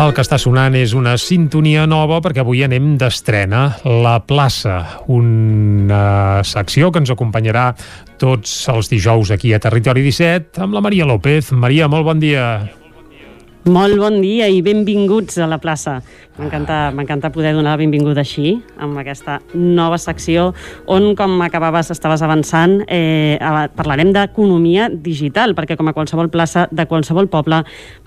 El que està sonant és una sintonia nova perquè avui anem d'estrena. La plaça, una secció que ens acompanyarà tots els dijous aquí a Territori 17 amb la Maria López. Maria, molt bon dia. Molt bon dia i benvinguts a la plaça. M'encanta m'encanta poder donar la benvinguda així, amb aquesta nova secció, on, com acabaves, estaves avançant, eh, parlarem d'economia digital, perquè com a qualsevol plaça de qualsevol poble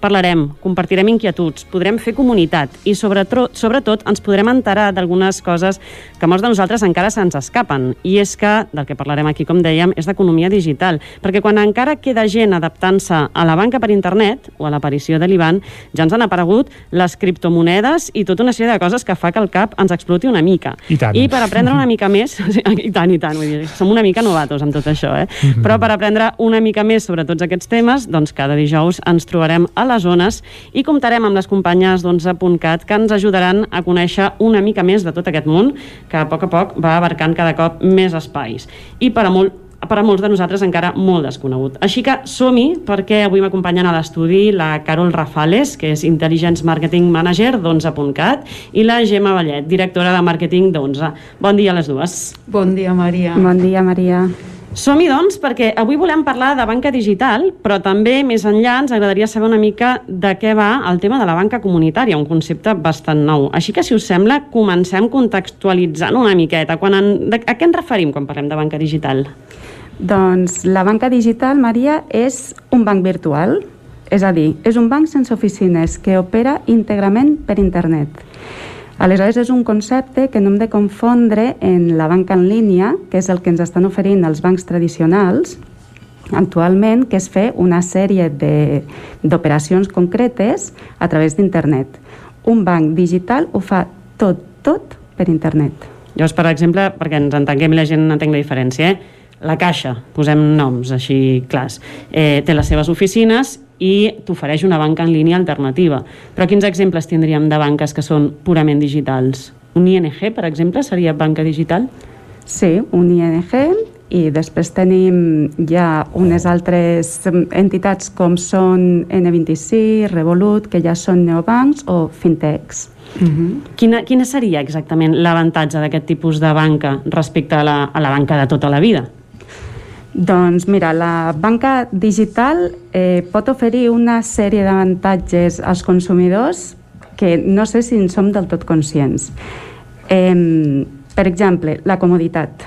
parlarem, compartirem inquietuds, podrem fer comunitat i sobretot, sobretot ens podrem enterar d'algunes coses que molts de nosaltres encara se'ns escapen. I és que, del que parlarem aquí, com dèiem, és d'economia digital, perquè quan encara queda gent adaptant-se a la banca per internet o a l'aparició de l'IBAN, ja ens han aparegut les criptomonedes i tota una sèrie de coses que fa que el cap ens exploti una mica. I tant. I per aprendre una mica més, <laughs> i tant, i tant, vull dir, som una mica novatos amb tot això, eh? Mhm. Però per aprendre una mica més sobre tots aquests temes, doncs cada dijous ens trobarem a les zones i comptarem amb les companyes d'11.cat que ens ajudaran a conèixer una mica més de tot aquest món que a poc a poc va abarcant cada cop més espais. I per a molt per a molts de nosaltres encara molt desconegut. Així que som-hi perquè avui m'acompanyen a l'estudi la Carol Rafales, que és Intelligence Marketing Manager d'11.cat, i la Gemma Vallet, directora de màrqueting d'11. Bon dia a les dues. Bon dia, Maria. Bon dia, Maria. Som-hi, doncs, perquè avui volem parlar de banca digital, però també, més enllà, ens agradaria saber una mica de què va el tema de la banca comunitària, un concepte bastant nou. Així que, si us sembla, comencem contextualitzant una miqueta. Quan en, de, a què ens referim quan parlem de banca digital? Doncs la banca digital, Maria, és un banc virtual, és a dir, és un banc sense oficines que opera íntegrament per internet. Aleshores, és un concepte que no hem de confondre en la banca en línia, que és el que ens estan oferint els bancs tradicionals, actualment, que és fer una sèrie d'operacions concretes a través d'internet. Un banc digital ho fa tot, tot per internet. Llavors, per exemple, perquè ens entenguem i la gent entenc la diferència, eh? La Caixa, posem noms així clars, eh, té les seves oficines i t'ofereix una banca en línia alternativa. Però quins exemples tindríem de banques que són purament digitals? Un ING, per exemple, seria banca digital? Sí, un ING i després tenim ja unes altres entitats com són N26, Revolut, que ja són neobancs o fintechs. Uh -huh. quina, quina seria exactament l'avantatge d'aquest tipus de banca respecte a la, a la banca de tota la vida? Doncs mira, la banca digital eh, pot oferir una sèrie d'avantatges als consumidors que no sé si en som del tot conscients. Eh, per exemple, la comoditat.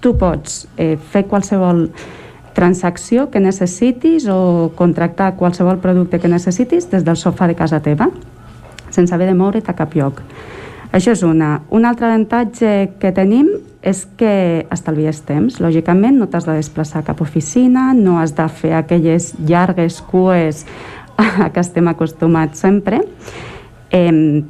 Tu pots eh, fer qualsevol transacció que necessitis o contractar qualsevol producte que necessitis des del sofà de casa teva, sense haver de moure't a cap lloc. Això és una. Un altre avantatge que tenim és que estalvies temps. Lògicament, no t'has de desplaçar a cap oficina, no has de fer aquelles llargues cues <laughs> a que estem acostumats sempre. Eh,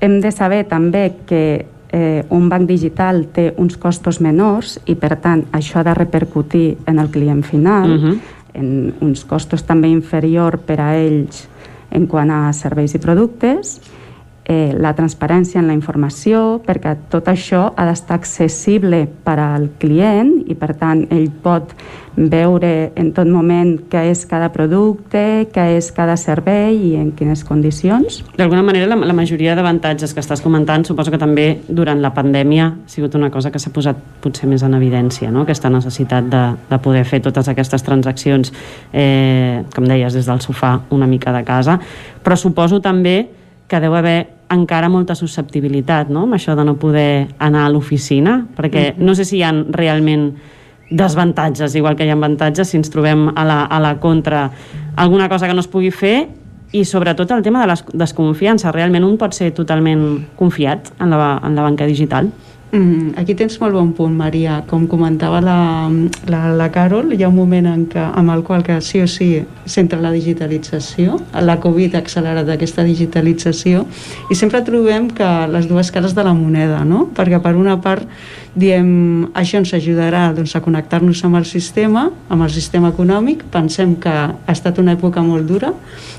hem de saber també que eh, un banc digital té uns costos menors i, per tant, això ha de repercutir en el client final, uh -huh. en uns costos també inferior per a ells en quant a serveis i productes, eh, la transparència en la informació, perquè tot això ha d'estar accessible per al client i, per tant, ell pot veure en tot moment què és cada producte, què és cada servei i en quines condicions. D'alguna manera, la, la majoria d'avantatges que estàs comentant suposo que també durant la pandèmia ha sigut una cosa que s'ha posat potser més en evidència, no? aquesta necessitat de, de poder fer totes aquestes transaccions, eh, com deies, des del sofà una mica de casa, però suposo també que deu haver encara molta susceptibilitat no? amb això de no poder anar a l'oficina, perquè no sé si hi ha realment desavantatges, igual que hi ha avantatges, si ens trobem a la, a la contra alguna cosa que no es pugui fer i sobretot el tema de la desconfiança. Realment un pot ser totalment confiat en la, en la banca digital? Mm, aquí tens molt bon punt, Maria. Com comentava la, la, la Carol, hi ha un moment en què, amb el qual que sí o sí s'entra la digitalització. La Covid ha accelerat aquesta digitalització i sempre trobem que les dues cares de la moneda, no? Perquè per una part diem això ens ajudarà doncs, a connectar-nos amb el sistema, amb el sistema econòmic. Pensem que ha estat una època molt dura.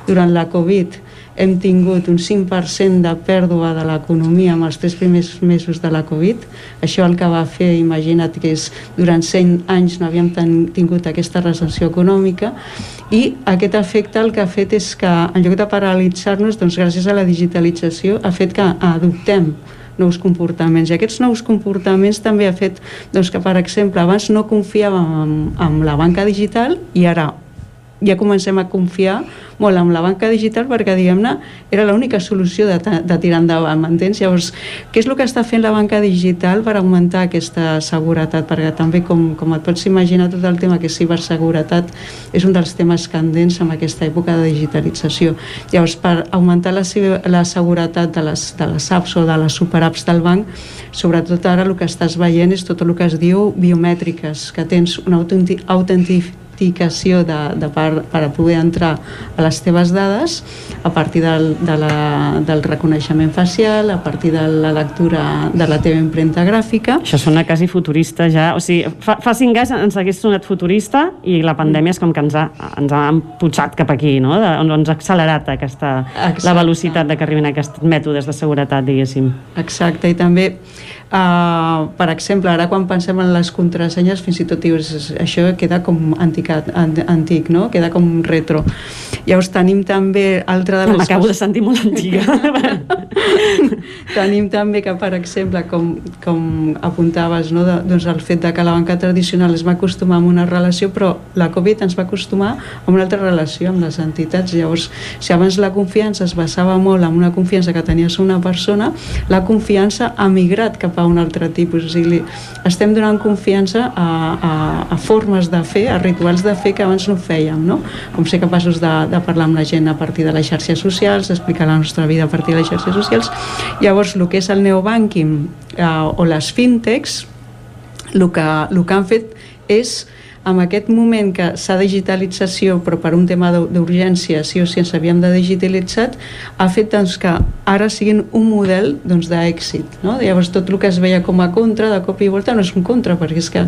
Durant la Covid hem tingut un 5% de pèrdua de l'economia en els tres primers mesos de la Covid. Això el que va fer, imagina't que és durant 100 anys no havíem tingut aquesta recessió econòmica i aquest efecte el que ha fet és que en lloc de paralitzar-nos, doncs gràcies a la digitalització ha fet que adoptem nous comportaments. I aquests nous comportaments també ha fet doncs, que, per exemple, abans no confiàvem en, en la banca digital i ara ja comencem a confiar molt en la banca digital perquè, diguem-ne, era l'única solució de, de tirar endavant, m'entens? Llavors, què és el que està fent la banca digital per augmentar aquesta seguretat? Perquè també, com, com et pots imaginar, tot el tema que ciberseguretat és un dels temes candents en aquesta època de digitalització. Llavors, per augmentar la, la seguretat de les, de les apps o de les superapps del banc, sobretot ara el que estàs veient és tot el que es diu biomètriques, que tens una autentificació autenticació de, de per, per a poder entrar a les teves dades a partir del, de la, del reconeixement facial, a partir de la lectura de la teva impremta gràfica. Això sona quasi futurista ja, o sigui, fa, fa cinc anys ens hagués sonat futurista i la pandèmia és com que ens ha, ens ha emputxat cap aquí, no? De, ens ha accelerat aquesta, Exacte. la velocitat de que arribin aquests mètodes de seguretat, diguéssim. Exacte, i també Uh, per exemple, ara quan pensem en les contrasenyes, fins i tot dius, això queda com antic, antic no? Queda com retro. Llavors tenim també altra de les... M'acabo de sentir molt antiga. <laughs> tenim també que, per exemple, com, com apuntaves, no? de, doncs el fet de que la banca tradicional es va acostumar a una relació, però la Covid ens va acostumar a una altra relació amb les entitats. Llavors, si abans la confiança es basava molt en una confiança que tenies una persona, la confiança ha migrat cap a un altre tipus. O sigui, estem donant confiança a, a, a formes de fer, a rituals de fer que abans no fèiem, no? Com ser capaços de, de parlar amb la gent a partir de les xarxes socials, explicar la nostra vida a partir de les xarxes socials. Llavors, el que és el neobanking eh, o les fintechs, el que, el que han fet és en aquest moment que s'ha digitalització però per un tema d'urgència sí o sí ens havíem de digitalitzar ha fet doncs, que ara siguin un model doncs, d'èxit no? llavors tot el que es veia com a contra de cop i volta no és un contra perquè és que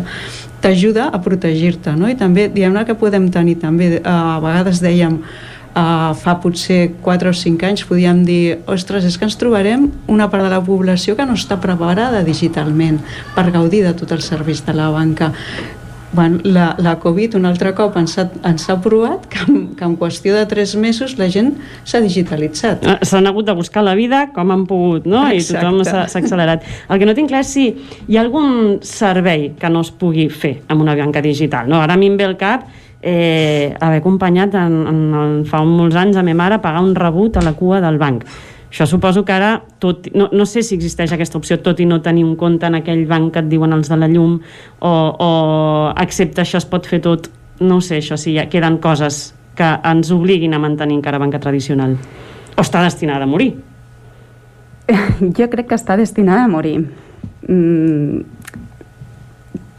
t'ajuda a protegir-te no? i també diguem-ne que podem tenir també a vegades dèiem uh, fa potser 4 o 5 anys podíem dir, ostres, és que ens trobarem una part de la població que no està preparada digitalment per gaudir de tot el servei de la banca bueno, la, la Covid un altre cop ens ha, ens ha provat que en, que en qüestió de tres mesos la gent s'ha digitalitzat. Ah, s'han hagut de buscar la vida com han pogut, no? Exacte. I tothom s'ha accelerat. El que no tinc clar és si hi ha algun servei que no es pugui fer amb una banca digital. No? Ara a mi em ve el cap eh, haver acompanyat en, en, en, fa molts anys a ma mare a pagar un rebut a la cua del banc això suposo que ara, tot, no, no sé si existeix aquesta opció, tot i no tenir un compte en aquell banc que et diuen els de la llum, o, o excepte això es pot fer tot, no sé, això sí, ja queden coses que ens obliguin a mantenir encara banca tradicional. O està destinada a morir? <laughs> Jo crec que està destinada a morir. Mm,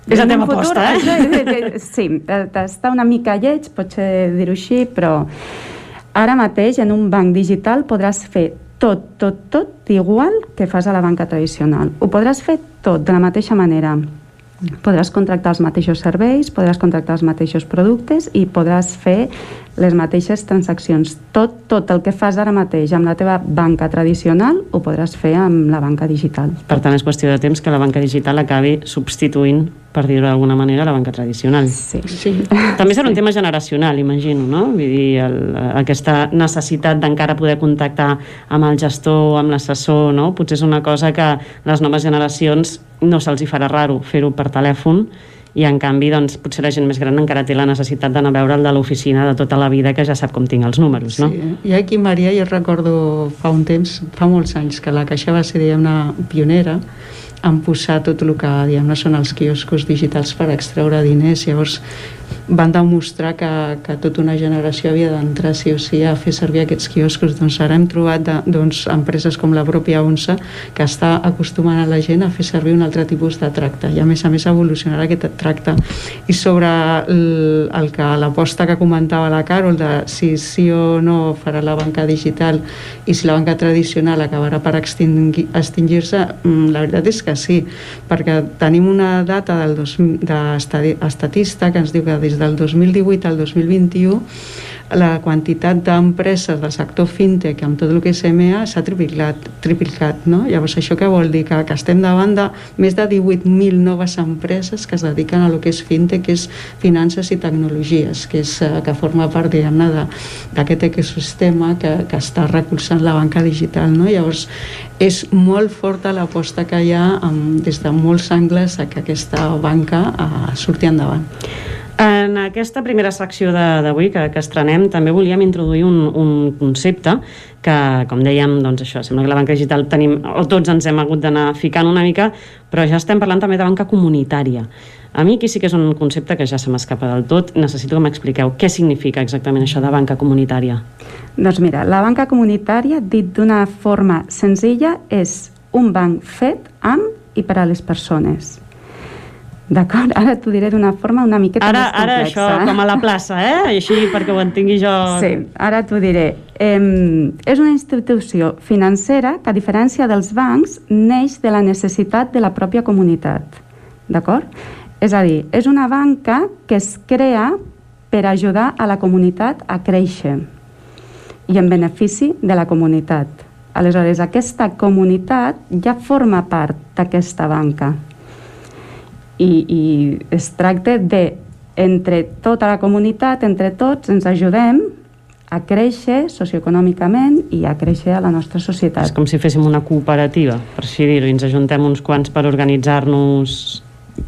és la teva aposta, eh? Sí, està una mica lleig, potser dir-ho així, però ara mateix en un banc digital podràs fer tot, tot, tot igual que fas a la banca tradicional. Ho podràs fer tot de la mateixa manera. Podràs contractar els mateixos serveis, podràs contractar els mateixos productes i podràs fer les mateixes transaccions. Tot, tot el que fas ara mateix amb la teva banca tradicional ho podràs fer amb la banca digital. Per tant, és qüestió de temps que la banca digital acabi substituint per dir-ho d'alguna manera, la banca tradicional. Sí. sí. També serà un tema generacional, imagino, no? Vull dir, el, aquesta necessitat d'encara poder contactar amb el gestor, amb l'assessor, no? Potser és una cosa que les noves generacions no se'ls hi farà raro fer-ho per telèfon i en canvi doncs, potser la gent més gran encara té la necessitat d'anar a veure el de l'oficina de tota la vida que ja sap com tinc els números, no? Sí, i aquí, Maria, jo recordo fa un temps, fa molts anys, que la Caixa va ser, diguem-ne, pionera en posar tot el que diguem són els quioscos digitals per extreure diners. Llavors van demostrar que, que tota una generació havia d'entrar sí o sí a fer servir aquests quioscos. Doncs ara hem trobat de, doncs, empreses com la pròpia ONSA que està acostumant a la gent a fer servir un altre tipus de tracte i a més a més evolucionarà aquest tracte. I sobre el, el que l'aposta que comentava la Carol de si sí o no farà la banca digital i si la banca tradicional acabarà per extingir-se, mm, la veritat és que sí, perquè tenim una data del dos, de estatista que ens diu que des del 2018 al 2021 la quantitat d'empreses del sector fintech amb tot el que és EMEA s'ha triplicat, triplicat no? llavors això què vol dir? Que, que estem davant de més de 18.000 noves empreses que es dediquen a lo que és fintech que és finances i tecnologies que, és, eh, que forma part d'aquest ecosistema que, que està recolzant la banca digital no? llavors és molt forta l'aposta que hi ha amb, des de molts angles a que aquesta banca eh, surti endavant en aquesta primera secció d'avui que, que estrenem també volíem introduir un, un concepte que, com dèiem, doncs això, sembla que la banca digital tenim, o tots ens hem hagut d'anar ficant una mica, però ja estem parlant també de banca comunitària. A mi aquí sí que és un concepte que ja se m'escapa del tot. Necessito que m'expliqueu què significa exactament això de banca comunitària. Doncs mira, la banca comunitària, dit d'una forma senzilla, és un banc fet amb i per a les persones. D'acord? Ara t'ho diré d'una forma una miqueta ara, més complexa. Ara això, com a la plaça, eh? Així perquè ho entingui jo... <laughs> Sí, ara t'ho diré. Eh, és una institució financera que, a diferència dels bancs, neix de la necessitat de la pròpia comunitat. D'acord? És a dir, és una banca que es crea per ajudar a la comunitat a créixer i en benefici de la comunitat. Aleshores, aquesta comunitat ja forma part d'aquesta banca. I, I es tracta de, entre tota la comunitat, entre tots, ens ajudem a créixer socioeconòmicament i a créixer a la nostra societat. És com si féssim una cooperativa, per així dir-ho, ens ajuntem uns quants per organitzar-nos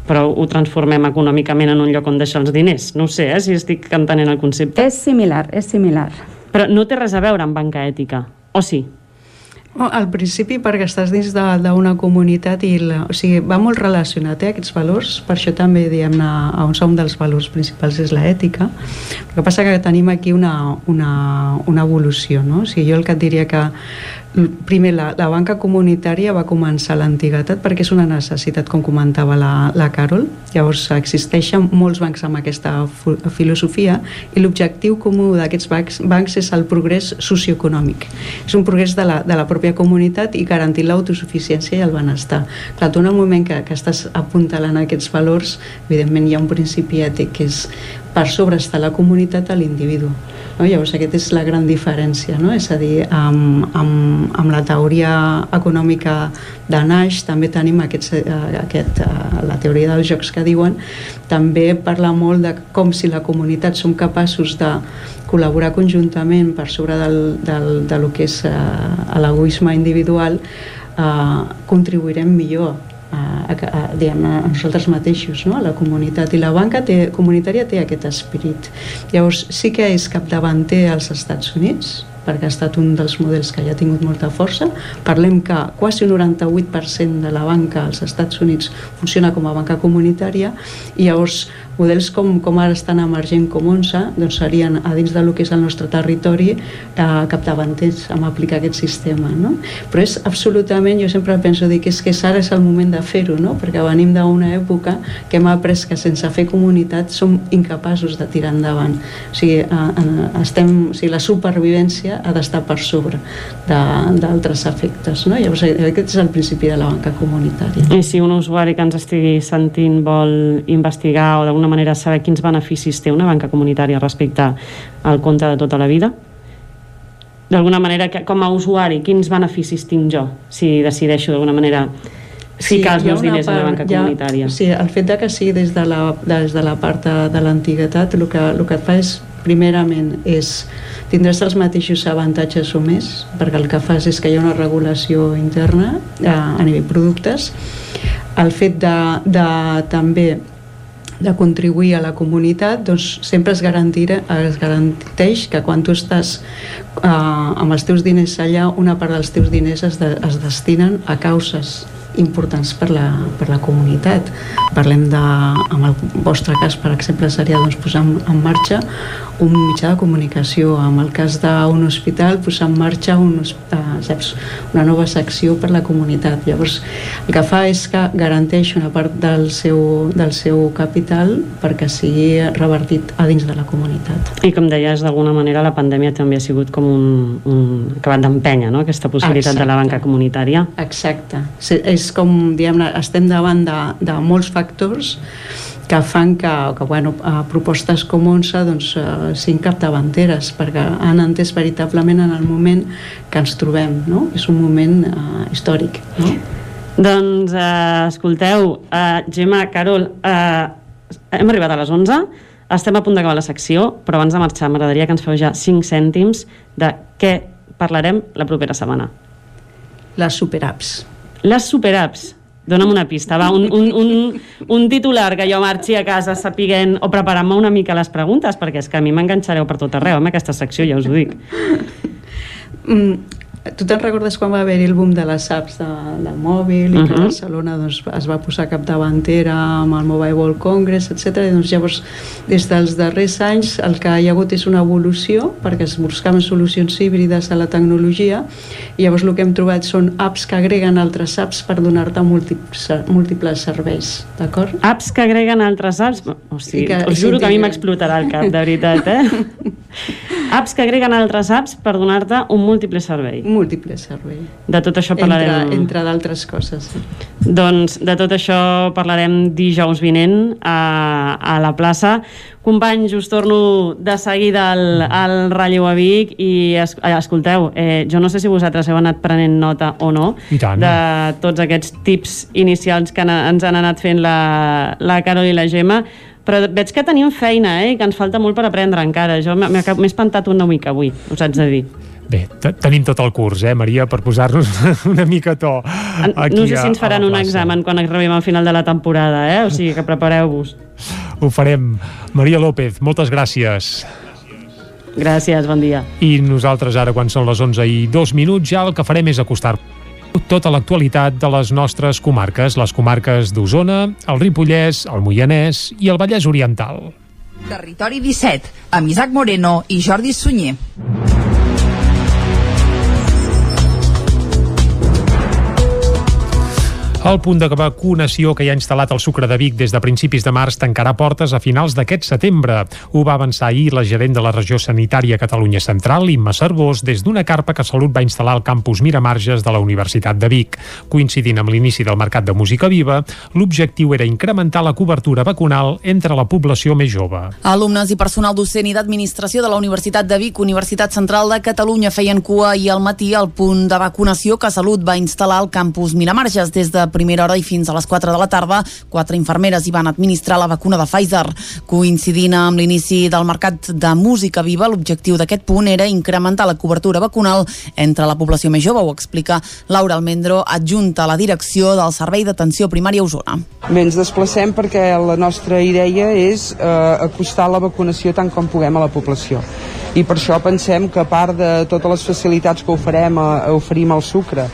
però ho transformem econòmicament en un lloc on deixar els diners. No sé, eh, si estic entenent el concepte. És similar, és similar. Però no té res a veure amb banca ètica, o sí? Al principi perquè estàs dins d'una comunitat i la, o sigui, va molt relacionat eh, aquests valors, per això també diguem-ne un, un dels valors principals és l'ètica el que passa que tenim aquí una, una, una evolució no? o sigui, jo el que et diria que primer la, la banca comunitària va començar l'antiguitat perquè és una necessitat com comentava la, la Carol. Llavors existeixen molts bancs amb aquesta filosofia i l'objectiu comú d'aquests bancs, bancs és el progrés socioeconòmic. És un progrés de la, de la pròpia comunitat i garantir l'autosuficiència i el benestar. Clar, tu en el moment que, que estàs apuntalant aquests valors evidentment hi ha un principi ètic que és per sobre està la comunitat a l'individu no? Llavors, aquesta és la gran diferència, no? és a dir, amb, amb, amb la teoria econòmica de Nash també tenim aquests, eh, aquest, eh, la teoria dels jocs que diuen, també parla molt de com si la comunitat som capaços de col·laborar conjuntament per sobre del, del, de lo que és eh, l'egoisme individual, eh, contribuirem millor a, a, diguem, a nosaltres mateixos, no? la comunitat. I la banca té, comunitària té aquest esperit. Llavors, sí que és capdavanter als Estats Units, perquè ha estat un dels models que ja ha tingut molta força. Parlem que quasi un 98% de la banca als Estats Units funciona com a banca comunitària i llavors models com, com ara estan emergent com ONSA doncs serien a dins del que és el nostre territori eh, capdavanters amb aplicar aquest sistema no? però és absolutament, jo sempre penso dir que és que ara és el moment de fer-ho no? perquè venim d'una època que hem après que sense fer comunitat som incapaços de tirar endavant o sigui, eh, estem, o sigui la supervivència ha d'estar per sobre d'altres efectes no? llavors aquest és el principi de la banca comunitària i si un usuari que ens estigui sentint vol investigar o d'alguna manera saber quins beneficis té una banca comunitària respecte al compte de tota la vida? D'alguna manera, com a usuari, quins beneficis tinc jo si decideixo d'alguna manera ficar sí, els meus diners part, en la banca comunitària? Ha, sí, el fet de que sigui des de la, des de la part de, de l'antiguitat, el, que, el que et fa és, primerament, és tindràs els mateixos avantatges o més, perquè el que fas és que hi ha una regulació interna a, a nivell productes, el fet de, de també de contribuir a la comunitat doncs sempre es, garantirà, es garanteix que quan tu estàs eh, amb els teus diners allà una part dels teus diners es, de, es destinen a causes importants per la, per la comunitat. Parlem de, en el vostre cas, per exemple, seria doncs, posar en, en marxa un mitjà de comunicació. En el cas d'un hospital, posar en marxa un, uh, saps, una nova secció per la comunitat. Llavors, el que fa és que garanteix una part del seu, del seu capital perquè sigui revertit a dins de la comunitat. I com deies, d'alguna manera la pandèmia també ha sigut com un, un acabat d'empenya, no?, aquesta possibilitat Exacte. de la banca comunitària. Exacte. És és com, diguem estem davant de, de molts factors que fan que, que bueno, propostes com ONSA doncs, uh, siguin capdavanteres perquè han entès veritablement en el moment que ens trobem no? és un moment uh, històric no? doncs uh, escolteu uh, Gemma, Carol uh, hem arribat a les 11 estem a punt d'acabar la secció però abans de marxar m'agradaria que ens feu ja 5 cèntims de què parlarem la propera setmana les superapps les superapps. Dóna'm una pista, va, un, un, un, un titular que jo marxi a casa sapiguent o preparant-me una mica les preguntes, perquè és que a mi m'enganxareu per tot arreu amb aquesta secció, ja us ho dic. Mm, tu te'n recordes quan va haver el boom de les apps de, del mòbil i uh -huh. que uh-huh. Barcelona doncs, es va posar capdavantera amb el Mobile World Congress, etc. I doncs llavors, des dels darrers anys, el que hi ha hagut és una evolució perquè es buscaven solucions híbrides a la tecnologia i llavors el que hem trobat són apps que agreguen altres apps per donar-te múltiples, múltiples serveis, d'acord? Apps que agreguen altres apps? O sigui, que, us juro que a mi m'explotarà el cap, de veritat, eh? <laughs> Apps que agreguen altres apps per donar-te un múltiple servei. Múltiple servei. De tot això parlarem... Entre, entre d'altres coses. Sí. Doncs de tot això parlarem dijous vinent a, a la plaça. Companys, us torno de seguida al, al relleu a Vic i es, eh, escolteu, eh, jo no sé si vosaltres heu anat prenent nota o no tant. de tots aquests tips inicials que ens han anat fent la, la Carol i la Gemma però veig que tenim feina, eh, i que ens falta molt per aprendre encara. Jo m'he m'he espantat una mica avui, us haig de dir. Bé, tenim tot el curs, eh, Maria, per posar-nos <laughs> una mica a to. Aquí no sé si ens faran un examen quan arribem al final de la temporada, eh? o sigui que prepareu-vos. Ho farem. Maria López, moltes gràcies. Gràcies, bon dia. I nosaltres ara, quan són les 11 i dos minuts, ja el que farem és acostar tota l'actualitat de les nostres comarques, les comarques d'Osona, el Ripollès, el Moianès i el Vallès Oriental. Territori 17, amb Isaac Moreno i Jordi Sunyer. El punt de vacunació que hi ha instal·lat el Sucre de Vic des de principis de març tancarà portes a finals d'aquest setembre. Ho va avançar ahir la gerent de la regió sanitària Catalunya Central, Imma Cervós, des d'una carpa que Salut va instal·lar al campus Miramarges de la Universitat de Vic. Coincidint amb l'inici del mercat de música viva, l'objectiu era incrementar la cobertura vacunal entre la població més jove. Alumnes i personal docent i d'administració de la Universitat de Vic, Universitat Central de Catalunya, feien cua ahir al matí al punt de vacunació que Salut va instal·lar al campus Miramarges des de primera hora i fins a les 4 de la tarda. Quatre infermeres hi van administrar la vacuna de Pfizer. Coincidint amb l'inici del mercat de música viva, l'objectiu d'aquest punt era incrementar la cobertura vacunal entre la població més jove, ho explica Laura Almendro, adjunta a la direcció del Servei d'Atenció Primària Osona. Bé, ens desplacem perquè la nostra idea és eh, acostar la vacunació tant com puguem a la població. I per això pensem que a part de totes les facilitats que oferem, eh, oferim al sucre,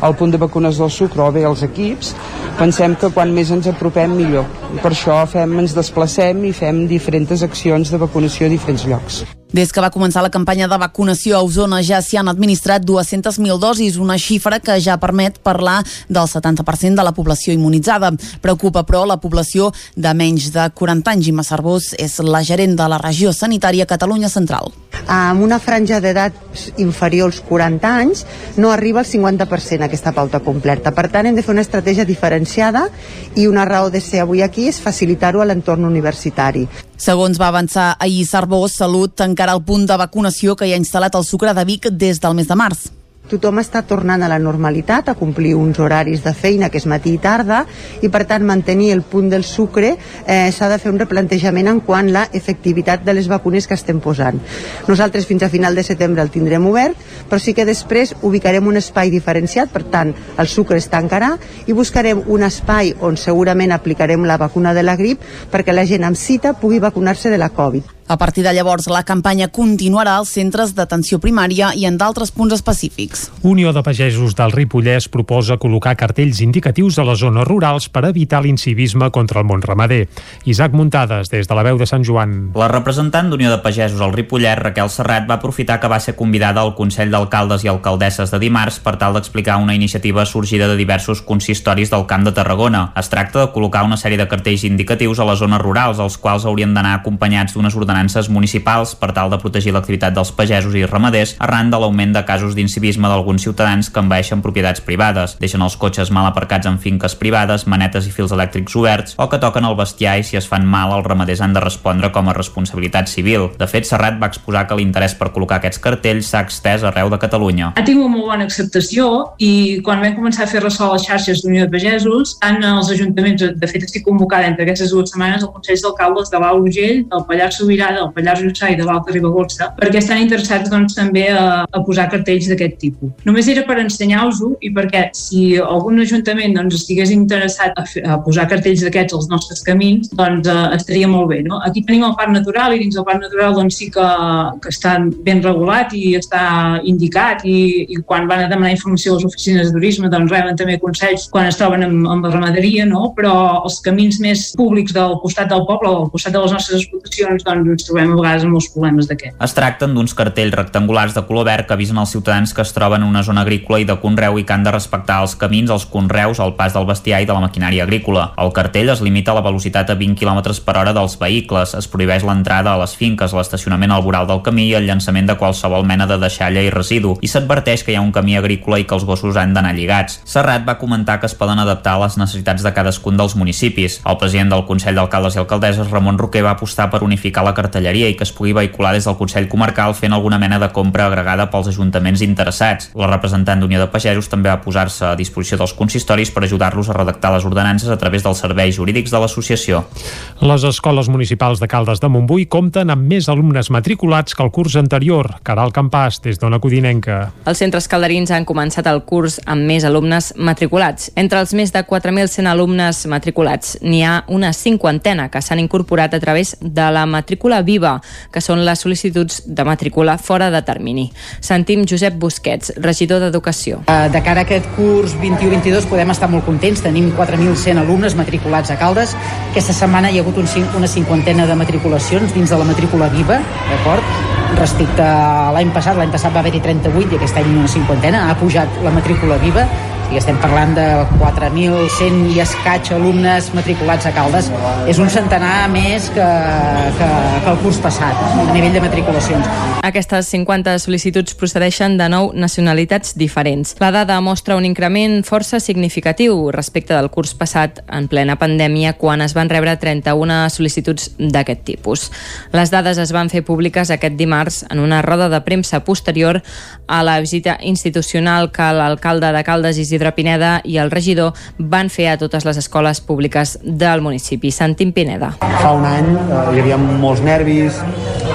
al punt de vacunes del sucre o bé als equips, pensem que quan més ens apropem millor. Per això fem, ens desplacem i fem diferents accions de vacunació a diferents llocs. Des que va començar la campanya de vacunació a Osona ja s'hi han administrat 200.000 dosis, una xifra que ja permet parlar del 70% de la població immunitzada. Preocupa, però, la població de menys de 40 anys. Imma Cervós és la gerent de la regió sanitària Catalunya Central. amb una franja d'edat inferior als 40 anys no arriba al 50% aquesta pauta completa. Per tant, hem de fer una estratègia diferenciada i una raó de ser avui aquí és facilitar-ho a l'entorn universitari. Segons va avançar ahir Cervós, Salut tancarà el punt de vacunació que hi ha instal·lat el Sucre de Vic des del mes de març. Tothom està tornant a la normalitat, a complir uns horaris de feina, que és matí i tarda, i per tant mantenir el punt del sucre eh, s'ha de fer un replantejament en quant la efectivitat de les vacunes que estem posant. Nosaltres fins a final de setembre el tindrem obert, però sí que després ubicarem un espai diferenciat, per tant el sucre es tancarà i buscarem un espai on segurament aplicarem la vacuna de la grip perquè la gent amb cita pugui vacunar-se de la Covid. A partir de llavors, la campanya continuarà als centres d'atenció primària i en d'altres punts específics. Unió de Pagesos del Ripollès proposa col·locar cartells indicatius a les zones rurals per evitar l'incivisme contra el món ramader. Isaac Muntades, des de la veu de Sant Joan. La representant d'Unió de Pagesos al Ripollet, Raquel Serrat, va aprofitar que va ser convidada al Consell d'Alcaldes i Alcaldesses de dimarts per tal d'explicar una iniciativa sorgida de diversos consistoris del Camp de Tarragona. Es tracta de col·locar una sèrie de cartells indicatius a les zones rurals, els quals haurien d'anar acompanyats d'unes ordenances municipals per tal de protegir l'activitat dels pagesos i ramaders arran de l'augment de casos d'incivisme d'alguns ciutadans que envaeixen propietats privades, deixen els cotxes mal aparcats en finques privades, manetes i fils elèctrics oberts o que toquen el bestiar i si es fan mal els ramaders han de respondre com a responsabilitat civil. De fet, Serrat va exposar que l'interès per col·locar aquests cartells s'ha extès arreu de Catalunya. Ha tingut molt bona acceptació i quan vam començar a fer ressò a les xarxes d'Unió de Pagesos, tant els ajuntaments, de fet estic convocada entre aquestes dues setmanes al Consell d'Alcaldes de l'Alt Urgell, del Pallars Sobirà, del Pallars Jussà i de l'Alta Ribagorça, perquè estan interessats doncs, també a, a posar cartells d'aquest tipus. Només era per ensenyar-vos-ho i perquè si algun ajuntament doncs, estigués interessat a, fer, a posar cartells d'aquests als nostres camins, doncs eh, estaria molt bé. No? Aquí tenim el Parc Natural i dins del Parc Natural doncs, sí que, que està ben regulat i està indicat i, i quan van a demanar informació a les oficines de turisme doncs reben també consells quan es troben amb, amb la ramaderia, no? però els camins més públics del costat del poble o al costat de les nostres explotacions doncs ens trobem a vegades amb molts problemes d'aquest. Es tracten d'uns cartells rectangulars de color verd que avisen els ciutadans que es troben en una zona agrícola i de conreu i que han de respectar els camins, els conreus, el pas del bestiar i de la maquinària agrícola. El cartell es limita a la velocitat a 20 km per hora dels vehicles, es prohibeix l'entrada a les finques, l'estacionament al voral del camí i el llançament de qualsevol mena de deixalla i residu, i s'adverteix que hi ha un camí agrícola i que els gossos han d'anar lligats. Serrat va comentar que es poden adaptar a les necessitats de cadascun dels municipis. El president del Consell d'Alcaldes i Alcaldesses, Ramon Roquer, va apostar per unificar la cartelleria i que es pugui vehicular des del Consell Comarcal fent alguna mena de compra agregada pels ajuntaments interessats. La representant d'Unió de Pagesos també va posar-se a disposició dels consistoris per ajudar-los a redactar les ordenances a través dels serveis jurídics de l'associació. Les escoles municipals de Caldes de Montbui compten amb més alumnes matriculats que el curs anterior. Caral Campàs, des d'Ona Codinenca. Els centres calderins han començat el curs amb més alumnes matriculats. Entre els més de 4.100 alumnes matriculats, n'hi ha una cinquantena que s'han incorporat a través de la matrícula viva, que són les sol·licituds de matrícula fora de termini. Sentim Josep Busquets, regidor d'Educació. Eh, De cara a aquest curs 21-22 podem estar molt contents. Tenim 4.100 alumnes matriculats a Caldes. Aquesta setmana hi ha hagut un, una cinquantena de matriculacions dins de la matrícula viva, d'acord? Respecte a l'any passat, l'any passat va haver-hi 38 i aquest any una cinquantena, ha pujat la matrícula viva, sigui, estem parlant de 4.100 i escaig alumnes matriculats a Caldes. És un centenar més que, que, que el curs passat, a nivell de matriculacions. Aquestes 50 sol·licituds procedeixen de nou nacionalitats diferents. La dada mostra un increment força significatiu respecte del curs passat en plena pandèmia quan es van rebre 31 sol·licituds d'aquest tipus. Les dades es van fer públiques aquest dimarts en una roda de premsa posterior a la visita institucional que l'alcalde de Caldes Isidre Pineda i el regidor van fer a totes les escoles públiques del municipi. Sentim Pineda. Fa un any eh, hi havia molts nervis,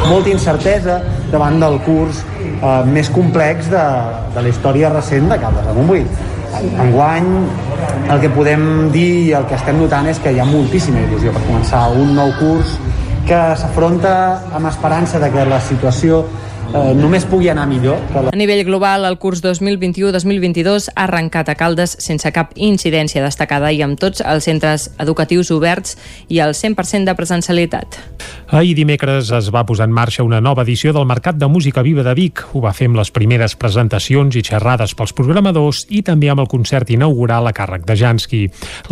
molta incertesa davant del curs eh, més complex de, de la història recent de Caldes de Montbui. Enguany, el que podem dir i el que estem notant és que hi ha moltíssima il·lusió per començar un nou curs que s'afronta amb esperança de que la situació eh, només pugui anar millor. A nivell global, el curs 2021-2022 ha arrencat a Caldes sense cap incidència destacada i amb tots els centres educatius oberts i el 100% de presencialitat. Ahir dimecres es va posar en marxa una nova edició del Mercat de Música Viva de Vic. Ho va fer amb les primeres presentacions i xerrades pels programadors i també amb el concert inaugural a càrrec de Jansky.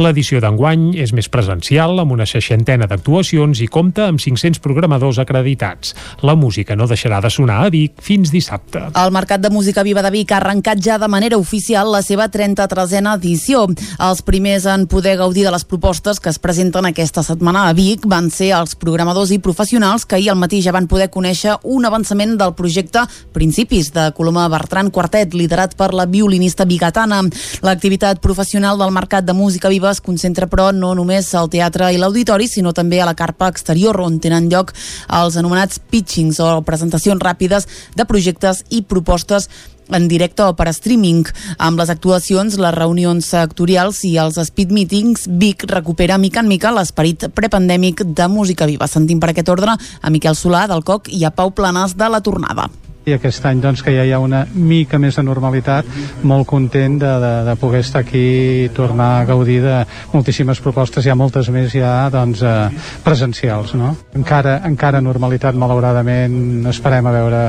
L'edició d'enguany és més presencial, amb una seixantena d'actuacions i compta amb 500 programadors acreditats. La música no deixarà de sonar a Vic fins dissabte. El Mercat de Música Viva de Vic ha arrencat ja de manera oficial la seva 33a edició. Els primers en poder gaudir de les propostes que es presenten aquesta setmana a Vic van ser els programadors i professionals que ahir al matí ja van poder conèixer un avançament del projecte Principis de Coloma Bertran Quartet, liderat per la violinista bigatana. L'activitat professional del Mercat de Música Viva es concentra però no només al teatre i l'auditori, sinó també a la carpa exterior on tenen lloc els anomenats pitchings o presentacions ràpides de projectes i propostes en directe o per streaming. Amb les actuacions, les reunions sectorials i els speed meetings, Vic recupera mica en mica l'esperit prepandèmic de música viva. Sentim per aquest ordre a Miquel Solà del COC i a Pau Planes de la Tornada i aquest any doncs, que ja hi ha una mica més de normalitat, molt content de, de, de poder estar aquí i tornar a gaudir de moltíssimes propostes, hi ha moltes més ja doncs, eh, presencials. No? Encara, encara normalitat, malauradament, esperem a veure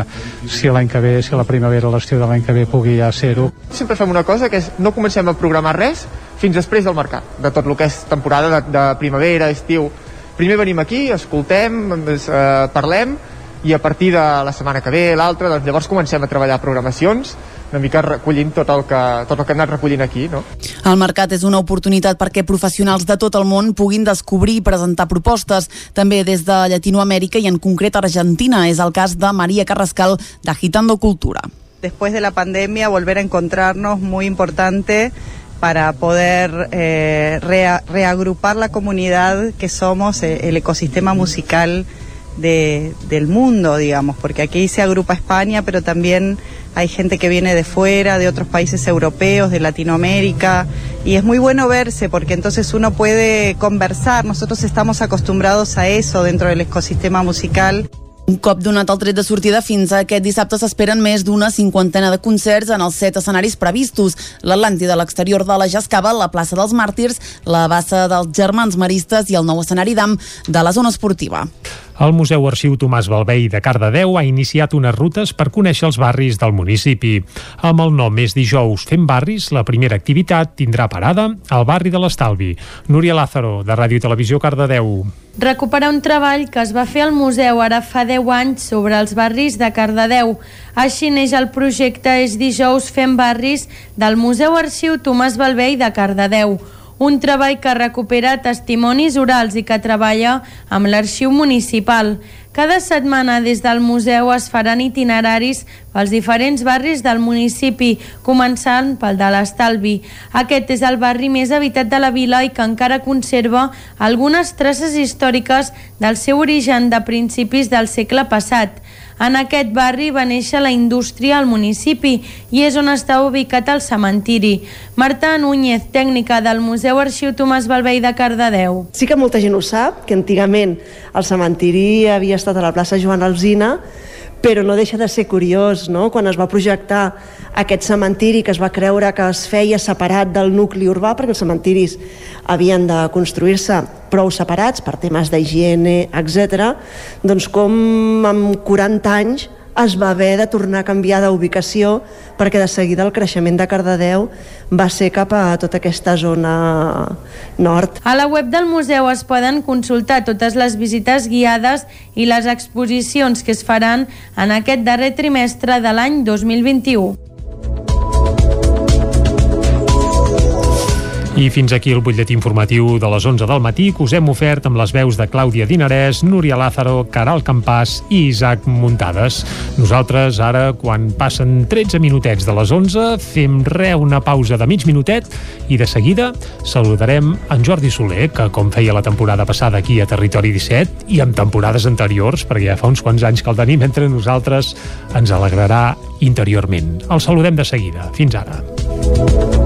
si l'any que ve, si la primavera o l'estiu de l'any que ve pugui ja ser-ho. Sempre fem una cosa, que és no comencem a programar res fins després del mercat, de tot el que és temporada de, de primavera, estiu. Primer venim aquí, escoltem, eh, parlem, i a partir de la setmana que ve, l'altra, doncs llavors comencem a treballar programacions, una mica recollint tot el que, tot el que hem anat recollint aquí, no? El mercat és una oportunitat perquè professionals de tot el món puguin descobrir i presentar propostes, també des de Llatinoamèrica i en concret Argentina. És el cas de Maria Carrascal d'Agitando Cultura. Después de la pandemia, volver a encontrarnos muy importante para poder eh, rea, reagrupar la comunidad que somos, eh, el ecosistema musical de, del mundo, digamos, porque aquí se agrupa España, pero también hay gente que viene de fuera, de otros países europeos, de Latinoamérica, y es muy bueno verse porque entonces uno puede conversar, nosotros estamos acostumbrados a eso dentro del ecosistema musical. Un cop donat el tret de sortida, fins a aquest dissabte s'esperen més d'una cinquantena de concerts en els set escenaris previstos. L'Atlàntida, l'exterior de la Jascava, la plaça dels Màrtirs, la bassa dels Germans Maristes i el nou escenari d'AM de la zona esportiva. El Museu Arxiu Tomàs Balvei de Cardedeu ha iniciat unes rutes per conèixer els barris del municipi. Amb el nom és dijous Fem Barris, la primera activitat tindrà parada al barri de l'Estalvi. Núria Lázaro, de Ràdio Televisió Cardedeu. Recuperar un treball que es va fer al museu ara fa 10 anys sobre els barris de Cardedeu. Així neix el projecte És dijous Fem Barris del Museu Arxiu Tomàs Balvei de Cardedeu un treball que recupera testimonis orals i que treballa amb l'arxiu municipal. Cada setmana des del museu es faran itineraris pels diferents barris del municipi, començant pel de l'Estalvi. Aquest és el barri més habitat de la vila i que encara conserva algunes traces històriques del seu origen de principis del segle passat. En aquest barri va néixer la indústria al municipi i és on està ubicat el cementiri. Marta Núñez, tècnica del Museu Arxiu Tomàs Balvei de Cardedeu. Sí que molta gent ho sap, que antigament el cementiri havia estat a la plaça Joan Alzina, però no deixa de ser curiós, no?, quan es va projectar aquest cementiri que es va creure que es feia separat del nucli urbà, perquè els cementiris havien de construir-se prou separats per temes d'higiene, etc. doncs com amb 40 anys es va haver de tornar a canviar d'ubicació perquè de seguida el creixement de Cardedeu va ser cap a tota aquesta zona nord. A la web del museu es poden consultar totes les visites guiades i les exposicions que es faran en aquest darrer trimestre de l'any 2021. I fins aquí el butlletí informatiu de les 11 del matí que us hem ofert amb les veus de Clàudia Dinarès, Núria Lázaro, Caral Campàs i Isaac Muntades. Nosaltres ara, quan passen 13 minutets de les 11, fem re una pausa de mig minutet i de seguida saludarem en Jordi Soler, que com feia la temporada passada aquí a Territori 17 i amb temporades anteriors, perquè ja fa uns quants anys que el tenim entre nosaltres, ens alegrarà interiorment. El saludem de seguida. Fins ara.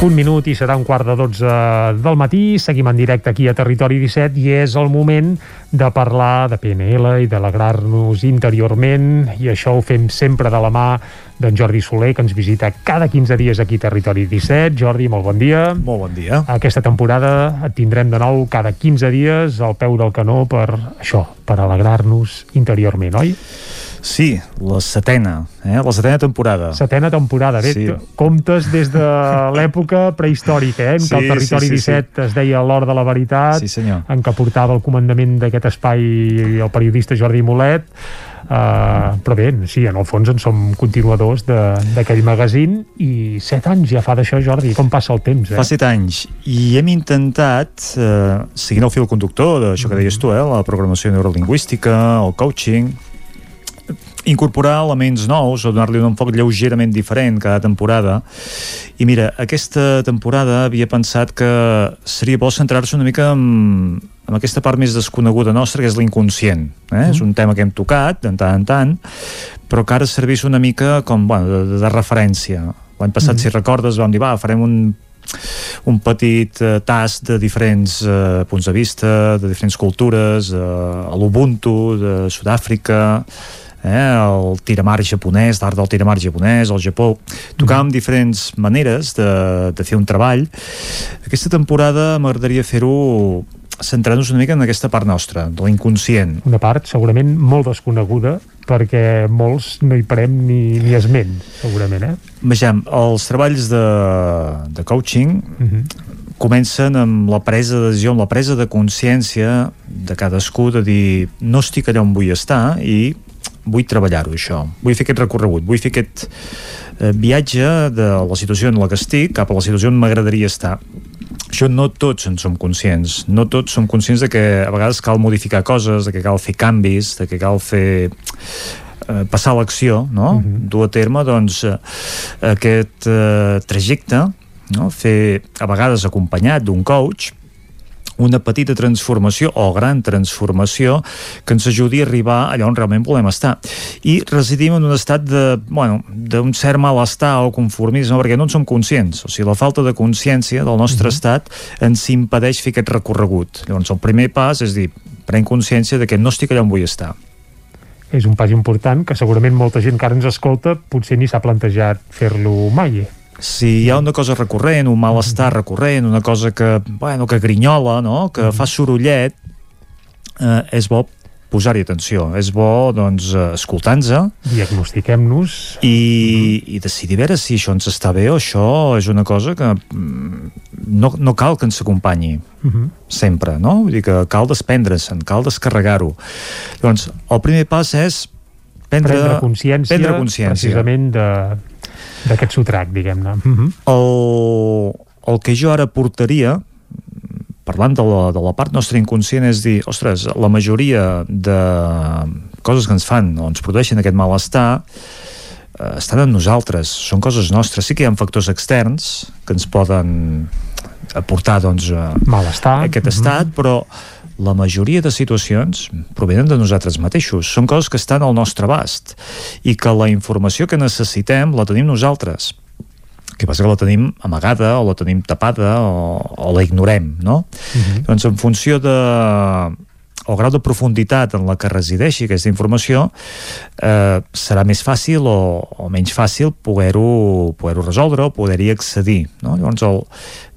Un minut i serà un quart de 12 del matí. Seguim en directe aquí a Territori 17 i és el moment de parlar de PNL i d'alegrar-nos interiorment i això ho fem sempre de la mà d'en Jordi Soler, que ens visita cada 15 dies aquí a Territori 17. Jordi, molt bon dia. Molt bon dia. Aquesta temporada et tindrem de nou cada 15 dies al peu del canó per això, per alegrar-nos interiorment, oi? Sí, la setena, eh? la setena temporada. Setena temporada, bé, Sí. comptes des de <laughs> l'època prehistòrica, eh, en Sí, què el Territori sí, sí, sí. 17 es deia l'hora de la veritat, Sí, senyor. en què portava el comandament d'aquest espai el periodista Jordi Molet, Uh, però bé, sí, en el fons en som continuadors de- d'aquell magazín i set anys ja fa d'això, Jordi, com passa el temps, eh? Fa set anys i hem intentat, eh, seguint el fil conductor d'això que deies tu, eh, la programació neurolingüística, el coaching, incorporar elements nous o donar-li un enfoc lleugerament diferent cada temporada i mira, aquesta temporada havia pensat que seria bo centrar-se una mica en, en aquesta part més desconeguda nostra que és l'inconscient eh? és un tema que hem tocat de tant en tant però que ara serveix una mica com, bueno, de, de referència l'any passat, Mhm. si recordes, vam dir, va, farem un un petit eh, tast de diferents eh, punts de vista, de diferents cultures, eh, l'Ubuntu de Sud-àfrica, eh, el tiramar japonès, l'art del tiramar japonès, al Japó. Tocàvem diferents maneres de, de fer un treball. Aquesta temporada m'agradaria fer-ho centrant-nos una mica en aquesta part nostra, de l'inconscient. Una part segurament molt desconeguda perquè molts no hi parem ni, ni esment, segurament, eh? Vejam, els treballs de, de coaching Mhm. comencen amb la presa de decisió, amb la presa de consciència de cadascú de dir no estic allà on vull estar i vull treballar-ho això, vull fer aquest recorregut vull fer aquest eh, viatge de la situació en la que estic cap a la situació on m'agradaria estar això no tots en som conscients no tots som conscients de que a vegades cal modificar coses, de que cal fer canvis de que cal fer eh, passar l'acció, no? Uh -huh. dur a terme doncs, eh, aquest eh, trajecte no? fer a vegades acompanyat d'un coach una petita transformació o gran transformació que ens ajudi a arribar allà on realment volem estar. I residim en un estat de, bueno, d'un cert malestar o conformisme, perquè no en som conscients. O sigui, la falta de consciència del nostre uh -huh. estat ens impedeix fer aquest recorregut. Llavors, el primer pas és dir, prenc consciència de que no estic allà on vull estar és un pas important que segurament molta gent que ara ens escolta potser ni s'ha plantejat fer-lo mai. Si hi ha una cosa recurrent, un malestar recurrent, una cosa que, bueno, que grinyola, no? que fa sorollet, eh, és bo posar-hi atenció. És bo, doncs, escoltar-nos... Diagnostiquem-nos... I, I decidir veure si això ens està bé o això és una cosa que mm, no, no cal que ens acompanyi. Uh -huh. Sempre, no? Vull dir que cal desprendre-se'n, cal descarregar-ho. Doncs, el primer pas és prendre, prendre consciència, prendre consciència. precisament d'aquest sotrac, diguem-ne. Uh -huh. el, el que jo ara portaria parlant de la, de la part nostra inconscient és dir, ostres, la majoria de coses que ens fan o ens produeixen aquest malestar eh, estan en nosaltres, són coses nostres sí que hi ha factors externs que ens poden aportar doncs, malestar aquest estat, uh -huh. però la majoria de situacions provenen de nosaltres mateixos. Són coses que estan al nostre abast i que la informació que necessitem la tenim nosaltres que passa que la tenim amagada o la tenim tapada o, o la ignorem, no? Uh -huh. Doncs en funció de el grau de profunditat en la que resideixi aquesta informació eh, serà més fàcil o, o menys fàcil poder-ho poder, -ho, resoldre o poder-hi accedir no? llavors el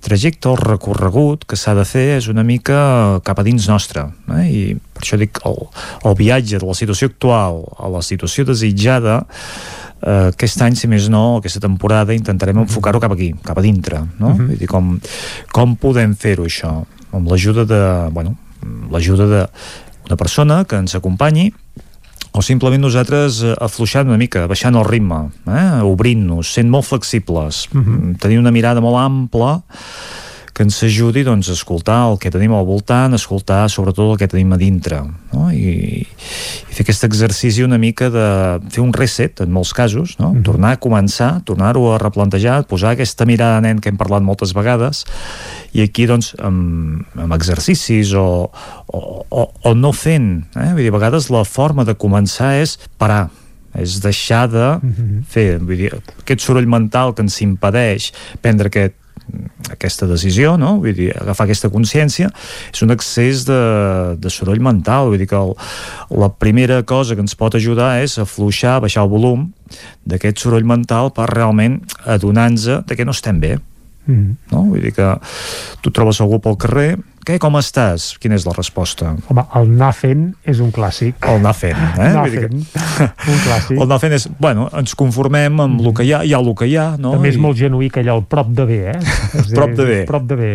trajecte, el recorregut que s'ha de fer és una mica cap a dins nostre eh? i per això dic el, el viatge de la situació actual a la situació desitjada eh, aquest any, si més no, aquesta temporada intentarem enfocar-ho cap aquí, cap a dintre no? Uh -huh. Vull dir, com, com podem fer-ho això? amb l'ajuda de, bueno, l'ajuda d'una persona que ens acompanyi o simplement nosaltres eh, afluixant una mica, baixant el ritme, eh? obrint-nos, sent molt flexibles, uh -huh. tenir una mirada molt ampla que ens ajudi doncs, a escoltar el que tenim al voltant, escoltar sobretot el que tenim a dintre no? I, i fer aquest exercici una mica de fer un reset en molts casos, no? Mm -hmm. tornar a començar, tornar-ho a replantejar, posar aquesta mirada nen que hem parlat moltes vegades i aquí doncs amb, amb exercicis o, o, o, o no fent eh? Vull dir, a vegades la forma de començar és parar és deixar de fer vull dir, aquest soroll mental que ens impedeix prendre aquest aquesta decisió, no? Vull dir, agafar aquesta consciència és un excés de, de soroll mental, vull dir que el, la primera cosa que ens pot ajudar és afluixar, baixar el volum d'aquest soroll mental per realment adonar-nos de que no estem bé. Mm -hmm. no? Vull dir que tu trobes algú pel carrer què, com estàs? Quina és la resposta? Home, el anar fent és un clàssic. El anar fent, eh? Anar fent, que... <laughs> un clàssic. El anar fent és, bueno, ens conformem amb mm. el que hi ha, hi ha el que hi ha, no? També és I... molt genuí que allò, el prop de bé, eh? <laughs> És prop de bé. Prop de bé.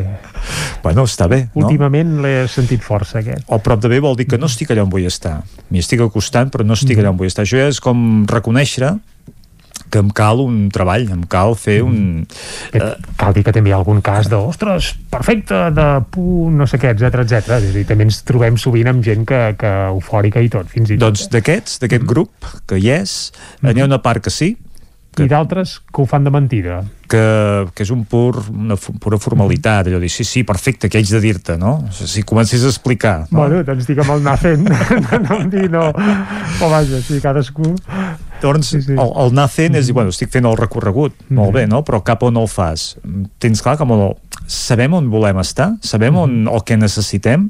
Bueno, està bé, no? Últimament l'he sentit força, aquest. El prop de bé vol dir que no estic allà on vull estar. M'hi estic acostant, però no estic mm. allà on vull estar. Això és com reconèixer que em cal un treball, em cal fer un... Eh, cal dir que també hi ha algun cas de, ostres, perfecte, de punt, no sé què, etc etc. És a dir, també ens trobem sovint amb gent que, que eufòrica i tot, fins i tot. Doncs eh? d'aquests, d'aquest mm. grup, que hi és, mm -hmm. n'hi ha una part que sí, que, i d'altres que ho fan de mentida que, que és un pur, una pura formalitat allò dir, sí, sí, perfecte, què haig de dir-te no? si comences a explicar no? bueno, doncs digue'm el anar <laughs> fent no, no em dir no o vaja, sí, cadascú Llavors, sí, sí. el, el anar fent és dir, mm. bueno, estic fent el recorregut, mm. molt bé, no? però cap on el fas? Tens clar que el, sabem on volem estar? Sabem mm. on, el que necessitem?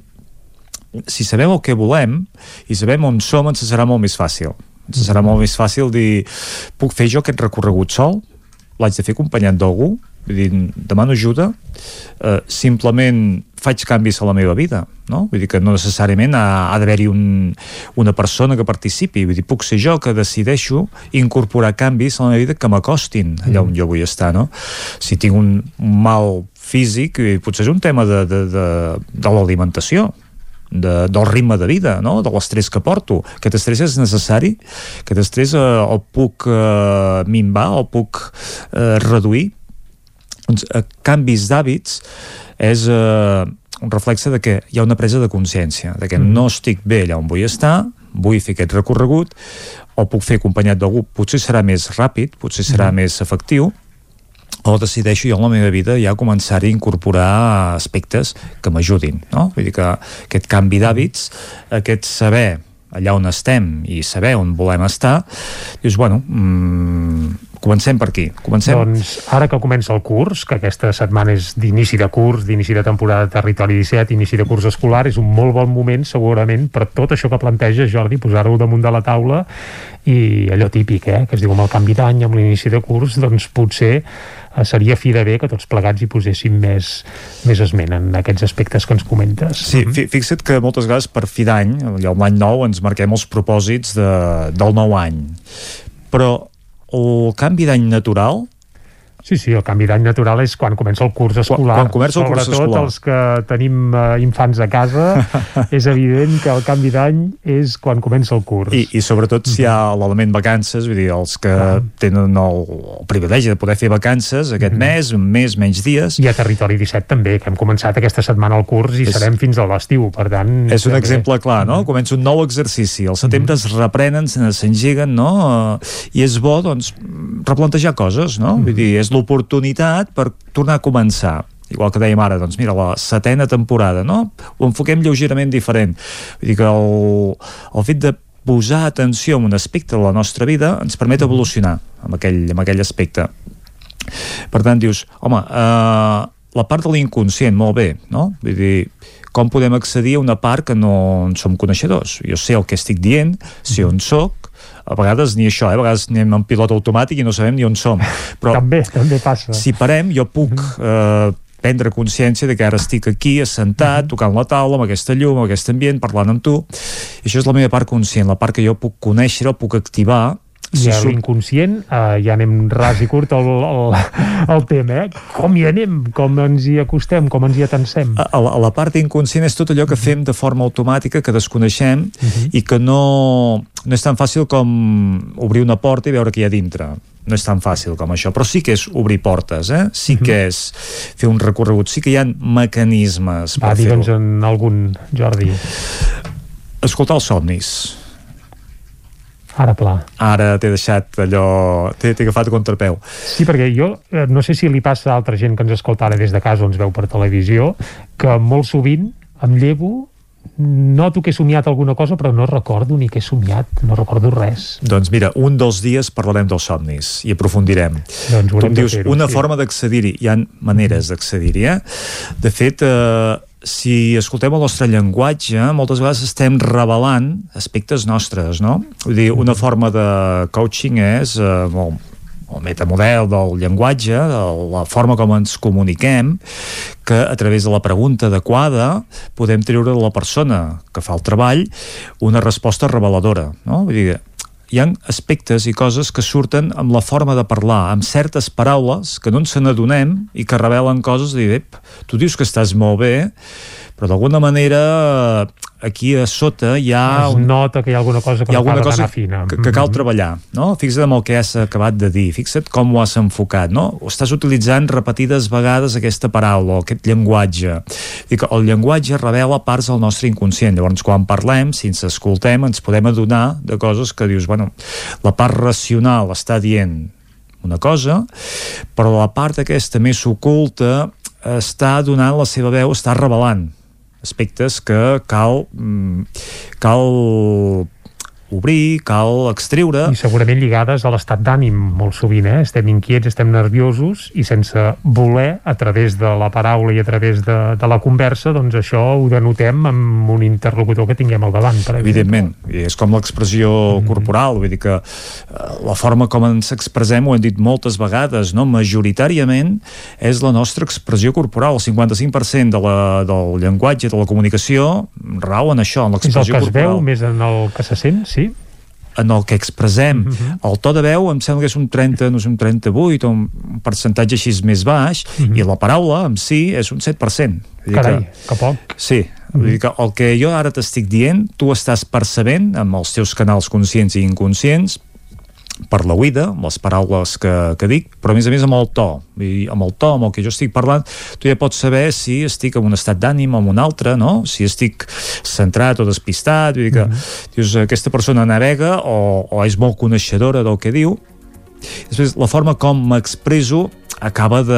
Si sabem el que volem i sabem on som, ens serà molt més fàcil. Ens serà molt més fàcil dir, puc fer jo aquest recorregut sol? L'haig de fer acompanyat d'algú? Vull dir, demano ajuda, eh, simplement faig canvis a la meva vida, no? Vull dir que no necessàriament ha, ha d'haver-hi un, una persona que participi, vull dir, puc ser jo que decideixo incorporar canvis a la meva vida que m'acostin allà on jo vull estar, no? Si tinc un, mal físic i potser és un tema de, de, de, de l'alimentació de, del ritme de vida, no? de l'estrès que porto. Aquest estrès és necessari, aquest estrès eh, el puc eh, minvar, el puc eh, reduir. Doncs, eh, canvis d'hàbits és eh, un reflexe de que hi ha una presa de consciència, de que mm. no estic bé allà on vull estar, vull fer aquest recorregut, o puc fer acompanyat d'algú, potser serà més ràpid, potser serà mm. més efectiu, o decideixo jo en la meva vida ja començar a incorporar aspectes que m'ajudin, no? Vull dir que aquest canvi d'hàbits, aquest saber allà on estem i saber on volem estar, dius, bueno, mmm, comencem per aquí. Comencem... Doncs ara que comença el curs, que aquesta setmana és d'inici de curs, d'inici de temporada de Territori 17, inici de curs escolar, és un molt bon moment segurament per tot això que planteja Jordi, posar-ho damunt de la taula i allò típic, eh, que es diu amb el canvi d'any, amb l'inici de curs, doncs potser Eh, seria fi de bé que tots plegats hi poséssim més, més esment en aquests aspectes que ens comentes. Sí, fixa't que moltes vegades per fi d'any, l'any nou, ens marquem els propòsits de, del nou any. Però el canvi d'any natural Sí, sí, el canvi d'any natural és quan comença el curs escolar. Quan, quan comença el curs Sobretot escolar. els que tenim uh, infants a casa, <laughs> és evident que el canvi d'any és quan comença el curs. I, i sobretot si hi ha l'element vacances, vull dir, els que ah. tenen el, el privilegi de poder fer vacances aquest mm. mes, un mes, menys dies. I a Territori 17 també, que hem començat aquesta setmana el curs i és, serem fins a l'estiu, per tant... És un també... exemple clar, no? Mm. Comença un nou exercici, al setembre mm. es reprenen, s'engeguen, no? I és bo, doncs, replantejar coses, no? Mm. Vull dir, és és l'oportunitat per tornar a començar igual que dèiem ara, doncs mira, la setena temporada, no? Ho enfoquem lleugerament diferent. Vull dir que el, el fet de posar atenció en un aspecte de la nostra vida ens permet evolucionar en aquell, en aquell aspecte. Per tant, dius, home, eh, la part de l'inconscient, molt bé, no? Vull dir, com podem accedir a una part que no en som coneixedors? Jo sé el que estic dient, sé on sóc, a vegades ni això, eh? a vegades anem en pilot automàtic i no sabem ni on som. Però també, també passa. Si parem, jo puc eh, prendre consciència de que ara estic aquí assentat, tocant la taula, amb aquesta llum, amb aquest ambient, parlant amb tu. I això és la meva part conscient, la part que jo puc conèixer, puc activar i a l'inconscient, eh, ja anem ras i curt al, al, al tema, eh? Com hi anem? Com ens hi acostem? Com ens hi atensem? A, a, la, a la part inconscient és tot allò que fem de forma automàtica, que desconeixem uh mhm. -huh. i que no, no és tan fàcil com obrir una porta i veure què hi ha dintre no és tan fàcil com això, però sí que és obrir portes, eh? sí mhm. que és fer un recorregut, sí que hi ha mecanismes Va, digue'ns en algun, Jordi. Escoltar els somnis Ara pla. Ara t'he deixat allò... T'he agafat contrapeu. Sí, perquè jo eh, no sé si li passa a altra gent que ens escolta ara des de casa o ens veu per televisió, que molt sovint em llevo noto que he somiat alguna cosa però no recordo ni que he somiat no recordo res doncs mira, un dels dies parlarem dels somnis i aprofundirem doncs tu em dius, una sí. forma d'accedir-hi hi ha maneres d'accedir-hi eh? de fet, eh, si escoltem el nostre llenguatge, moltes vegades estem revelant aspectes nostres, no? Vull dir, una forma de coaching és eh, el, el metamodel del llenguatge, de la forma com ens comuniquem, que a través de la pregunta adequada podem treure de la persona que fa el treball una resposta reveladora, no? Vull dir, hi ha aspectes i coses que surten amb la forma de parlar, amb certes paraules que no ens n'adonem i que revelen coses de dir, tu dius que estàs molt bé, però d'alguna manera aquí a sota hi ha... Es un... nota que hi ha alguna cosa que hi ha alguna cosa fina. Que, que cal mm-hmm. treballar, no? Fixa't amb el que has acabat de dir, fixa't com ho has enfocat, no? O estàs utilitzant repetides vegades aquesta paraula, aquest llenguatge. Dic, el llenguatge revela parts del nostre inconscient, llavors quan parlem, si ens escoltem, ens podem adonar de coses que dius, bueno, la part racional està dient una cosa, però la part aquesta més oculta està donant la seva veu, està revelant aspectes que cal, mm, cal obrir, cal extreure... I segurament lligades a l'estat d'ànim, molt sovint, eh? Estem inquiets, estem nerviosos i sense voler, a través de la paraula i a través de, de la conversa, doncs això ho denotem amb un interlocutor que tinguem al davant, per. Evidentment, i és com l'expressió mm -hmm. corporal, vull dir que eh, la forma com ens expressem, ho hem dit moltes vegades, no? majoritàriament és la nostra expressió corporal, el 55% de la, del llenguatge, de la comunicació, rau en això, en l'expressió corporal. És el que es veu més en el que se sent, sí? En el que expressem. Uh -huh. El to de veu em sembla que és un 30, no sé, un 38, o un percentatge així més baix, uh -huh. i la paraula en si és un 7%. Carai, que, que poc. Sí, Vull dir que el que jo ara t'estic dient, tu estàs percebent amb els teus canals conscients i inconscients per la oïda, amb les paraules que, que dic, però a més a més amb el to. I amb el to, amb el que jo estic parlant, tu ja pots saber si estic en un estat d'ànim o en un altre, no? Si estic centrat o despistat, vull dir que mm -hmm. dius, aquesta persona navega o, o és molt coneixedora del que diu. Després, la forma com m'expreso acaba de,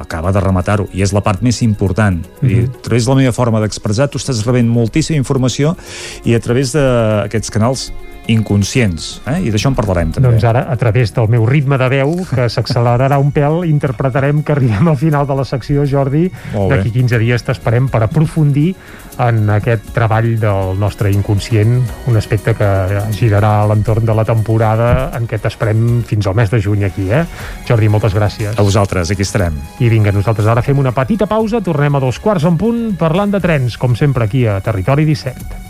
acaba de rematar-ho i és la part més important mm -hmm. I a través de la meva forma d'expressar tu estàs rebent moltíssima informació i a través d'aquests canals inconscients, eh? i d'això en parlarem també. Doncs ara, a través del meu ritme de veu, que s'accelerarà un pèl, interpretarem que arribem al final de la secció, Jordi, d'aquí 15 dies t'esperem per aprofundir en aquest treball del nostre inconscient, un aspecte que girarà a l'entorn de la temporada en què t'esperem fins al mes de juny aquí, eh? Jordi, moltes gràcies. A vosaltres, aquí estarem. I vinga, nosaltres ara fem una petita pausa, tornem a dos quarts en punt parlant de trens, com sempre aquí a Territori 17.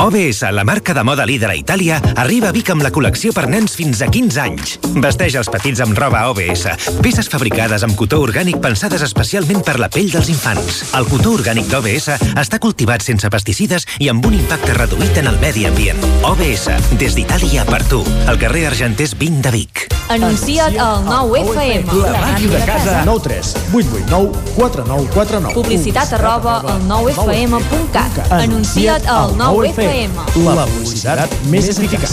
OBS, la marca de moda líder a Itàlia, arriba a Vic amb la col·lecció per nens fins a 15 anys. Vesteix els petits amb roba OBS. Peces fabricades amb cotó orgànic pensades especialment per la pell dels infants. El cotó orgànic d'OBS està cultivat sense pesticides i amb un impacte reduït en el medi ambient. OBS, des d'Itàlia per tu. Al carrer Argenters 20 de Vic. Anuncia't al 9FM. La màquina de casa. 9 3 8 8 9 4 9 4 9. Publicitat arroba al 9FM.cat. Anuncia't al 9FM. La publicitat més eficaç.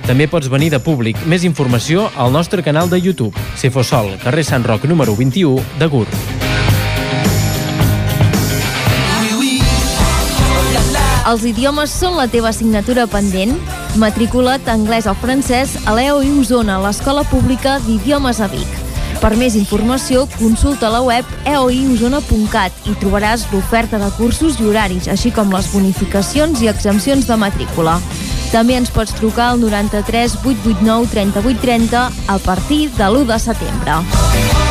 També pots venir de públic. Més informació al nostre canal de YouTube. Cefosol, carrer Sant Roc número 21 de Gurb. Els idiomes són la teva assignatura pendent? Matricula't anglès o francès a l'EOI Osona, l'Escola Pública d'Idiomes a Vic. Per més informació, consulta la web eoiosona.cat i trobaràs l'oferta de cursos i horaris, així com les bonificacions i exempcions de matrícula. També ens pots trucar al 93 889 3830 a partir de l'1 de setembre.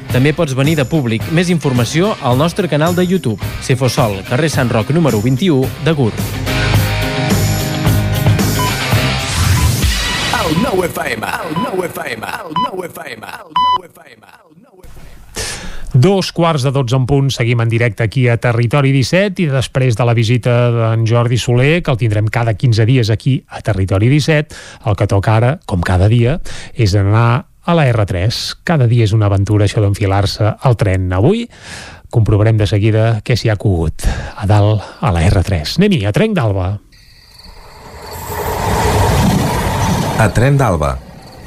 També pots venir de públic. Més informació al nostre canal de YouTube. Cefosol, carrer Sant Roc número 21 de FM. Dos quarts de dotze en punt, seguim en directe aquí a Territori 17 i després de la visita d'en Jordi Soler, que el tindrem cada 15 dies aquí a Territori 17, el que toca ara, com cada dia, és anar a la R3. Cada dia és una aventura això d'enfilar-se al tren. Avui comprovarem de seguida què s'hi ha cogut a dalt a la R3. Anem-hi, a Trenc d'Alba. A Tren d'Alba.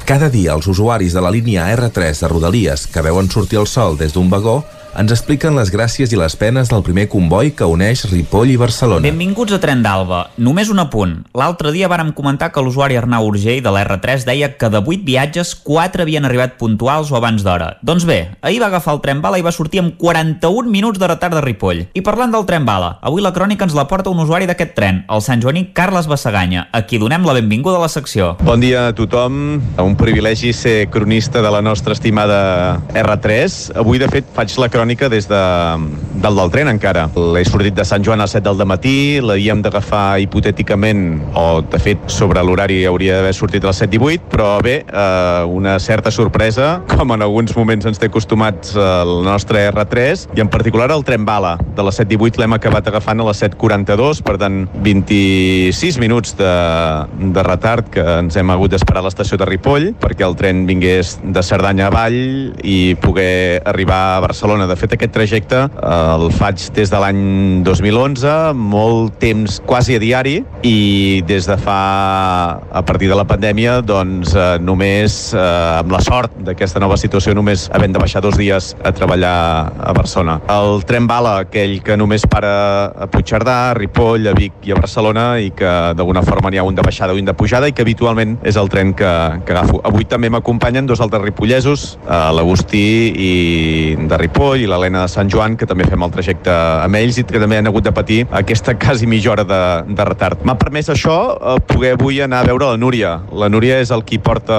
Cada dia els usuaris de la línia R3 de Rodalies que veuen sortir el sol des d'un vagó ens expliquen les gràcies i les penes del primer comboi que uneix Ripoll i Barcelona. Benvinguts a Tren d'Alba. Només un apunt. L'altre dia vàrem comentar que l'usuari Arnau Urgell de l'R3 deia que de 8 viatges, 4 havien arribat puntuals o abans d'hora. Doncs bé, ahir va agafar el tren bala i va sortir amb 41 minuts de retard de Ripoll. I parlant del tren bala, avui la crònica ens la porta un usuari d'aquest tren, el Sant Joaní Carles Bassaganya, a qui donem la benvinguda a la secció. Bon dia a tothom. Un privilegi ser cronista de la nostra estimada R3. Avui, de fet, faig la crònica des de, del del tren encara. L'he sortit de Sant Joan a 7 del matí, l'havíem d'agafar hipotèticament, o de fet sobre l'horari hauria d'haver sortit a les 7 i 8, però bé, eh, una certa sorpresa, com en alguns moments ens té acostumats el nostre R3, i en particular el tren bala. De les 7 i 8 l'hem acabat agafant a les 7.42, per tant 26 minuts de, de retard que ens hem hagut d'esperar a l'estació de Ripoll perquè el tren vingués de Cerdanya avall i poder arribar a Barcelona. De fet, aquest trajecte eh, el faig des de l'any 2011, molt temps quasi a diari i des de fa, a partir de la pandèmia, doncs eh, només, eh, amb la sort d'aquesta nova situació, només havent de baixar dos dies a treballar a Barcelona. El tren bala, aquell que només para a Puigcerdà, a Ripoll, a Vic i a Barcelona i que d'alguna forma n'hi ha un de baixada i un de pujada i que habitualment és el tren que, que agafo. Avui també m'acompanyen dos altres ripollesos, eh, l'Agustí i de Ripoll i l'Helena de Sant Joan, que també fem el trajecte amb ells i que també han hagut de patir aquesta <laughs> quasi mitja hora de, de retard. M'ha permès això eh, poder avui anar a veure la Núria. La Núria és el qui porta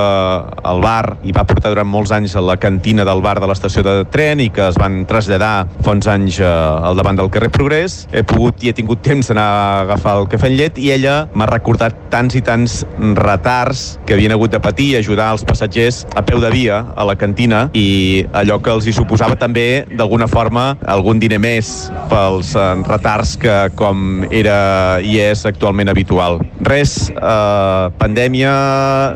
el bar i va portar durant molts anys a la cantina del bar de l'estació de tren i que es van traslladar fa uns anys eh, al davant del carrer Progrés. He pogut i he tingut temps d'anar a agafar el cafè en llet i ella m'ha recordat tants i tants retards que havien hagut de patir i ajudar els passatgers a peu de via a la cantina i allò que els hi suposava també d'alguna forma algun diner més pels eh, retards que com era i és actualment habitual. Res, eh, pandèmia,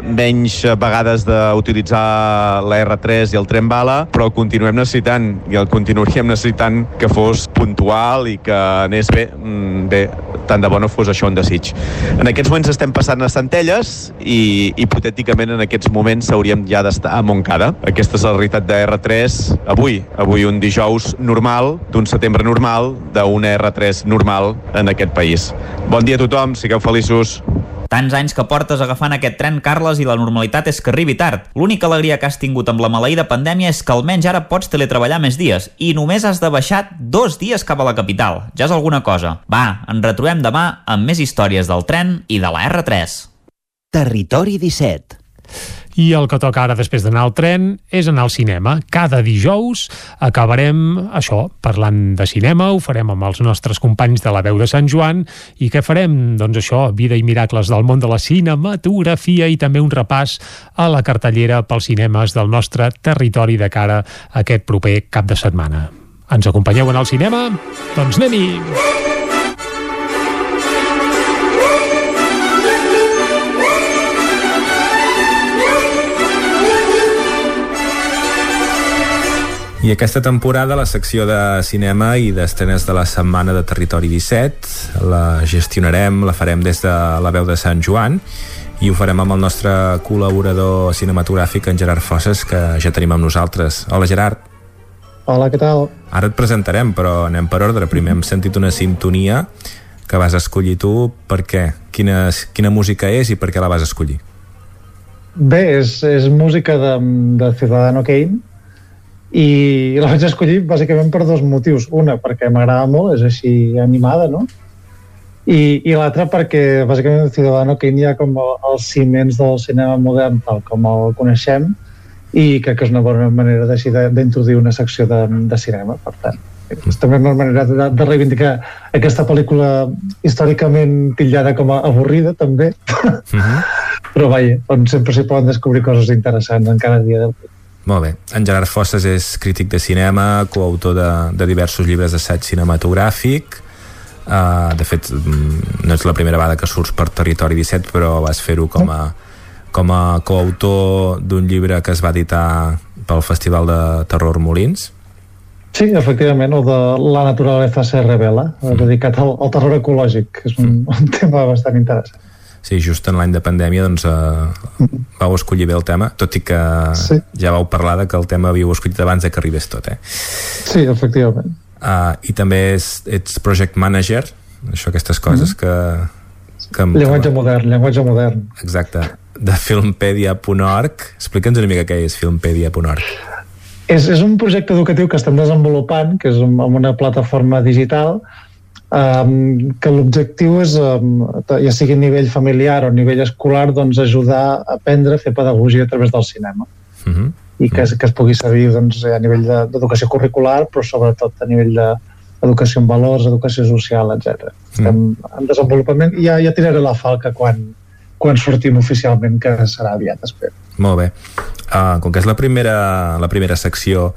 menys vegades d'utilitzar la R3 i el tren bala, però continuem necessitant i el continuaríem necessitant que fos puntual i que anés bé, mm, bé, tant de bo no fos això un desig. En aquests moments estem passant a Centelles i hipotèticament en aquests moments hauríem ja d'estar a Montcada. Aquesta és la realitat de R3 avui. Avui un dijous normal, d'un setembre normal, d'una R3 normal en aquest país. Bon dia a tothom, sigueu feliços. Tants anys que portes agafant aquest tren, Carles, i la normalitat és que arribi tard. L'única alegria que has tingut amb la maleïda pandèmia és que almenys ara pots teletreballar més dies i només has de baixar dos dies cap a la capital. Ja és alguna cosa. Va, ens retrobem demà amb més històries del tren i de la R3. Territori 17 i el que toca ara després d'anar al tren és anar al cinema. Cada dijous acabarem això, parlant de cinema, ho farem amb els nostres companys de la veu de Sant Joan i què farem? Doncs això, vida i miracles del món de la cinematografia i també un repàs a la cartellera pels cinemes del nostre territori de cara a aquest proper cap de setmana. Ens acompanyeu en el cinema? Doncs anem-hi! I aquesta temporada la secció de cinema i d'estrenes de la setmana de Territori 17 la gestionarem, la farem des de la veu de Sant Joan i ho farem amb el nostre col·laborador cinematogràfic en Gerard Fosses que ja tenim amb nosaltres. Hola Gerard. Hola, què tal? Ara et presentarem, però anem per ordre. Primer hem sentit una sintonia que vas escollir tu. Per què? Quina, quina música és i per què la vas escollir? Bé, és, és música de, de Ciudadano Kane, i la vaig escollir bàsicament per dos motius. Una, perquè m'agrada molt, és així animada, no? I, i l'altra perquè bàsicament Ciudadano Kane hi ha com els ciments del cinema modern tal com el coneixem i crec que és una bona manera d'introduir una secció de, de cinema, per tant és també una manera de, de reivindicar aquesta pel·lícula històricament titllada com a avorrida també uh <laughs> -huh. però vaja, on sempre s'hi poden descobrir coses interessants en cada dia del molt bé. En Gerard Fosses és crític de cinema, coautor de, de diversos llibres d'assaig cinematogràfic. Uh, de fet, mm, no és la primera vegada que surts per Territori 17, però vas fer-ho com a, com a coautor d'un llibre que es va editar pel Festival de Terror Molins. Sí, efectivament, el de La naturaleza se revela, mm. dedicat al, al terror ecològic, que és un, un tema bastant interessant. Sí, just en l'any de pandèmia doncs, eh, vau escollir bé el tema tot i que Sí. ja vau parlar de que el tema havíeu escollit abans de que arribés tot eh? Sí, efectivament. uh, i també és, ets project manager això, aquestes coses que, que, em- Llenguatge modern, llenguatge modern. exacte, de filmpedia.org explica'ns una mica què és filmpedia.org És, és un projecte educatiu que estem desenvolupant, que és amb una plataforma digital, um, que l'objectiu és, um, ja sigui a nivell familiar o a nivell escolar, doncs ajudar a aprendre a fer pedagogia a través del cinema. uh -huh. i que, que es pugui servir doncs, a nivell de- d'educació curricular, però sobretot a nivell d'educació en valors, educació social, etc. Estem en desenvolupament i ja, ja tiraré la falca quan, quan sortim oficialment, que serà aviat, espero. Molt bé. Uh, com que és la primera, la primera secció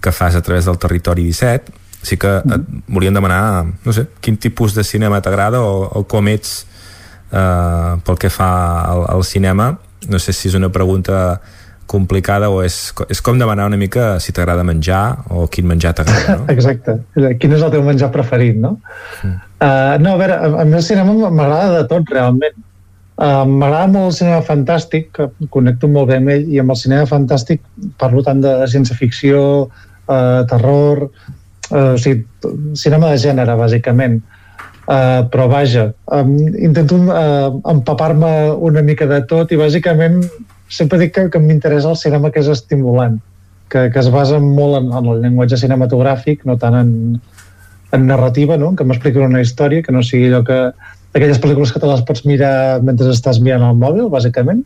que fas a través del Territori 17, sí que et volíem demanar, no sé, quin tipus de cinema t'agrada o, o com ets uh, pel que fa al, al cinema. No sé si és una pregunta complicada o és, és com demanar una mica si t'agrada menjar o quin menjar t'agrada, no? <laughs> Exacte. Quin és el teu menjar preferit, no? Uh, no, a veure, a mi el cinema m'agrada de tot, realment. Uh, m'agrada molt el cinema fantàstic, que connecto molt bé amb ell, i amb el cinema fantàstic parlo tant de ciència-ficció, uh, terror, uh, o sigui, cinema de gènere, bàsicament. Uh, però vaja, um, intento uh, empapar-me una mica de tot i bàsicament sempre dic que, que m'interessa el cinema que és estimulant, que, que es basa molt en, en el llenguatge cinematogràfic, no tant en, en narrativa, no? que m'expliquin una història, que no sigui allò que aquelles pel·lícules que te les pots mirar mentre estàs mirant el mòbil, bàsicament,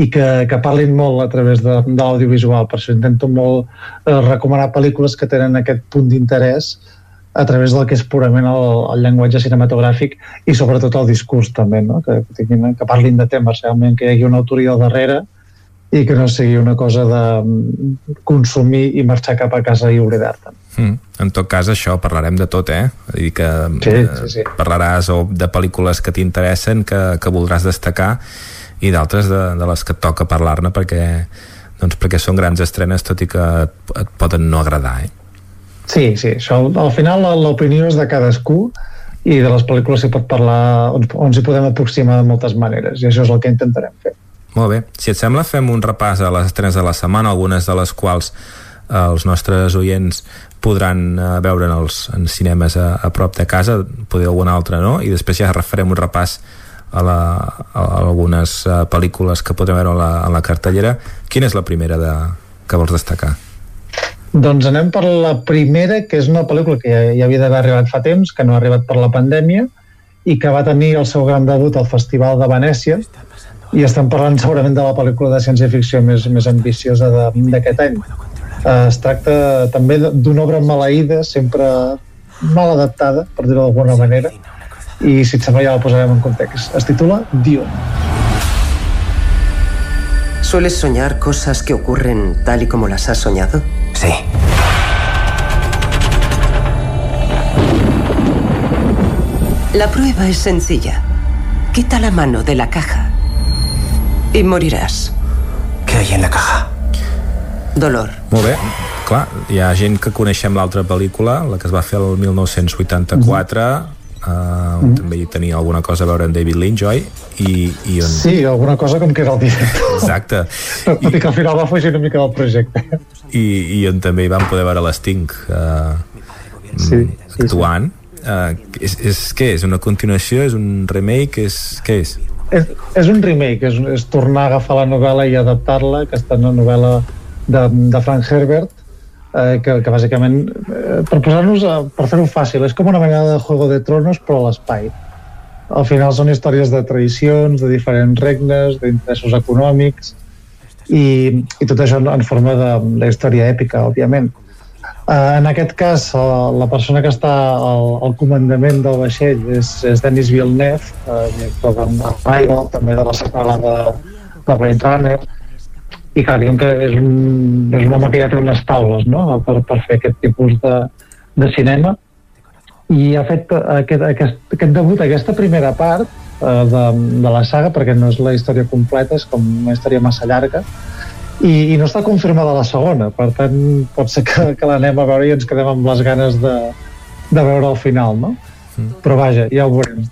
i que, que parlin molt a través de, de l'audiovisual. Per això intento molt eh, recomanar pel·lícules que tenen aquest punt d'interès a través del que és purament el, el llenguatge cinematogràfic i sobretot el discurs també, no? que, que, tinguin, que parlin de temes realment, que hi hagi una autoria al darrere i que no sigui una cosa de mm, consumir i marxar cap a casa i oblidar-te'n. Mm. En tot cas, això, parlarem de tot, eh? Dir que Sí, eh, sí, sí. parlaràs o de pel·lícules que t'interessen, que, que voldràs destacar, i d'altres de, de les que toca parlar-ne perquè, doncs perquè són grans estrenes, tot i que et, et poden no agradar, eh? Sí, sí, això, al final l'opinió és de cadascú i de les pel·lícules s'hi pot parlar, on, on s'hi podem aproximar de moltes maneres, i això és el que intentarem fer. Molt bé. Si et sembla, fem un repàs a les estrenes de la setmana, algunes de les quals eh, els nostres oients podran eh, veure en els en cinemes a, a prop de casa, poder alguna altra no, i després ja farem un repàs a, la, a algunes uh, pel·lícules que podrem veure a la, a la cartellera. Quina és la primera de, que vols destacar? Doncs anem per la primera, que és una pel·lícula que ja, ja havia d'haver arribat fa temps, que no ha arribat per la pandèmia, i que va tenir el seu gran debut al Festival de Venècia, i estem parlant segurament de la pel·lícula de ciència-ficció més, més ambiciosa d'aquest any. Eh, es tracta també d'una obra maleïda, sempre mal adaptada, per dir-ho d'alguna manera, i si et sembla ja la posarem en context. Es titula Dio. ¿Sueles soñar cosas que ocurren tal y como las has soñado? Sí. La prueba es sencilla. Quita la mano de la caja y moriràs. Què hi ha en la caja? Dolor. Molt bé. Clar, hi ha gent que coneixem l'altra pel·lícula, la que es va fer el 1984, uh, on també hi tenia alguna cosa a veure amb David Lynch, oi? I, i on... Sí, alguna cosa com que era el director. Exacte. Tot i que al final va fugir una mica del projecte. I, i on també hi vam poder veure l'Sting uh, Sí, sí, actuant. Uh, és, és, què és? Una continuació? És un remake? És, què és? És, és un remake, és, és tornar a agafar la novel·la i adaptar-la, que està una novel·la de, de Frank Herbert, eh, que, que bàsicament, eh, per posar-nos, per fer-ho fàcil, és com una mena de Juego de Tronos, però a l'espai. Al final són històries de tradicions, de diferents regnes, d'interessos econòmics, i, i tot això en, forma de, de història èpica, òbviament. Uh, en aquest cas, la persona que està al, al comandament del vaixell és, és Denis Villeneuve, director de Arrival, també de la seqüela de, de Blade Runner, i clar, diguem que és un, és un home que ja té unes taules no? per, per fer aquest tipus de, de cinema i ha fet aquest, aquest, aquest debut, aquesta primera part uh, de, de la saga, perquè no és la història completa, és com una història massa llarga, i, i no està confirmada la segona, per tant pot ser que, que l'anem a veure i ens quedem amb les ganes de, de veure el final, no? Mm. Però vaja, ja ho veurem.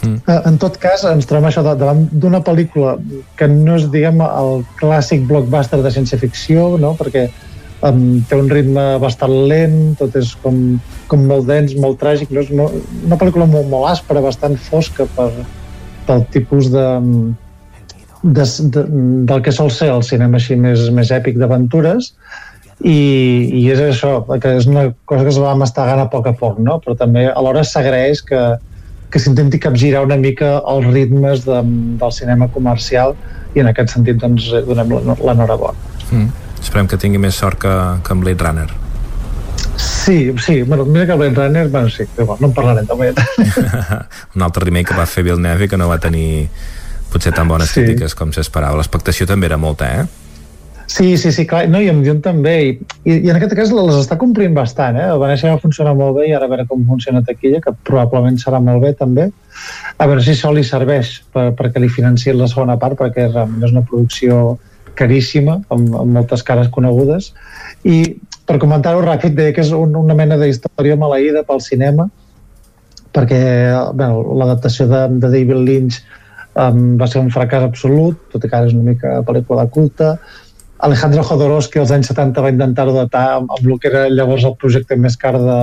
Mm. En tot cas, ens trobem això davant d'una pel·lícula que no és, diguem, el clàssic blockbuster de ciència-ficció, no? perquè um, té un ritme bastant lent, tot és com, com molt dens, molt tràgic, no? és molt, una pel·lícula molt, molt àspera, bastant fosca per, pel tipus de, de, de, del que sol ser el cinema així més, més èpic d'aventures, i, i és això, que és una cosa que es va mastegant a poc a poc, no? però també alhora s'agraeix que, que s'intenti capgirar una mica els ritmes de, del cinema comercial i en aquest sentit doncs donem l'enhorabona. Mm. Esperem que tingui més sort que, que amb Blade Runner. Sí, sí, bueno, mira que Blade Runner, bueno, sí, igual, no en parlarem de Blade <laughs> Un altre remake que va fer Villeneuve que no va tenir potser tan bones sí. crítiques com s'esperava. L'expectació també era molta, eh? Sí, sí, sí, clar, no, i em diuen també, i, i, en aquest cas les està complint bastant, eh? El Venècia va funcionar molt bé i ara a veure com funciona taquilla, que probablement serà molt bé també. A veure si això li serveix per, perquè li financien la segona part, perquè realment és una producció caríssima, amb, amb moltes cares conegudes, i per comentar-ho ràpid, deia que és un, una mena d'història maleïda pel cinema, perquè bueno, l'adaptació de, de David Lynch um, va ser un fracàs absolut, tot i que ara és una mica pel·lícula de culte. Alejandro Jodorowsky als anys 70 va intentar-ho datar amb, amb el que era llavors el projecte més car de,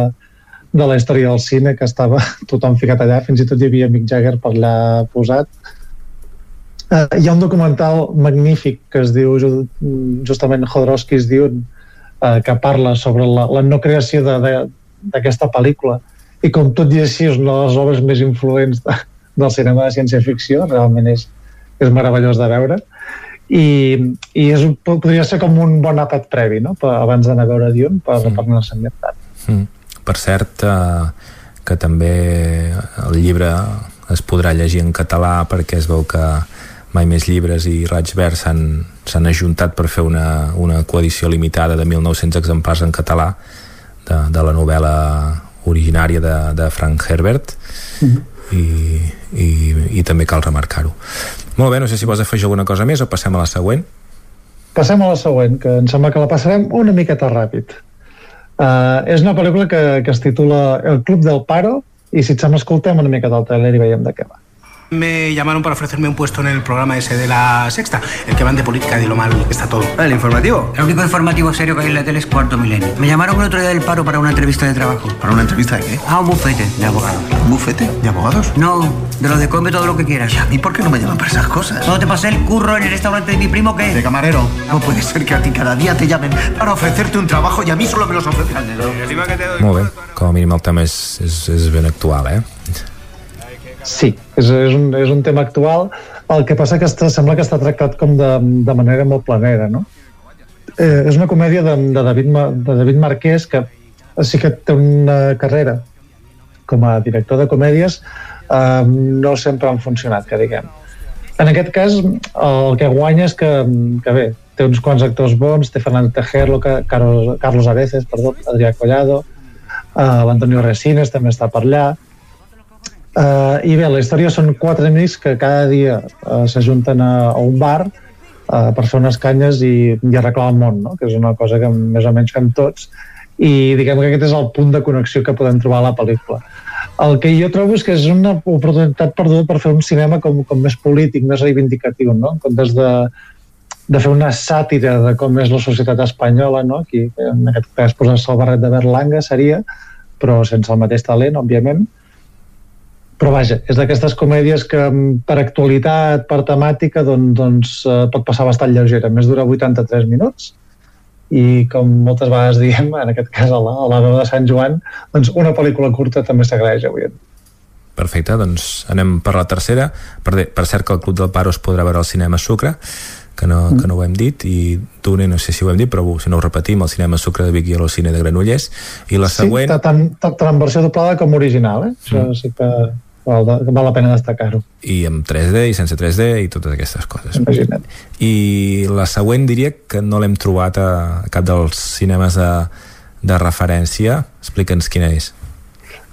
de la història del cine, que estava <laughs> tothom ficat allà, fins i tot hi havia Mick Jagger per allà posat. Uh, hi ha un documental magnífic que es diu, justament Jodorowsky es diu eh, que parla sobre la, la no creació d'aquesta pel·lícula i com tot i així és una de les obres més influents de, del cinema de ciència-ficció, realment és, és meravellós de veure i, i és, podria ser com un bon àpat previ no? per, abans d'anar a veure Dune per, mm. per anar-se ambientant mm. Per cert eh, que també el llibre es podrà llegir en català perquè es veu que Mai Més Llibres i Raig Verd s'han ajuntat per fer una, una coedició limitada de 1.900 exemplars en català de, de la novel·la originària de, de Frank Herbert mm -hmm. i, i, i també cal remarcar-ho molt bé, no sé si vols afegir alguna cosa més o passem a la següent Passem a la següent, que em sembla que la passarem una miqueta ràpid. Uh, és una pel·lícula que, que es titula El Club del Paro i si et sembla escoltem una mica del trailer i veiem de què va. Me llamaron para ofrecerme un puesto en el programa ese de la sexta, el que van de política, de lo mal que está todo. ¿El informativo? El único informativo serio que hay en la tele es Cuarto Milenio. Me llamaron el otro día del paro para una entrevista de trabajo. ¿Para una entrevista de qué? Ah, un bufete de abogados. ¿Un bufete de abogados? No, de lo de come todo lo que quieras. ¿Y a mí por qué no me llaman para esas cosas? ¿No te pasé el curro en el restaurante de mi primo qué? De camarero. No puede ser que a ti cada día te llamen para ofrecerte un trabajo y a mí solo me los ofrezcan de Molt bé, com a mínim el tema és, és, és ben actual, eh? Sí, és, és, un, és un tema actual. El que passa que està, sembla que està tractat com de, de manera molt planera, no? Eh, és una comèdia de, de, David, de David Marquès que sí que té una carrera com a director de comèdies eh, no sempre han funcionat, que diguem. En aquest cas, el que guanya és que, que bé, té uns quants actors bons, té Fernando Tejerlo, Carlos, Carlos Areces, perdó, Adrià Collado, uh, l'Antonio Resines també està per allà, Uh, I bé, la història són quatre amics que cada dia uh, s'ajunten a, a un bar uh, per fer unes canyes i, i arreglar el món, no? que és una cosa que més o menys fem tots i diguem que aquest és el punt de connexió que podem trobar a la pel·lícula. El que jo trobo és que és una oportunitat perduda per fer un cinema com, com més polític, més reivindicatiu, no? en comptes de, de fer una sàtira de com és la societat espanyola, no? Aquí, en aquest cas posar-se el barret de Berlanga seria, però sense el mateix talent, òbviament, però vaja, és d'aquestes comèdies que mm, per actualitat, per temàtica, doncs, doncs pot passar bastant lleugera. Més dura 83 minuts i com moltes vegades diem, en aquest cas a la, a la veu de Sant Joan, doncs una pel·lícula curta també s'agraeix avui. Perfecte, doncs anem per la tercera. Per, de, per cert que el Club del Paro es podrà veure al cinema Sucre, que no, que no ho hem dit, i tu no sé si ho hem dit, però si no ho repetim, el cinema Sucre de Vic i el cine de Granollers. I la següent... Sí, tant, tant, tant en versió doblada com original, eh? Això mm. sí que val, val la pena destacar-ho. I amb 3D i sense 3D i totes aquestes coses. Imagina't. I la següent diria que no l'hem trobat a cap dels cinemes de, de referència. Explica'ns quina és.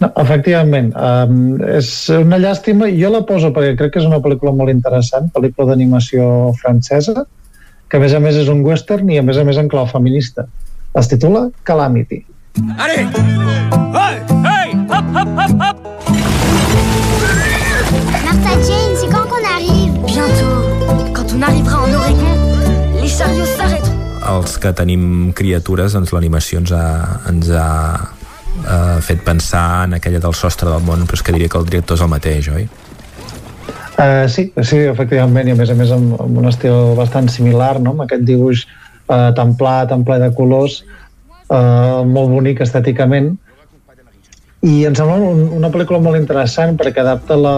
No, efectivament, um, és una llàstima, jo la poso perquè crec que és una pel·lícula molt interessant, pel·lícula d'animació francesa, que a més a més és un western i a més a més en clau feminista. Es titula Calamity. Allez! Hey! Hey! Hop, hop, hop, hop! Jane, c'est quand qu'on arrive Bientôt. Quand on arrivera en Oregon, les chariots s'arrêteront. Els que tenim criatures, doncs l'animació ens ha, ens ha eh, fet pensar en aquella del sostre del món, però és que diria que el director és el mateix, oi? Uh, sí, sí, efectivament, i a més a més amb, amb un estil bastant similar, no? amb aquest dibuix uh, tan pla, tan ple de colors, uh, molt bonic estèticament, i em sembla un, una pel·lícula molt interessant perquè adapta la,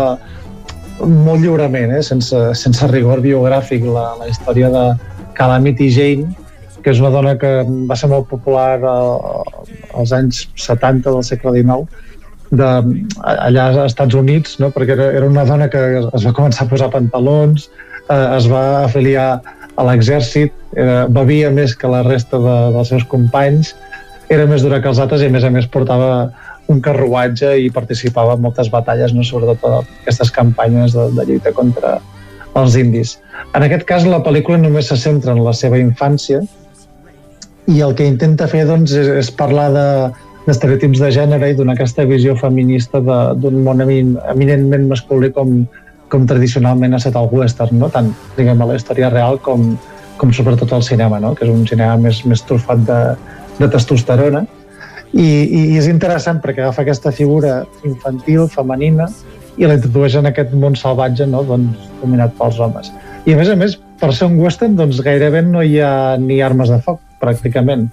molt lliurement, eh? sense, sense rigor biogràfic, la, la història de Calamity Jane, que és una dona que va ser molt popular eh, als anys 70 del segle XIX, de, allà als Estats Units, no? perquè era, era una dona que es va començar a posar pantalons, eh, es va afiliar a l'exèrcit, bevia més que la resta de, dels seus companys, era més dura que els altres i a més a més portava un carruatge i participava en moltes batalles, no? sobretot a aquestes campanyes de, de lluita contra els indis. En aquest cas, la pel·lícula només se centra en la seva infància i el que intenta fer doncs, és, és parlar de, d'estereotips de gènere i donar aquesta visió feminista d'un món eminentment masculí com, com tradicionalment ha estat el western, no? tant diguem, a la història real com, com sobretot al cinema, no? que és un cinema més, més trufat de, de testosterona. I, i, és interessant perquè agafa aquesta figura infantil, femenina, i la introdueix en aquest món salvatge no? doncs, dominat pels homes. I a més a més, per ser un western, doncs gairebé no hi ha ni armes de foc, pràcticament.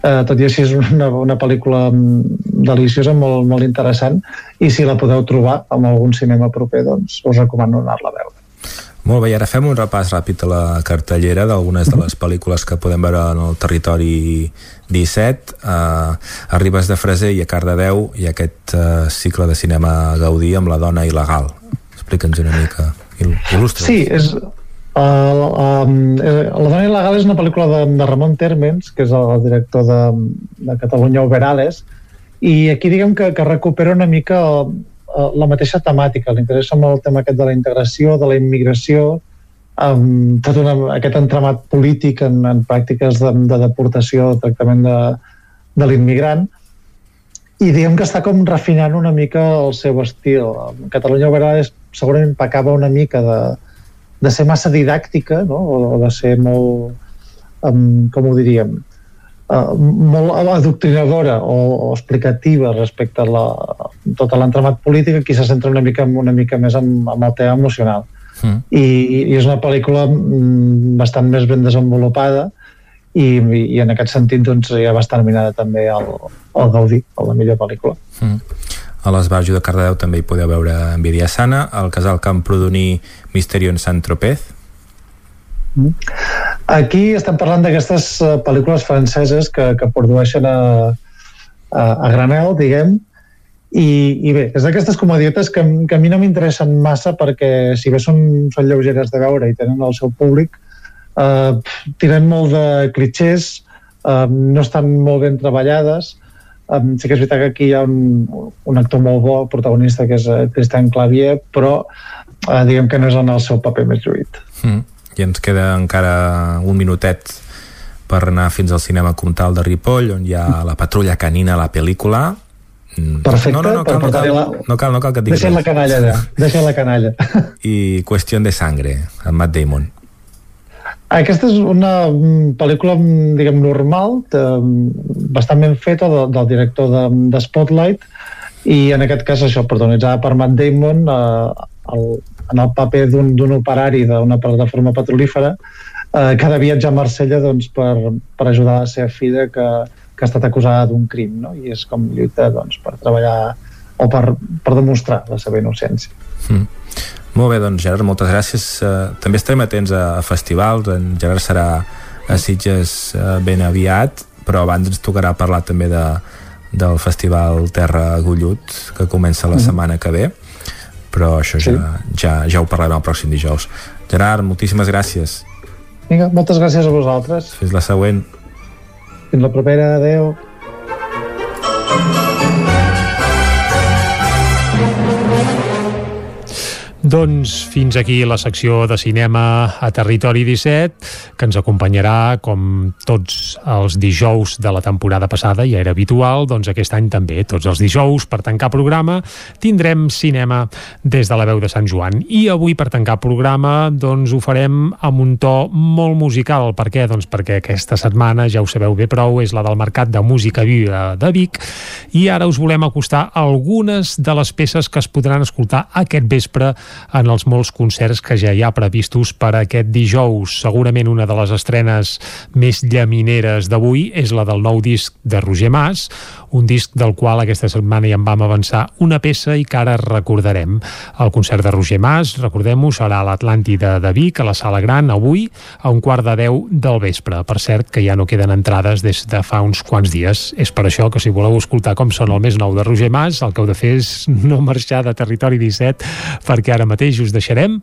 Eh, tot i així és una, una pel·lícula mm, deliciosa, molt, molt interessant, i si la podeu trobar en algun cinema proper, doncs us recomano anar-la a veure. Molt bé, i ara fem un repàs ràpid a la cartellera d'algunes de les pel·lícules que podem veure en el territori 17. Uh, a Ribes de Freser i a Cardedeu i aquest uh, cicle de cinema Gaudí amb la dona il·legal. Explica'ns una mica. Il·lustra. Sí, és, Uh, um, la dona il·legal és una pel·lícula de, de Ramon Termens, que és el director de, de Catalunya Overales, i aquí diguem que, que recupera una mica la mateixa temàtica. L'interessa molt el tema aquest de la integració, de la immigració, amb tot una, aquest entramat polític en, en pràctiques de, de deportació, de tractament de, de l'immigrant, i diguem que està com refinant una mica el seu estil. Catalunya Overales segurament pecava una mica de, de ser massa didàctica no? o de ser molt, um, com ho diríem, molt adoctrinadora o, o explicativa respecte a la, tota l'entramat polític, aquí se centra una mica, una mica més amb, amb el tema emocional. Mm. I, I és una pel·lícula mm, bastant més ben desenvolupada i, i en aquest sentit doncs, ja va estar nominada també al, al Gaudí, a la millor pel·lícula. Mm. A l'Esbarjo de Cardedeu també hi podeu veure Envidia Sana, al Casal Camprodoní Misterio en Sant Tropez. Mm. Aquí estem parlant d'aquestes eh, pel·lícules franceses que, que produeixen a, a, a granel, diguem, i, i bé, és d'aquestes comedietes que, que a mi no m'interessen massa perquè si bé són, són lleugeres de veure i tenen el seu públic, eh, tiren molt de clichés, eh, no estan molt ben treballades, Um, sí que és veritat que aquí hi ha un, un actor molt bo, protagonista, que és Christian Clavier, però uh, diguem que no és en el seu paper més lluït. Mm. I ens queda encara un minutet per anar fins al cinema Comtal de Ripoll, on hi ha la patrulla canina, la pel·lícula, mm. Perfecte, no, no, no, cal, no, cal, la... no, cal, no cal que et digui la canalla, ja. <laughs> Deixa la canalla. I Qüestió de sangre, amb Matt Damon. Aquesta és una pel·lícula, diguem, normal, de, bastant ben feta de, del director de, de Spotlight, i en aquest cas això, protagonitzada per Matt Damon eh, el, en el paper d'un operari d'una plataforma petrolífera eh, que ha de viatjar a Marsella doncs, per, per ajudar la seva filla que, que ha estat acusada d'un crim no? i és com lluita doncs, per treballar o per, per demostrar la seva innocència. Mm. Molt bé, doncs Gerard, moltes gràcies. Uh, també estarem atents a, a festivals, en Gerard serà a Sitges uh, ben aviat, però abans ens tocarà parlar també de, del Festival Terra Gullut, que comença la mm -hmm. setmana que ve, però això sí. ja, ja, ja ho parlarem el pròxim dijous. Gerard, moltíssimes gràcies. Vinga, moltes gràcies a vosaltres. Fins la següent. Fins la propera, adeu. Doncs fins aquí la secció de cinema a Territori 17, que ens acompanyarà com tots els dijous de la temporada passada, ja era habitual, doncs aquest any també, tots els dijous, per tancar programa, tindrem cinema des de la veu de Sant Joan. I avui, per tancar programa, doncs ho farem amb un to molt musical. Per què? Doncs perquè aquesta setmana, ja ho sabeu bé prou, és la del Mercat de Música Viva de Vic, i ara us volem acostar algunes de les peces que es podran escoltar aquest vespre en els molts concerts que ja hi ha previstos per aquest dijous. Segurament una de les estrenes més llamineres d'avui és la del nou disc de Roger Mas, un disc del qual aquesta setmana ja en vam avançar una peça i que ara recordarem. El concert de Roger Mas, recordem-ho, serà a l'Atlàntida de Vic, a la Sala Gran, avui, a un quart de deu del vespre. Per cert, que ja no queden entrades des de fa uns quants dies. És per això que si voleu escoltar com sona el més nou de Roger Mas, el que heu de fer és no marxar de Territori 17, perquè ara mateix us deixarem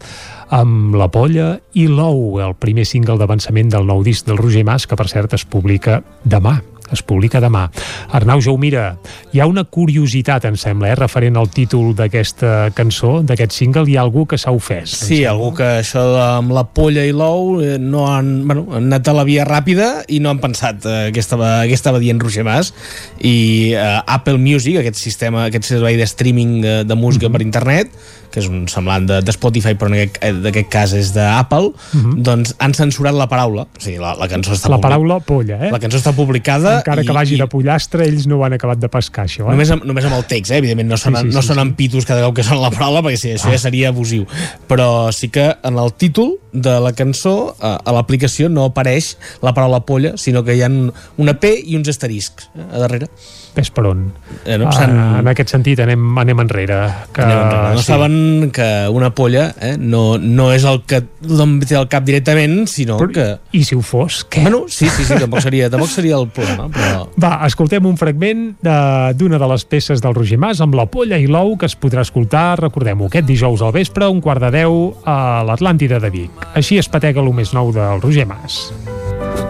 amb La Polla i l'Ou, el primer single d'avançament del nou disc del Roger Mas, que per cert es publica demà es publica demà. Arnau Jaumira, hi ha una curiositat, em sembla, eh, referent al títol d'aquesta cançó, d'aquest single, hi ha algú que s'ha ofès. Sí, algú que això de, amb la polla i l'ou eh, no han, bueno, han anat a la via ràpida i no han pensat eh, què, estava, què estava dient Roger Mas i eh, Apple Music, aquest sistema, aquest servei de streaming de, de música mm -hmm. per internet, que és un semblant de, de Spotify però en aquest, eh, aquest cas és d'Apple uh -huh. doncs han censurat la paraula o sigui, la, la cançó està la paraula polla, eh? la cançó està publicada encara i, que vagi i... de pollastre ells no ho han acabat de pescar això eh? només, amb, només amb el text, eh? evidentment no sonen, sí, sí, no sí, sonen sí. pitos cada cop que sona la paraula perquè sí, això ah. ja seria abusiu però sí que en el títol de la cançó a, a l'aplicació no apareix la paraula polla sinó que hi ha una P i uns asteriscs eh, a darrere ves per on. Eh, no, uh, en aquest sentit anem, anem enrere. Que, anem enrere. No sí. saben que una polla eh, no, no és el que tothom té al cap directament, sinó però, que... I si ho fos, què? Bueno, sí, sí, sí, tampoc seria, <laughs> tampoc seria el problema. Però... Va, escoltem un fragment d'una de, de les peces del Roger Mas amb la polla i l'ou que es podrà escoltar, recordem-ho, aquest dijous al vespre, un quart de deu a l'Atlàntida de Vic. Així es patega el més nou del Roger Mas.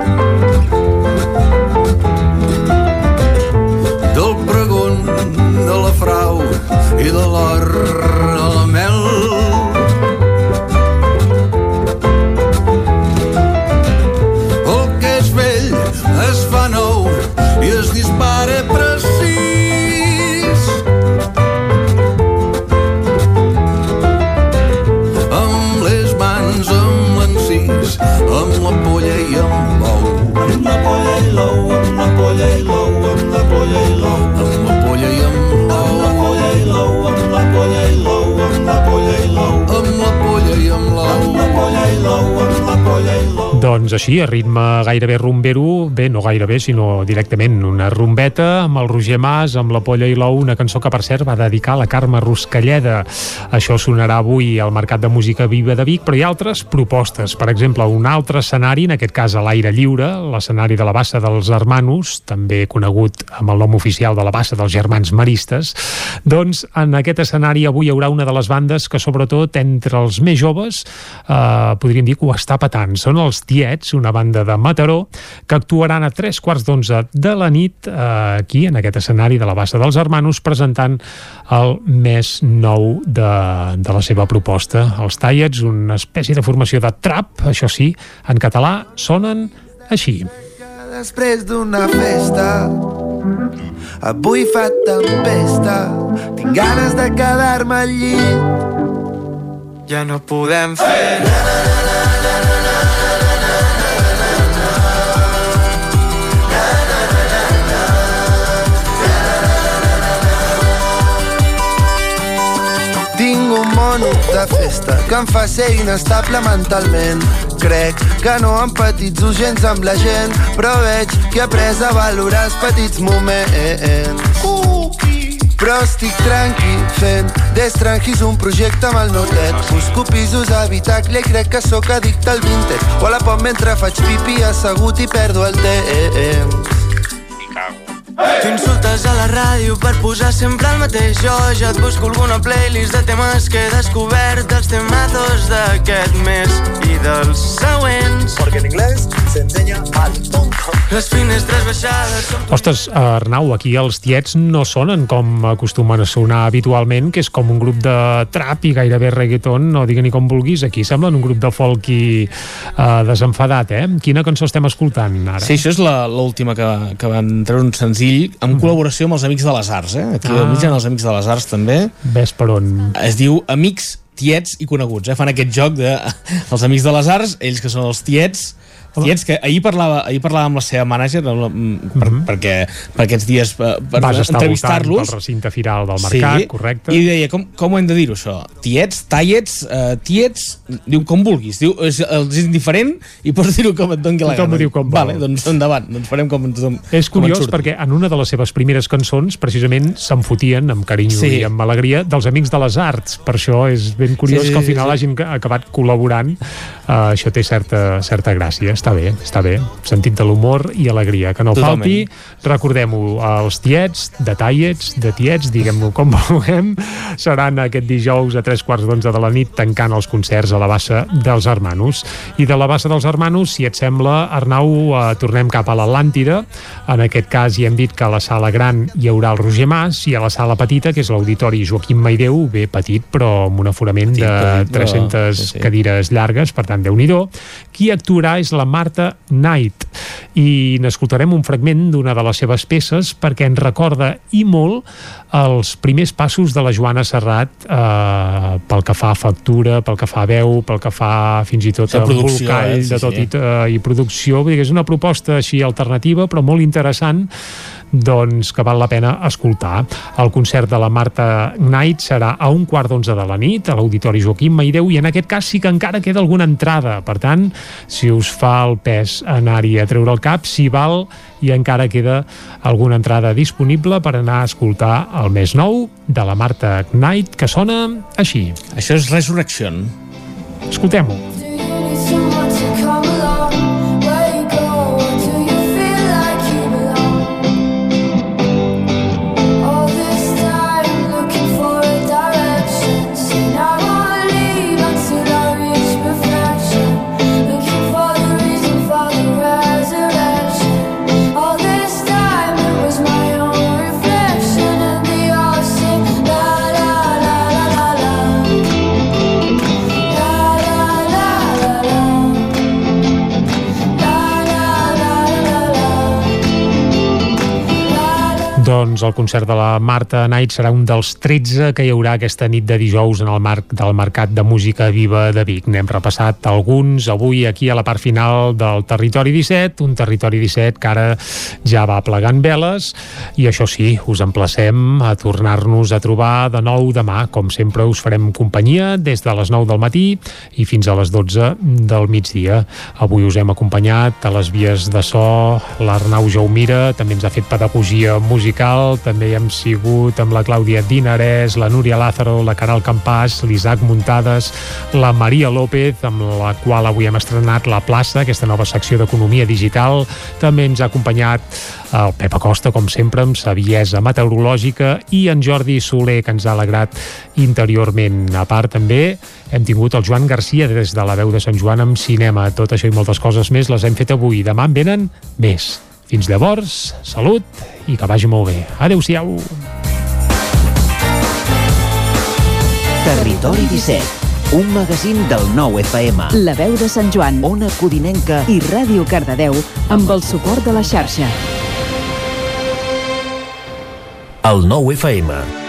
frau i de Doncs així, a ritme gairebé rumbero, bé, no gairebé, sinó directament una rumbeta amb el Roger Mas, amb la polla i l'ou, una cançó que per cert va dedicar a la Carme Ruscalleda. Això sonarà avui al Mercat de Música Viva de Vic, però hi ha altres propostes. Per exemple, un altre escenari, en aquest cas a l'aire lliure, l'escenari de la Bassa dels Hermanos, també conegut amb el nom oficial de la Bassa dels Germans Maristes, doncs en aquest escenari avui hi haurà una de les bandes que sobretot entre els més joves eh, podríem dir que ho està patant. Són els Tiets, una banda de Mataró, que actuaran a tres quarts d'onze de la nit eh, aquí, en aquest escenari de la Bassa dels Hermanos, presentant el més nou de, de la seva proposta. Els Tiets, una espècie de formació de trap, això sí, en català sonen així. Després d'una festa Avui fa tempesta Tinc ganes de quedar-me al llit Ja no podem fer Tinc de festa que em fa ser inestable mentalment Crec que no empatitzo gens amb la gent, però veig que he après a valorar els petits moments. Però estic tranqui fent d'estrangis un projecte amb el meu tet. Busco pisos a habitacle i crec que sóc addicte al vintage. O a la pop mentre faig pipi assegut i perdo el temps. Tu insultes a la ràdio per posar sempre el mateix Jo ja et busco alguna playlist de temes que he descobert dels temazos d'aquest mes i dels següents porque en inglés se enseña al tonto. Les finestres baixades són... Ostres, Arnau, aquí els tiets no sonen com acostumen a sonar habitualment, que és com un grup de trap i gairebé reggaeton, no digue ni com vulguis, aquí semblen un grup de folk i uh, desenfadat, eh? Quina cançó estem escoltant ara? Sí, això és la- l'última que, que van treure un senzill en col·laboració amb els Amics de les Arts, eh? Aquí Ah. al mig els Amics de les Arts també. Ves per on? Es diu Amics, Tiets i Coneguts, eh? Fan aquest joc de <laughs> els Amics de les Arts, ells que són els tiets, tiets que ahir parlava, ahir parlava amb la seva mànager amb la, mm, per, perquè per aquests dies per, per Vas estar voltant entrevistar-los pel recinte firal del mercat, correcte? i deia, com, com ho hem de dir això? Tiets, tallets, uh, tiets diu com vulguis, diu, és, és indiferent i pots dir-ho com et doni la Tothom gana ho diu com vol. vale, doncs endavant, doncs farem com, com És com curiós surti. perquè en una de les seves primeres cançons precisament se'n fotien amb carinyo Sí. i amb alegria dels Amics de les Arts. Per això és ben curiós Sí, sí, que al sí, final sí. hagin acabat col·laborant. Uh, això té certa, certa gràcia. Està bé, està bé. Sentit de l'humor i alegria. Que no Totalment. falti. Recordem-ho, els tiets, de tallets, de tiets, diguem-ho com <laughs> vulguem, seran aquest dijous a tres quarts d'onze de la nit tancant els concerts a la bassa dels Hermanos. I de la bassa dels Hermanos, si et sembla, Arnau, eh, tornem cap a l'Atlàntida. En aquest cas ja hem dit que a la sala gran hi haurà el Roger Mas i a la sala petita, que és l'auditori Joaquim Maideu, bé petit, però amb un aforament Petit, de petit, però- 300 sí, sí. cadires llargues, per tant, déu nhi Qui actuarà és la Marta Knight i n'escoltarem un fragment d'una de les seves peces perquè ens recorda i molt els primers passos de la Joana Serrat eh, pel que fa a factura, pel que fa a veu, pel que fa fins i tot a embolcall eh? Sí, de tot sí. i, eh, i producció. Vull dir que és una proposta així alternativa però molt interessant doncs que val la pena escoltar. El concert de la Marta Knight serà a un quart d'onze de la nit a l'Auditori Joaquim Maideu i en aquest cas sí que encara queda alguna entrada. Per tant, si us fa el pes anar-hi a treure el cap, si val i encara queda alguna entrada disponible per anar a escoltar el més nou de la Marta Knight que sona així. Això és Resurrection. Escoltem-ho. Doncs el concert de la Marta Knight serà un dels 13 que hi haurà aquesta nit de dijous en el marc del Mercat de Música Viva de Vic. N'hem repassat alguns avui aquí a la part final del Territori 17, un Territori 17 que ara ja va plegant veles i això sí, us emplacem a tornar-nos a trobar de nou demà. Com sempre us farem companyia des de les 9 del matí i fins a les 12 del migdia. Avui us hem acompanyat a les vies de so l'Arnau Jaumira, també ens ha fet pedagogia musical, també hem sigut amb la Clàudia Dinarès, la Núria Lázaro, la Caral Campàs, l'Isaac Muntades, la Maria López, amb la qual avui hem estrenat La Plaça, aquesta nova secció d'economia digital. També ens ha acompanyat el Pep Acosta, com sempre, amb saviesa meteorològica, i en Jordi Soler, que ens ha alegrat interiorment. A part, també hem tingut el Joan Garcia des de la veu de Sant Joan amb cinema. Tot això i moltes coses més les hem fet avui. Demà en venen més. Fins llavors, salut i que vagi molt bé. Adéu-siau. Territori 17, un magazín del nou FM. La veu de Sant Joan, Ona Codinenca i Ràdio Cardedeu amb el suport de la xarxa. El nou FM.